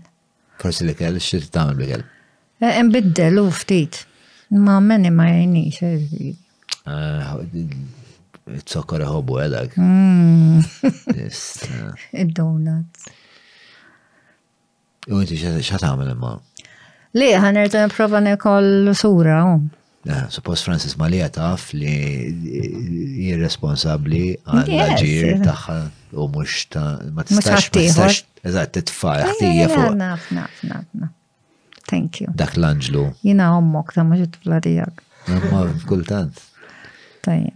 Speaker 1: Forsi li kell, xie tagħmel li kell?
Speaker 2: Eh, Nbiddel u ftit. Ma menni ma jajnix. Eh,
Speaker 1: ah, zokkor ħobbu għedak.
Speaker 2: Mm. Id-donuts.
Speaker 1: U inti xa tagħmel imma?
Speaker 2: Li ħanerġa' nipprova nekol sura.
Speaker 1: Eh, Suppos Francis Malija taf li
Speaker 2: jirresponsabbli
Speaker 1: għall-ġir tagħha u mhux ta' ma tistax tistax eżatt titfa' ħtija fuq.
Speaker 2: Naf, naf, naf. Thank you.
Speaker 1: Dak l-anġlu.
Speaker 2: Jina ommok ta' mhux it-tfla
Speaker 1: tiegħek. Kultant. Tajjeb.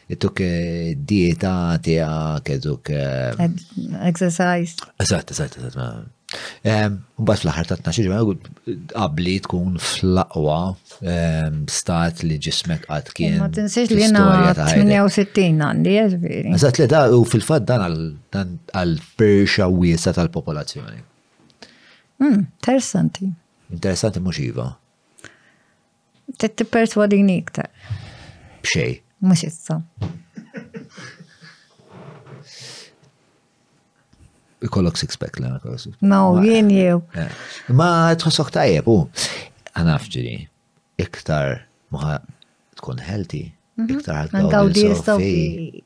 Speaker 1: Ittuk dieta, tija, keduk.
Speaker 2: Exercise.
Speaker 1: Eżatt, eżatt, eżatt. Mbagħad fl-aħħar ta' 12 ġimgħa qabli tkun fl-aqwa stat li ġismek qatt kien.
Speaker 2: Ma tinsiex li
Speaker 1: jiena
Speaker 2: 68 għandi ġifieri.
Speaker 1: Eżatt li da u fil-fatt dan għal firxa wiesa tal-popolazzjoni.
Speaker 2: Hmm, interessanti.
Speaker 1: Interessanti mhux iva.
Speaker 2: Trid tipperswadini iktar.
Speaker 1: B'xej.
Speaker 2: Mhux issa.
Speaker 1: Ikollok six pack la.
Speaker 2: No, jien jew. Eh.
Speaker 1: Ma tħossok tajjeb u għanaf ġiri iktar ma tkun healthy, mhm. iktar
Speaker 2: għal-gawdi.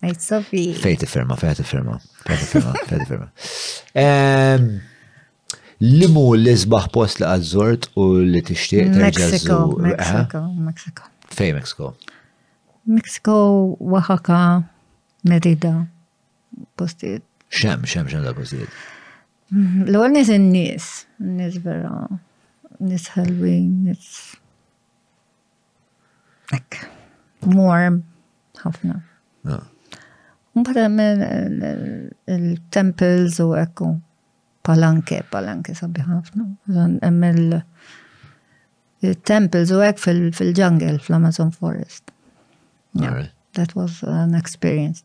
Speaker 1: Ngħid
Speaker 2: Sofi.
Speaker 1: Fejn tifferma, fejn tifferma. Fejn tifferma, fejn tifferma. Ehm, Limu l-isbaħ post li għazzort u li tixtieq terġa'
Speaker 2: Mexico, Mexico, Mexico.
Speaker 1: Fejn Mexico?
Speaker 2: Mexico, Oaxaca, Merida, postijiet.
Speaker 1: Xem, xem, xem da postijiet?
Speaker 2: Mm, l-għol nis n-nis, n-nis vera, nis ħelwin, nis Ek, warm, ħafna.
Speaker 1: Mbagħad
Speaker 2: hemm il-temples u ekku. Palanke, palanke sabi ħafna. Hemm il-temples u hekk fil-jungle fl-Amazon Forest. That was an experience.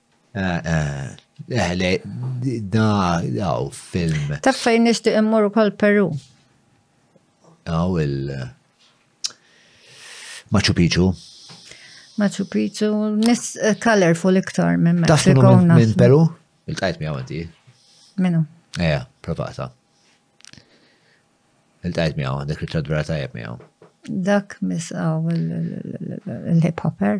Speaker 1: Eħle, da, daw, film.
Speaker 2: Ta' fejn nishtiq immur ukoll Peru.
Speaker 1: Daw il. Machu Picchu.
Speaker 2: Machu Picchu, nis eh, colorful iktar minn Mexico.
Speaker 1: Minn Peru? Il-tajt mi għawanti.
Speaker 2: Minu.
Speaker 1: Eja, provata. Il-tajt mi għawanti, dak il-ċadvera tajab mi għaw.
Speaker 2: Dak mis għaw il-hip hopper.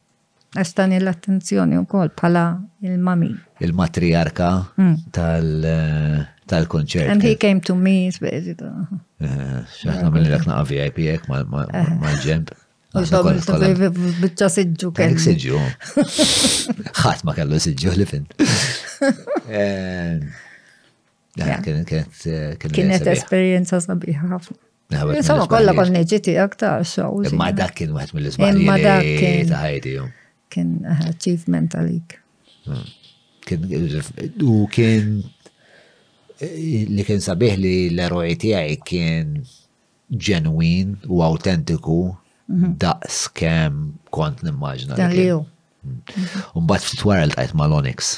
Speaker 2: Estani l-attenzjoni u kol pala il-mami.
Speaker 1: Il-matriarka
Speaker 2: mm.
Speaker 1: tal-konċert.
Speaker 2: And he came to me, spezitu.
Speaker 1: Eh, Xaħna minn l-ek naqa VIP ek mal-ġemp.
Speaker 2: Bicċa siġġu kellu.
Speaker 1: Siġġu. ħat ma kellu siġġu li fin.
Speaker 2: Eh,
Speaker 1: Kienet
Speaker 2: esperienza sabiħa ħafna. Insomma, kolla kol neġiti aktar xow.
Speaker 1: Imma dak kien wieħed
Speaker 2: mill-izbalji
Speaker 1: li ta' ħajti.
Speaker 2: Kien eh, achievement għalik.
Speaker 1: Hmm. U kien eh, li kien sabiħ li l-eroj tiegħi kien ġenwin u autentiku mhm. daqs kem kont nimmaġna.
Speaker 2: Dan li ju.
Speaker 1: Umbat hmm. ftit wara l-tajt mal-Onyx.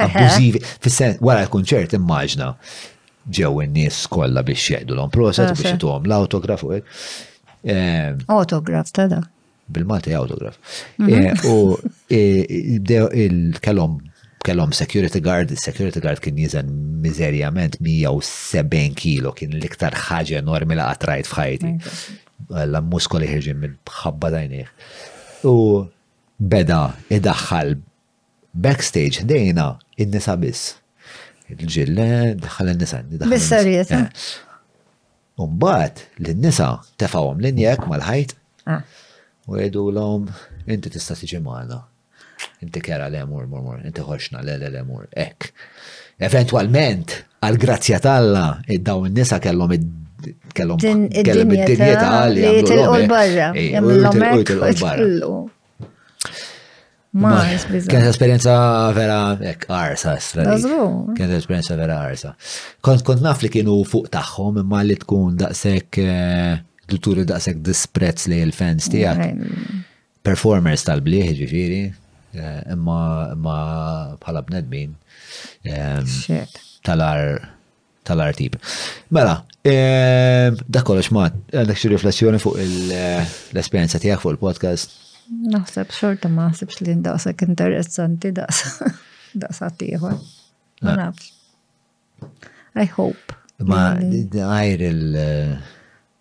Speaker 1: Abbużivi, fis-sen, wara l-kunċert immaġna ġew in-nies kollha biex jgħidu l-om proset biex jituhom l-autograf u hekk. Eh,
Speaker 2: autograf ta' da.
Speaker 1: Bil-Malti autograf. Mhm. Eh, u eh, il-kellhom kellhom security guard, security guard kien jizen mizerjament 170 kilo, kien l-iktar ħaġa enormi la qatrajt f'ħajti. La muskoli ħirġin minn ħabba dajnieh. U beda idaħħal Backstage ħdejna in-nisa biss. Il-ġil le, daħħal in-nisa. Bis-serjet. Umbat, l-nisa tefawhom l-injek mal-ħajt
Speaker 2: ah.
Speaker 1: u jgħidu l-om, inti tista' tiġi magħna. Inti kera le mur, mur, mur, inti ħoxna le, le, le, mur, ek. Eventualment, għal-grazzja talla, id-daw n-nisa kellhom id kellhom kellhom id-dinjeta li
Speaker 2: tilqu l-barra.
Speaker 1: Tilqu l-barra.
Speaker 2: Ma,
Speaker 1: kienet esperienza vera ek arsa, kienet esperienza vera arsa. Kont kont naf li kienu fuq tagħhom imma li tkun daqshekk eh, li turi daqshekk disprezz li l-fans tiegħek. Performers tal-bliħ ġifieri, eh, imma bħala bnedmin.
Speaker 2: Ehm,
Speaker 1: Talar tal-artib. Mela, ehm, da kollox ma, għandek xi riflessjoni fuq l-esperjenza tiegħek fuq il-podcast?
Speaker 2: Naħseb xorta ma naħsibx li daqshekk interessanti daqs daqs ieħor. Ma
Speaker 1: ah.
Speaker 2: nafx. I hope.
Speaker 1: Ma għajr il-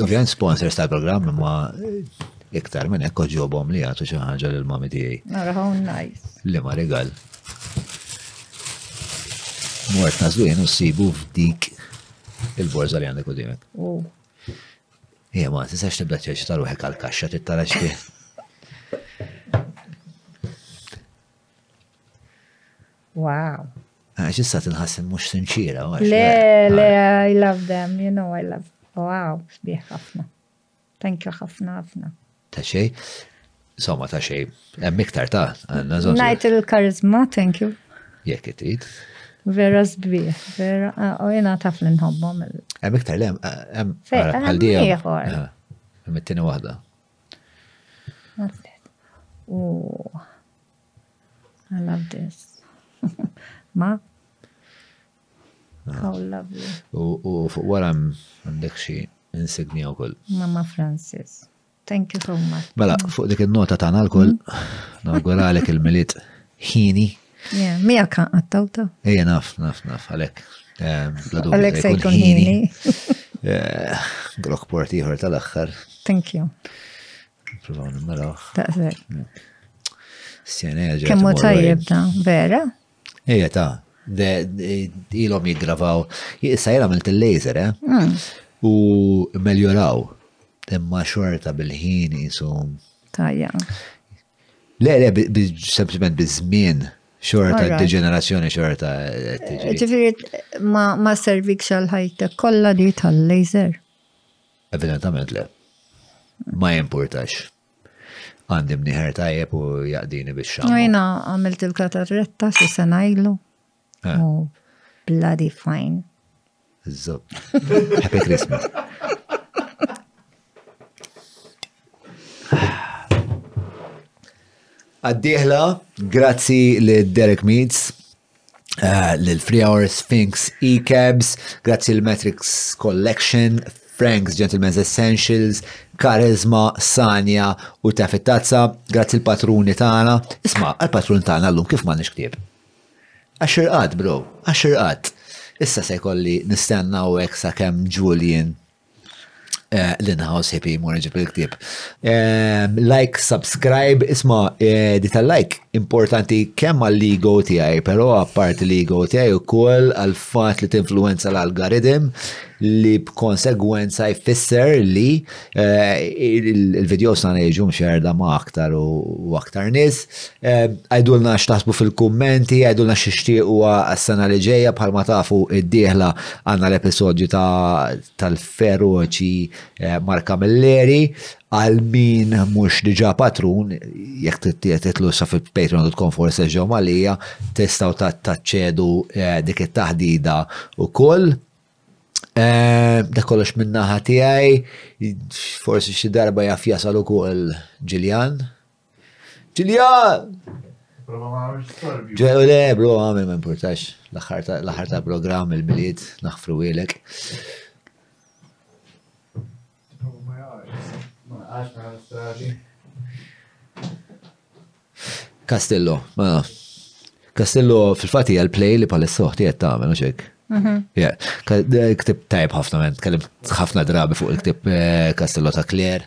Speaker 1: Ovvijament sponsors tal-programm imma iktar minn hekk ġobhom li jagħtu xi ħaġa lil mami tiegħi.
Speaker 2: Nara how nice.
Speaker 1: Li ma rigal. Mort nażlin u ssibu f'dik il-borza li għandek qudiemek.
Speaker 2: Oh.
Speaker 1: Ija ma, tistax tibda ċeċ ta' ruħek għal-kaxxa tittara xbih.
Speaker 2: Wow.
Speaker 1: Għax issa tinħassin mux sinċira.
Speaker 2: Le, le, I love them, you know, I love. Wow, sbieħ ħafna. Thank you ħafna ħafna.
Speaker 1: Ta' xej, somma ta' xej, hemm iktar ta' għanna zon.
Speaker 2: Najt il-karizma, thank you.
Speaker 1: Jek it-tit.
Speaker 2: Vera sbieħ, vera, ah, u jena taf li nħobbom.
Speaker 1: Hemm iktar le, hemm għal-dija. Hemm it-tini wahda.
Speaker 2: U I love this. Ma? Ah. How lovely.
Speaker 1: U fuq wara għandek xi insignia wkoll.
Speaker 2: Mama Francis. Thank you so much.
Speaker 1: Mela, fuq dik il-nota tagħna l-kull, mm. nawguralek il-milit ħini.
Speaker 2: Mija kan għattawta.
Speaker 1: Ejja, naf, naf, naf, għalek. Ehm, għalek
Speaker 2: se
Speaker 1: jkun
Speaker 2: ħini.
Speaker 1: Eh, Glock port iħor tal-axħar.
Speaker 2: Thank you.
Speaker 1: Provaw nimmeraħ.
Speaker 2: Daqsek.
Speaker 1: Sjena ġeja.
Speaker 2: Kemmu tajjeb da, vera?
Speaker 1: Ejja ta' ilhom jiggravaw. Issa jena għamilt il-laser, eh? Hmm. U meljoraw. Imma xorta bil-ħin jisum.
Speaker 2: Tajja.
Speaker 1: Le, le, sempliciment bil-żmien xorta d-deġenerazzjoni xorta.
Speaker 2: Ġifiri, ma servik xal ħajtek kollha di tal-laser.
Speaker 1: Evidentament le. Ma jimpurtax. Għandi mniħer tajjeb u jaqdini biex xamma.
Speaker 2: Jina għamilt il-katarretta xi sena ilu.
Speaker 1: Eh.
Speaker 2: Oh, bloody fine.
Speaker 1: Zob. Happy Christmas. Għaddiħla, grazzi li Derek Meets eh, lil Free Hour Sphinx E-Cabs, grazzi l Matrix Collection, Frank's Gentleman's Essentials, Karizma, Sanja u ta' fittazza, grazzi l-patruni tagħna. Isma, għal-patrun tagħna llum kif ma nix ktieb. Għaxirqat, bro, għaxirqat. Issa se jkolli nistenna u sa' kem Julian Eh, l-inhouse hippie mor ġib il-ktib. Eh, like, subscribe, isma, eh, di tal-like importanti kemm għall-ego tijaj, pero għappart l-ego tijaj u koll għal-fat li t-influenza l-algoritm li b'konsegwenza jfisser li il-video sana jġu mxerda ma aktar u aktar nis, Eh, għajdulna x'taħsbu fil-kummenti, għajdulna x'ixtiequ għas-sena li ġejja bħalma tafu id-dieħla għandna l-episodju tal-feroċi eh, Marka Milleri għal min mhux diġà patrun jekk titlu sa fil-patreon.com forse ġew malija tistgħu taċċedu eh, dik it-taħdida ukoll. Da kollox minna ħatijaj, forsi xi darba jaf jasal ukoll Ġiljan.
Speaker 4: Tilja!
Speaker 1: Ġew le, bro, għamil ma importax. L-aħħar ta' program il-miliet, naħfru ilek. Castello, ma. Castello fil-fat hija l-play li palissa soħti qed tagħmel mhux hekk. Mhm. Ktib tajb ħafna ment, kellim ħafna drabi fuq il-ktib eh, Castello ta' Claire.